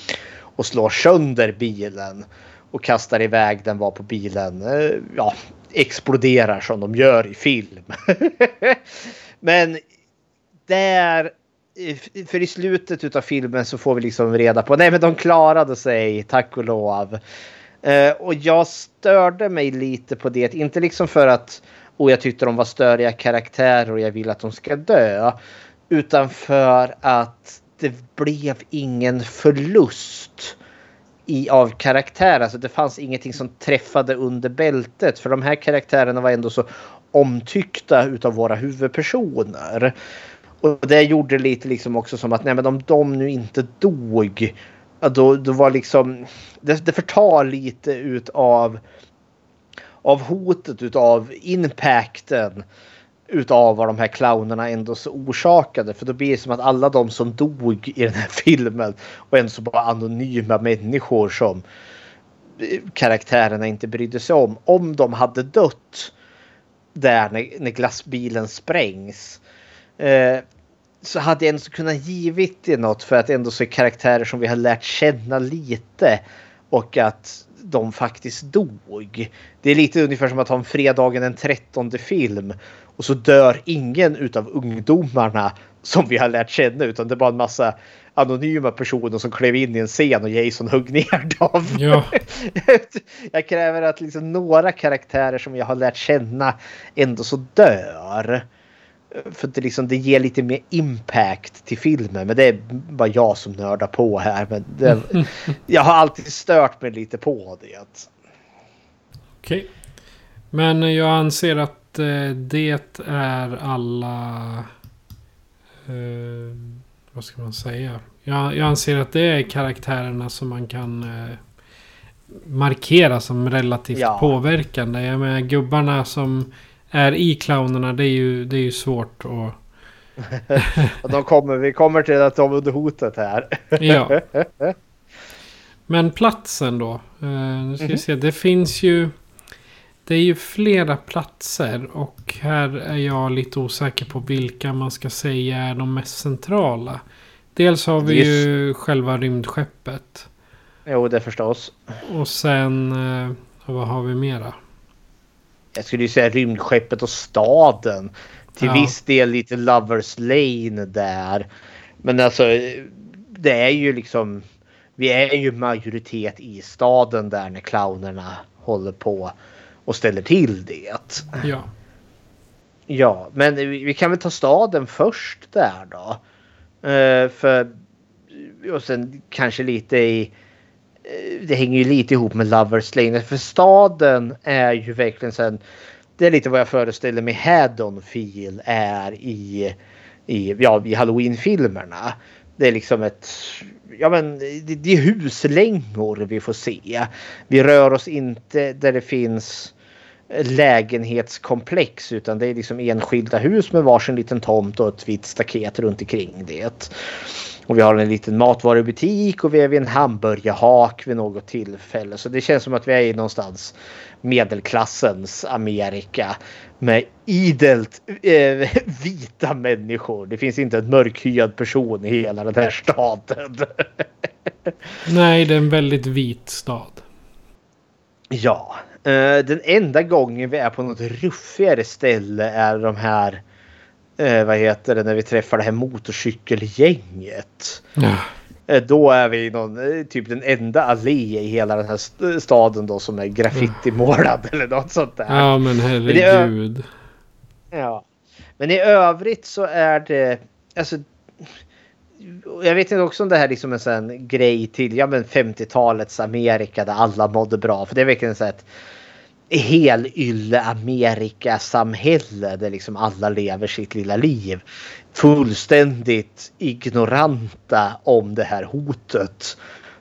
Och slår sönder bilen och kastar iväg den var på bilen. Eh, ja, exploderar som de gör i film. <laughs> Men där eh, för i slutet av filmen så får vi liksom reda på nej men de klarade sig tack och lov. Eh, och jag störde mig lite på det. Inte liksom för att och jag tyckte de var störiga karaktärer och jag vill att de ska dö. Utan för att det blev ingen förlust i, av karaktär. Alltså det fanns ingenting som träffade under bältet. För de här karaktärerna var ändå så omtyckta utav våra huvudpersoner. Och det gjorde lite liksom också som att nej men om de nu inte dog. Då, då var liksom det, det förtar lite utav av hotet utav impacten utav vad de här clownerna ändå så orsakade. För då blir det som att alla de som dog i den här <laughs> filmen och ändå så bara anonyma människor som eh, karaktärerna inte brydde sig om. Om de hade dött där när, när glassbilen sprängs. Eh, så hade jag ändå kunnat givit det något för att ändå se karaktärer som vi har lärt känna lite. Och att de faktiskt dog. Det är lite ungefär som att ha en fredagen den 13 film och så dör ingen utav ungdomarna som vi har lärt känna utan det är bara en massa anonyma personer som klev in i en scen och Jason högg ner <laughs> dem. Ja. <laughs> jag kräver att liksom några karaktärer som jag har lärt känna ändå så dör. För det, liksom, det ger lite mer impact till filmen. Men det är bara jag som nördar på här. Men det, <laughs> jag har alltid stört mig lite på det. Okej. Okay. Men jag anser att eh, det är alla... Eh, vad ska man säga? Jag, jag, anser att det är karaktärerna som man kan eh, markera som relativt ja. påverkande. Jag menar gubbarna som är i clownerna. Det är ju, det är ju svårt att... <laughs> de kommer, vi kommer till att de är under hotet här. ja. <laughs> Men platsen då. Uh, nu ska vi mhm. se. Det finns ju... Det är ju flera platser och här är jag lite osäker på vilka man ska säga är de mest centrala. Dels har vi Just. ju själva rymdskeppet. Jo, det förstås. Och sen... Uh, vad har vi mera? Jag skulle ju säga rymdskeppet och staden. Till ja. viss del lite Lovers Lane där. Men alltså det är ju liksom. Vi är ju majoritet i staden där när clownerna håller på och ställer till det. Ja. Ja, men vi kan väl ta staden först där då. Uh, för och sen kanske lite i Eh, det hänger ju lite ihop med Lovers Lane. För staden är ju verkligen sen. Det är lite vad jag föreställer mig Haddonfield är i, i, ja, i Halloween-filmerna. Det är liksom ett, ja men det, det är huslängor vi får se. Vi rör oss inte där det finns lägenhetskomplex utan det är liksom enskilda hus med varsin liten tomt och ett vitt staket runt omkring det. Och vi har en liten matvarubutik och vi är vid en hamburgerhak vid något tillfälle. Så det känns som att vi är i någonstans medelklassens Amerika. Med idelt eh, <laughs> vita människor. Det finns inte en mörkhyad person i hela den här staden. <laughs> Nej, det är en väldigt vit stad. Ja, eh, den enda gången vi är på något ruffigare ställe är de här eh, vad heter det, när vi träffar det här motorcykelgänget. Eh, då är vi någon, eh, typ den enda allé i hela den här staden då som är graffitimålad <laughs> eller något sånt där. Ja men herregud. Men ja. Men i övrigt så är det, alltså jag vet inte också om det här liksom är en sån grej till ja, 50-talets Amerika där alla mådde bra. För det är verkligen så att helylle Amerikasamhälle där liksom alla lever sitt lilla liv. Fullständigt ignoranta om det här hotet.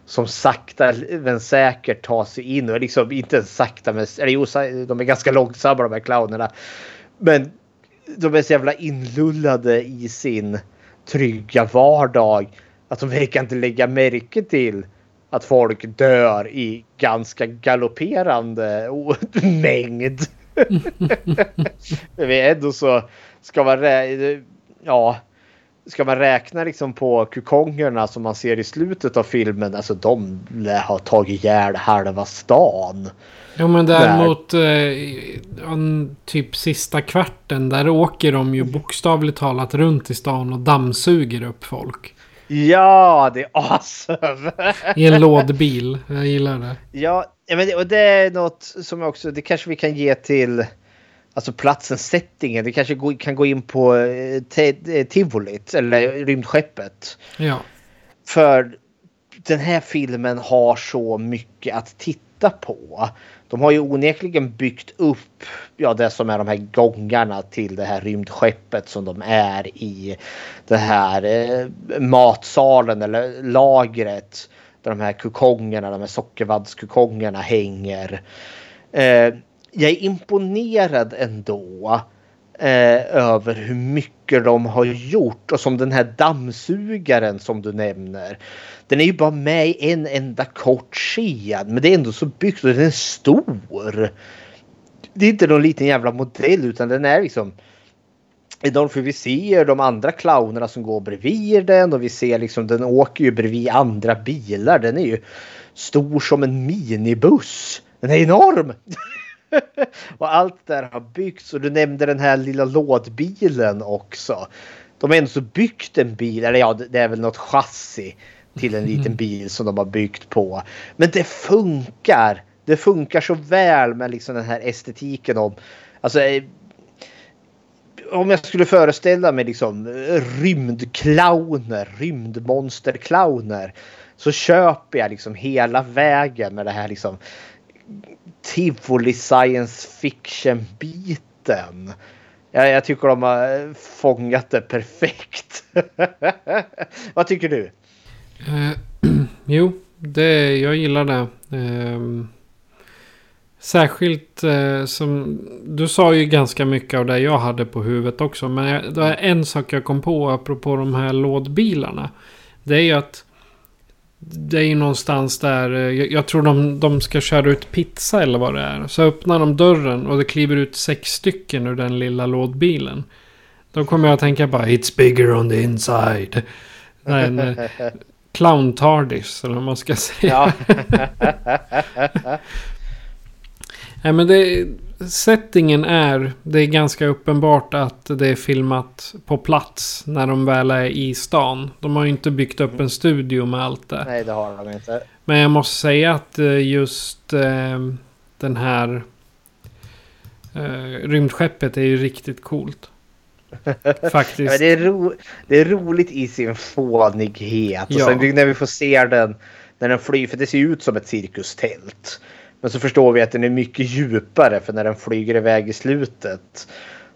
Som sakta men säkert tar sig in och liksom inte sakta men eller jo, de är ganska långsamma de här clownerna. Men de är så jävla inlullade i sin trygga vardag att de verkar inte lägga märke till att folk dör i ganska galopperande <laughs> mängd. <laughs> Vi är ändå så ska man ja, ska man räkna liksom på kukongerna som man ser i slutet av filmen. Alltså de har tagit ihjäl halva stan. Ja men däremot eh, typ sista kvarten där åker de ju bokstavligt talat runt i stan och dammsuger upp folk. Ja, det är awesome! <laughs> I en lådbil. Jag gillar det. Ja, men och det är något som också, det kanske vi kan ge till alltså platsen, settingen. Det kanske kan gå in på eh, eh, tivolit eller rymdskeppet. Ja. För den här filmen har så mycket att titta på de har ju onekligen byggt upp ja, det som är de här gångarna till det här rymdskeppet som de är i. Det här eh, matsalen eller lagret. Där de här kukongerna, de här sockervaddskukongerna hänger. Eh, jag är imponerad ändå eh, över hur mycket de har gjort och som den här dammsugaren som du nämner. Den är ju bara med i en enda kort scen men det är ändå så byggt och den är stor. Det är inte någon liten jävla modell utan den är liksom för vi ser de andra clownerna som går bredvid den och vi ser liksom den åker ju bredvid andra bilar. Den är ju stor som en minibuss. Den är enorm! <laughs> <laughs> och allt där har byggts och du nämnde den här lilla lådbilen också. De har ändå så byggt en bil, eller ja det är väl något chassi till en liten <laughs> bil som de har byggt på. Men det funkar. Det funkar så väl med liksom den här estetiken om Alltså eh, om jag skulle föreställa mig liksom rymdclowner, rymdmonsterclowner. Så köper jag liksom hela vägen med det här liksom tivoli science fiction biten. Jag, jag tycker de har eh, fångat det perfekt. <laughs> Vad tycker du? Eh, <clears throat> jo, det, jag gillar det. Eh, särskilt eh, som... Du sa ju ganska mycket av det jag hade på huvudet också. Men jag, det är en sak jag kom på apropå de här lådbilarna. Det är ju att... Det är ju någonstans där, eh, jag, jag tror de, de ska köra ut pizza eller vad det är. Så öppnar de dörren och det kliver ut sex stycken ur den lilla lådbilen. Då kommer jag att tänka bara It's bigger on the inside. En eh, <laughs> clown tardis eller vad man ska säga. Ja. <laughs> Nej men det, settingen är, det är ganska uppenbart att det är filmat på plats när de väl är i stan. De har ju inte byggt upp en studio med allt det. Nej det har de inte. Men jag måste säga att eh, just eh, den här eh, rymdskeppet är ju riktigt coolt. <laughs> Faktiskt. Ja, det, är ro, det är roligt i sin fånighet. Och Ja. sen när vi får se den när den flyger, för det ser ut som ett cirkustält. Men så förstår vi att den är mycket djupare för när den flyger iväg i slutet.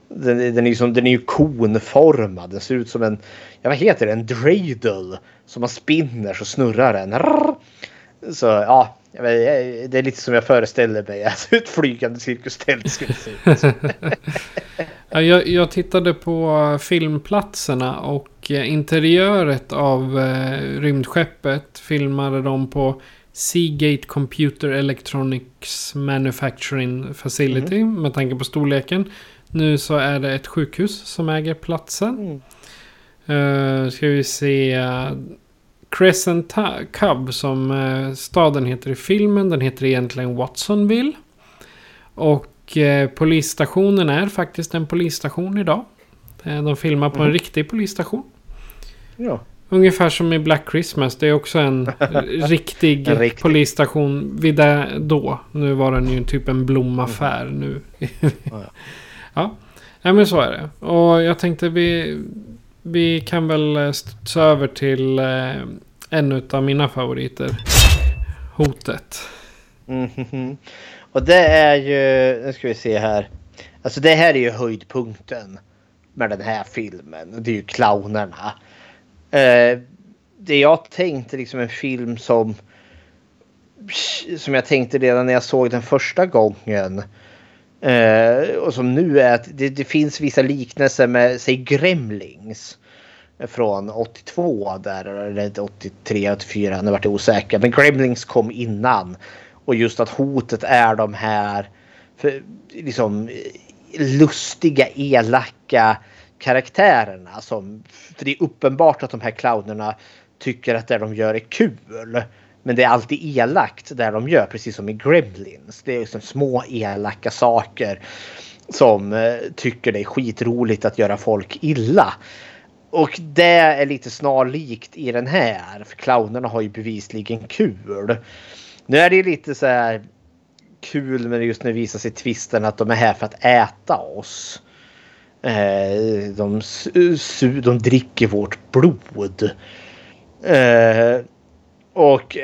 Den, den, är, ju den är ju konformad. Den ser ut som en, ja vad heter det, en dreidel. Som man spinner så snurrar den. Så ja, det är lite som jag föreställer mig att <laughs> alltså, ett flygande cirkustält skulle se ut. <laughs> Jag, jag tittade på filmplatserna och eh, interiöret av eh, rymdskeppet filmade de på Seagate Computer Electronics Manufacturing Facility med tanke på storleken. Nu så är det ett sjukhus som äger platsen. Uh, ska vi se. Crescent Cub som eh, staden heter i filmen. Den heter egentligen Watsonville. Och eh, polisstationen är faktiskt en polisstation idag. De filmar på en riktig polisstation. ja. Ungefär som i Black Christmas. Det är också <laughs> en riktig riktig. polisstation vid det då. Nu var den ju typ en blomaffär nu. ja. ja, <laughs> men så är det. Och jag tänkte vi, vi kan väl eh, studsa över till eh, en av mina favoriter. Hotet. Mhm. Och det är ju, nu ska vi se här. Alltså det här är ju höjdpunkten med den här filmen. Det är ju clownerna. Eh, det jag tänkte liksom en film som som jag tänkte redan när jag såg den första gången. Eh, och som nu är att det, det finns vissa liknelser med, säg Gremlings. Från 82 där, eller 83, 84, nu vart jag osäker. Men Gremlings kom innan. Och just att hotet är de här för, liksom lustiga, elaka karaktärerna. Som, för det är uppenbart att de här clownerna tycker att det de gör är kul. Men det är alltid elakt där de gör, precis som i Gremlins. Det är liksom små elaka saker som eh, tycker det är skitroligt att göra folk illa. Och det är lite snarlikt i den här. För clownerna har ju bevisligen kul. Nu är det lite så här kul men just nu visar sig tvisten twisten att de är här för att äta oss. Eh, de, su- de dricker vårt blod. Eh, och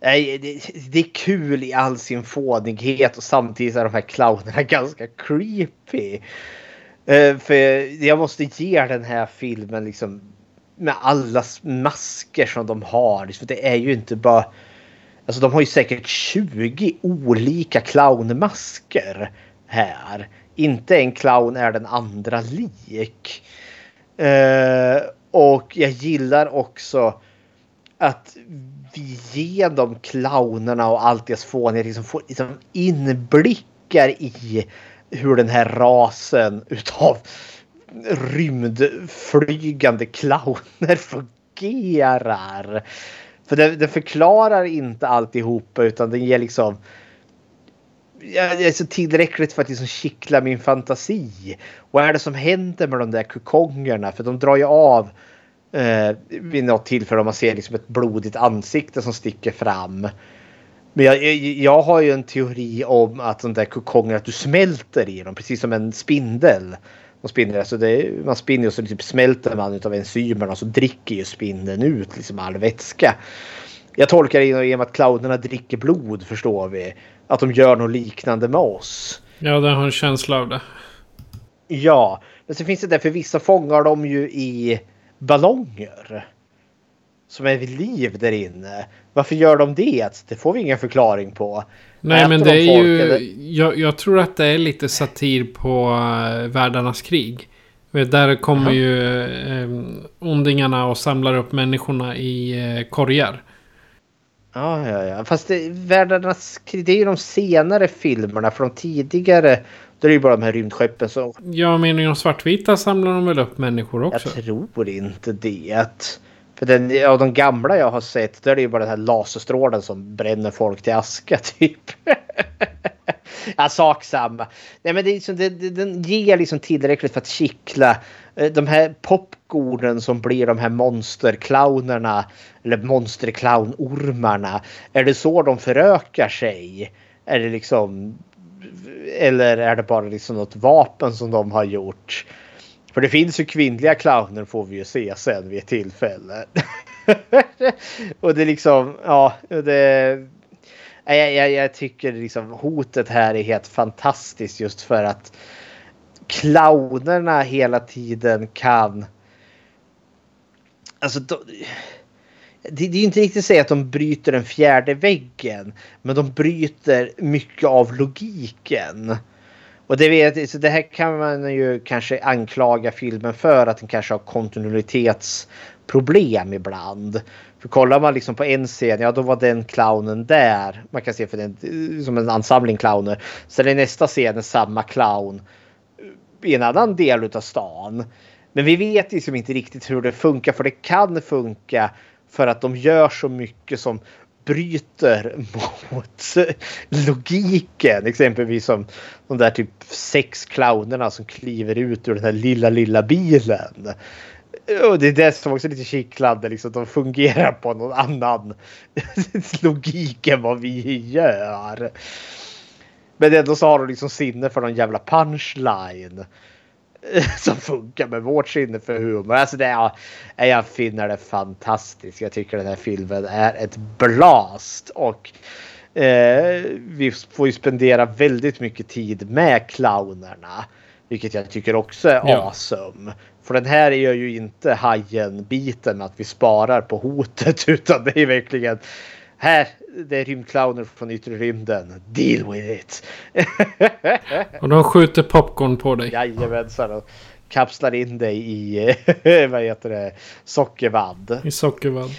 nej, det, det är kul i all sin fånighet och samtidigt är de här clownerna <laughs> ganska creepy. Eh, för jag måste ge den här filmen liksom med alla masker som de har. För det är ju inte bara Alltså de har ju säkert 20 olika clownmasker här. Inte en clown är den andra lik. Eh, och jag gillar också att vi genom clownerna och allt deras fånighet liksom får liksom inblickar i hur den här rasen utav rymdflygande clowner fungerar. För den förklarar inte alltihopa utan den ger liksom jag är så tillräckligt för att liksom kittla min fantasi. Vad är det som händer med de där kukongerna? För de drar ju av eh, vid något tillfälle om man ser liksom ett blodigt ansikte som sticker fram. Men jag, jag, jag har ju en teori om att de där kukongerna, att du smälter i dem precis som en spindel. De spinner, alltså det, man spinner och så typ smälter man av enzymerna och så dricker ju spindeln ut liksom all vätska. Jag tolkar det genom att clownerna dricker blod förstår vi. Att de gör något liknande med oss. Ja, det har en känsla av det. Ja, men så finns det där för vissa fångar de ju i ballonger. Som är vid liv där inne. Varför gör de det? Det får vi ingen förklaring på. Nej, Äter men de det är folk, ju... eller? Jag, jag tror att det är lite satir på uh, världarnas krig. Där kommer ju eh, ondingarna och samlar upp människorna i eh, korgar. Ja, ja, ja. Fast det, världarnas krig, det är ju de senare filmerna. De tidigare, då är det ju bara de här rymdskeppen som... Ja, men i de svartvita samlar de väl upp människor också? Jag tror inte det. För den, av de gamla jag har sett, då är det ju bara den här laserstrålen som bränner folk till aska <laughs> typ. ja, sak samma. Nej, men det är liksom, det, det, den ger liksom tillräckligt för att kittla. Eh, De här skornen som blir de här monsterclownerna. Eller monsterclownormarna. Är det så de förökar sig? Är det liksom... Eller är det bara liksom något vapen som de har gjort? För det finns ju kvinnliga clowner får vi ju se sen vid ett tillfälle. <laughs> och det är liksom, ja, det... Jag, jag, jag tycker liksom hotet här är helt fantastiskt just för att clownerna hela tiden kan... Alltså, de, det, det är ju inte riktigt att säga att de bryter den fjärde väggen. Men de bryter mycket av logiken. Och det, vet, så det här kan man ju kanske anklaga filmen för att den kanske har kontinuitetsproblem ibland. För kollar man liksom på en scen, ja då var den clownen där. Man kan se för den som en ansamling clowner. Sen är nästa scen samma clown i en annan del av stan. Men vi vet liksom inte riktigt hur det funkar för det kan funka för att de gör så mycket som bryter <laughs> mot logiken. Exempelvis som de där typ sex clownerna som kliver ut ur den här lilla, lilla bilen. Och det är det som också är lite kittlande. Liksom, de fungerar på någon annan <laughs> logik än vad vi gör. Men ändå så har de liksom sinne för någon jävla punchline. <laughs> Som funkar med vårt sinne för humor. Alltså det är, jag finner det fantastiskt. Jag tycker den här filmen är ett blast. Och eh, vi får ju spendera väldigt mycket tid med clownerna. Vilket jag tycker också är Ja. awesome. För den här gör ju inte hajen biten med att vi sparar på hotet. <laughs> Utan det är verkligen här, det är rymdclowner från yttre rymden. Deal with it. <laughs> Och de skjuter popcorn på dig. Jajamensan. Och kapslar in dig i <laughs> vad heter det, sockervadd. I sockervadd.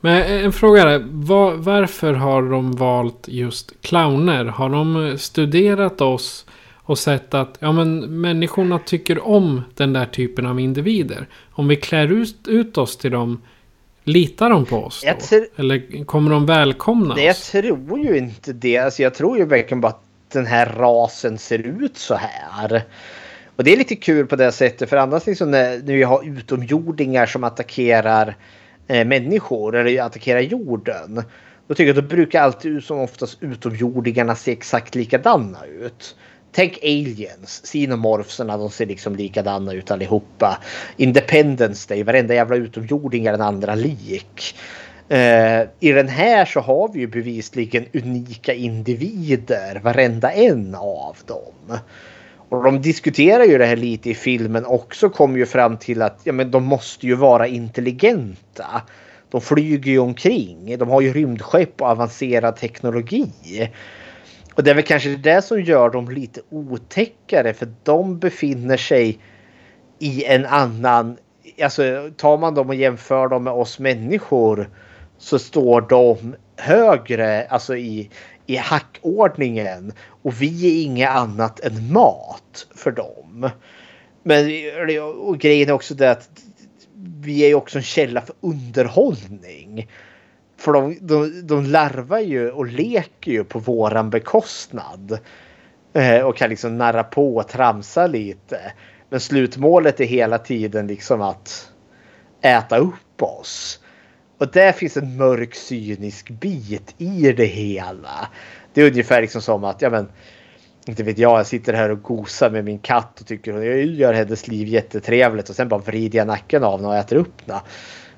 Men en fråga är, var, varför har de valt just clowner? Har de studerat oss och sett att ja, men människorna tycker om den där typen av individer? Om vi klär ut, ut oss till dem, litar de på oss då? Tror- Eller kommer de välkomna Nej, jag oss? tror ju inte det. Alltså, jag tror ju verkligen bara att den här rasen ser ut så här. Och det är lite kul på det sättet för annars liksom när, när vi har utomjordingar som attackerar eh, människor eller attackerar jorden. Då tycker jag att då brukar alltid som oftast utomjordingarna se exakt likadana ut. Tänk aliens, xenomorpserna, de ser liksom likadana ut allihopa. Independence Day, varenda jävla utomjording är den andra lik. Eh, I den här så har vi ju bevisligen unika individer, varenda en av dem. Och de diskuterar ju det här lite i filmen också, kommer ju fram till att ja, men de måste ju vara intelligenta. De flyger ju omkring. De har ju rymdskepp och avancerad teknologi. Och det är väl kanske det som gör dem lite otäckare för de befinner sig i en annan... Alltså tar man dem och jämför dem med oss människor så står de högre alltså i, i hackordningen och vi är inget annat än mat för dem. Men och grejen är också det att vi är ju också en källa för underhållning. För de, de, de larvar ju och leker ju på våran bekostnad. Eh, och kan liksom narra på och tramsa lite. Men slutmålet är hela tiden liksom att äta upp oss. Och där finns en mörk cynisk bit i det hela. Det är ungefär liksom som att, ja men, inte vet jag, jag sitter här och gosar med min katt och tycker att jag gör hennes liv jättetrevligt och sen bara vrider jag nacken av henne och äter upp henne.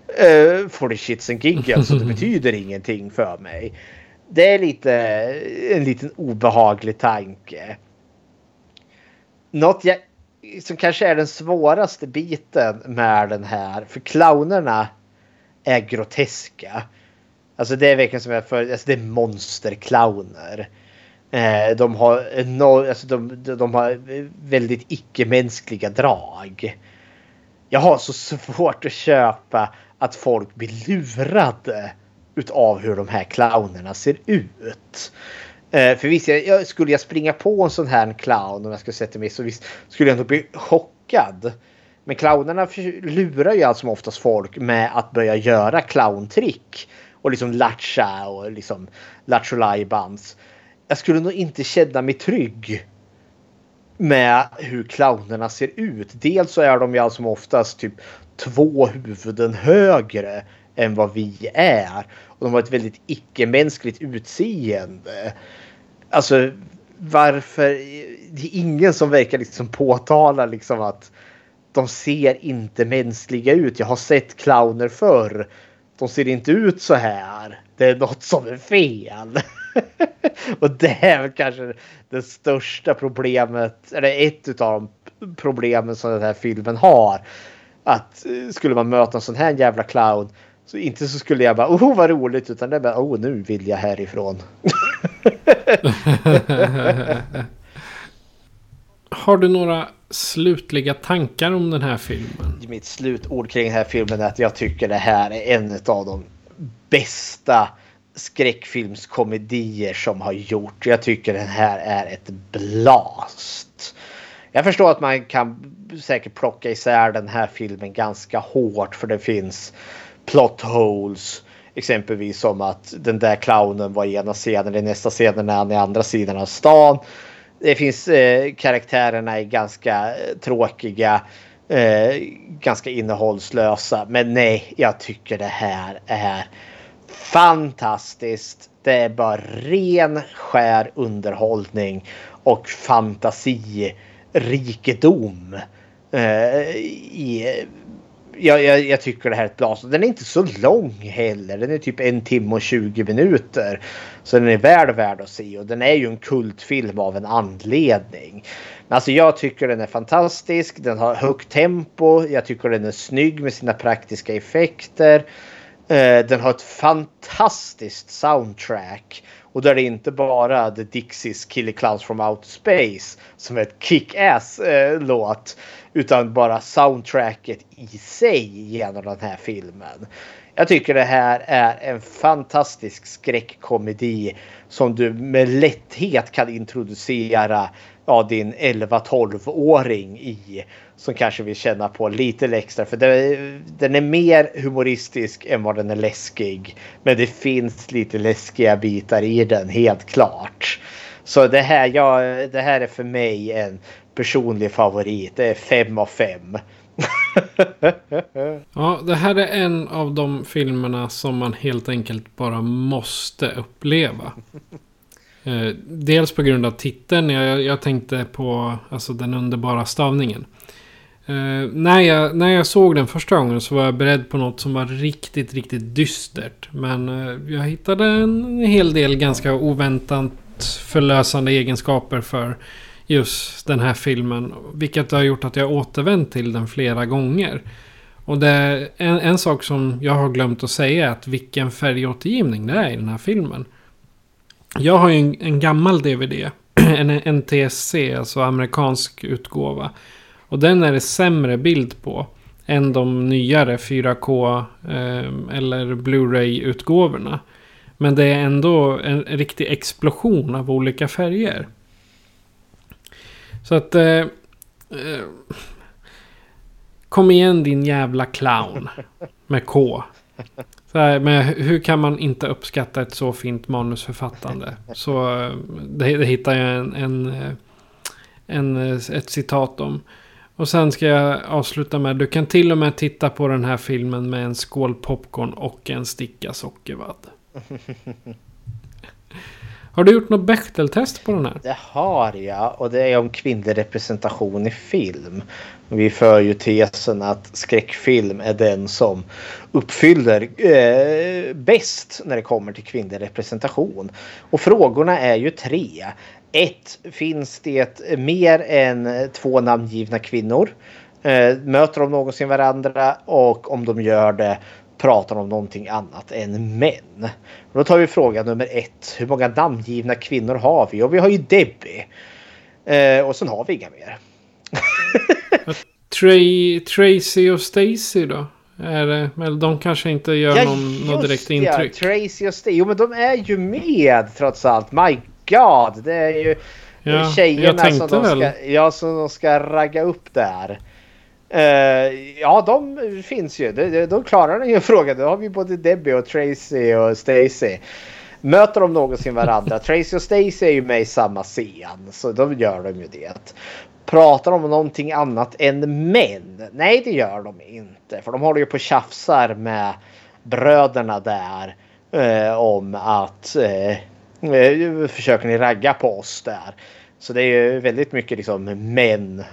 Uh, for the shits and giggles så det <laughs> betyder ingenting för mig. Det är lite en liten obehaglig tanke. Något jag, som kanske är den svåraste biten med den här, för clownerna är groteska. Alltså det är verkligen som jag för, alltså det är monsterclowner. Eh, de har enorm, alltså de, de har väldigt icke-mänskliga drag. Jag har så svårt att köpa att folk blir lurade utav hur de här clownerna ser ut. Eh, för visst, jag, skulle jag springa på en sån här clown om jag skulle sätta mig så visst skulle jag ändå bli chockad. Men clownerna lurar ju allt som oftast folk med att börja göra clowntrick. Och liksom latcha och liksom lattjo Jag skulle nog inte känna mig trygg med hur clownerna ser ut. Dels så är de ju allt som oftast typ två huvuden högre än vad vi är. Och de har ett väldigt icke-mänskligt utseende. Alltså varför? Det är ingen som verkar liksom påtala liksom att de ser inte mänskliga ut. Jag har sett clowner förr. De ser inte ut så här. Det är något som är fel. <laughs> och det är väl kanske det största problemet, eller ett av de problemen som den här filmen har. Att eh, skulle man möta en sån här jävla clown så inte så skulle jag bara oh vad roligt utan det är bara oh nu vill jag härifrån. <laughs> Har du några slutliga tankar om den här filmen? Mitt slutord kring den här filmen är att jag tycker det här är en av de bästa skräckfilmskomedier som har gjort. Jag tycker den här är ett blast. Jag förstår att man kan säkert plocka isär den här filmen ganska hårt för det finns plot holes. Exempelvis som att den där clownen var i ena scenen, i nästa scenen är han i andra sidan av stan det finns eh, karaktärerna är ganska eh, tråkiga. Eh, ganska innehållslösa. Men nej, jag tycker det här är fantastiskt. Det är bara ren skär underhållning och fantasi rikedom. Eh, i, jag, jag, jag, tycker det här är ett bra. Den är inte så lång heller. Den är typ en timme och 20 minuter. Så den är väl värd att se och den är ju en kultfilm av en anledning. Men alltså jag tycker den är fantastisk. Den har högt tempo. Jag tycker den är snygg med sina praktiska effekter. Eh, den har ett fantastiskt soundtrack. Och där är det inte bara The Dixies Killer Clowns from Outer Space som är ett kick-ass eh, låt. Utan bara soundtracket i sig genom den här filmen. Jag tycker det här är en fantastisk skräckkomedi som du med lätthet kan introducera ja, din 11-12-åring i. Som kanske vill känna på lite extra. För den är mer humoristisk än vad den är läskig. Men det finns lite läskiga bitar i den, helt klart. Så det här, ja, det här är för mig en personlig favorit. Det är fem av fem. <laughs> ja, det här är en av de filmerna som man helt enkelt bara måste uppleva. Eh, dels på grund av titeln. Jag, jag tänkte på alltså, den underbara stavningen. Eh, när, jag, när jag såg den första gången så var jag beredd på något som var riktigt, riktigt dystert. Men eh, jag hittade en hel del ganska oväntat förlösande egenskaper för just den här filmen. Vilket har gjort att jag återvänt till den flera gånger. Och det, en, en sak som jag har glömt att säga är att vilken färgåtergivning det är i den här filmen. Jag har ju en, en gammal DVD. <clears throat> En NTSC, alltså amerikansk utgåva. Och den är det sämre bild på. Än de nyare 4K eh, eller Blu-ray-utgåvorna. Men det är ändå en riktig explosion av olika färger. Så att... Eh, eh, kom igen din jävla clown. Med K. Så här, men hur kan man inte uppskatta ett så fint manusförfattande? Så eh, det, det hittar jag en, en, eh, en, eh, ett citat om. Och sen ska jag avsluta med. Du kan till och med titta på den här filmen med en skål popcorn och en sticka sockervadd. <laughs> Har du gjort något Bechteltest på den här? Det har jag och det är om kvinnlig representation i film. Vi för ju tesen att skräckfilm är den som uppfyller eh, bäst när det kommer till kvinnlig representation. Och frågorna är ju tre. Ett, finns det mer än två namngivna kvinnor? Eh, möter de någonsin varandra? Och om de gör det, pratar om någonting annat än män. då tar vi fråga nummer ett. Hur många namngivna kvinnor har vi? Och vi har ju Debbie. Eh, och sen har vi inga mer. <laughs> Trey, Tracy och Stacy då? Är det, men de kanske inte gör ja, någon, något direkt intryck. Ja, Tracy och Stacy. Jo men de är ju med trots allt. My God. Det är ju ja, tjejerna som de, ska, ja, som de ska ragga upp där. Uh, ja, de finns ju. De, de klarar den ju frågan. Då har vi både Debbie och Tracy och Stacy. Möter de någonsin varandra? <laughs> Tracy och Stacy är ju med i samma scen. Så då gör de ju det. Pratar de om någonting annat än män? Nej, det gör de inte. För de håller ju på och tjafsar med bröderna där. Uh, om att nu försöker ni ragga på oss där. Så det är ju väldigt mycket liksom män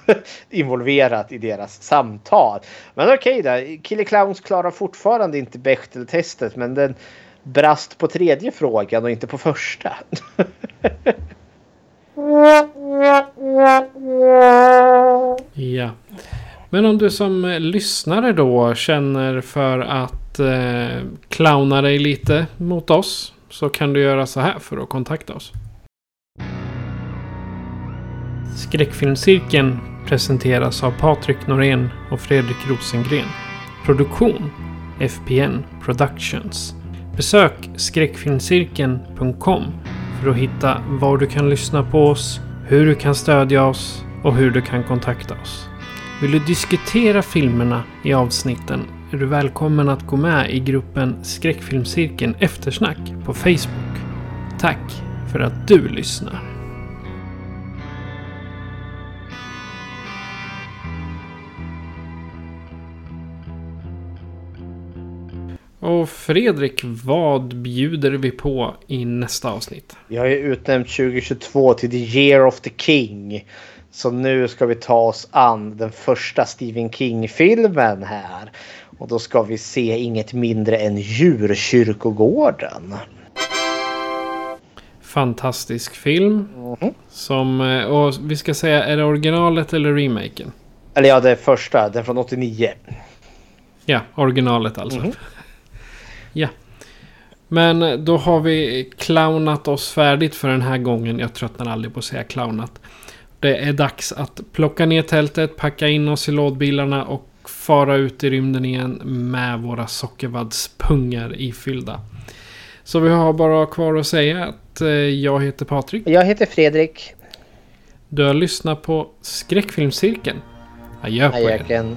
<laughs> involverat i deras samtal. Men okej okay då. Killer Clowns klarar fortfarande inte Bechteltestet men den brast på tredje frågan och inte på första. <laughs> ja. Men om du som eh, lyssnare då känner för att eh, clowna dig lite mot oss så kan du göra så här för att kontakta oss. Skräckfilmscirkeln presenteras av Patrik Norén och Fredrik Rosengren. Produktion FPN Productions. Besök skräckfilmscirkeln.com för att hitta var du kan lyssna på oss, hur du kan stödja oss och hur du kan kontakta oss. Vill du diskutera filmerna i avsnitten är du välkommen att gå med i gruppen Skräckfilmscirkeln Eftersnack på Facebook. Tack för att du lyssnar. Och Fredrik, vad bjuder vi på i nästa avsnitt? Jag har ju utnämnt 2022 till the year of the king. Så nu ska vi ta oss an den första Stephen King-filmen här. Och då ska vi se inget mindre än Djurkyrkogården. Fantastisk film. Mm. Som, eh, och vi ska säga, är det originalet eller remaken? Eller ja, det första. Den från 89. Ja, originalet alltså. Mm. <laughs> Ja. Men då har vi clownat oss färdigt för den här gången. Jag tröttnar aldrig på att säga clownat. Det är dags att plocka ner tältet, packa in oss i lådbilarna och fara ut i rymden igen med våra sockervaddspungar ifyllda. Så vi har bara kvar att säga att eh, jag heter Patrik. Jag heter Fredrik. Du har lyssnat på Skräckfilmscirkeln. Adjö på er.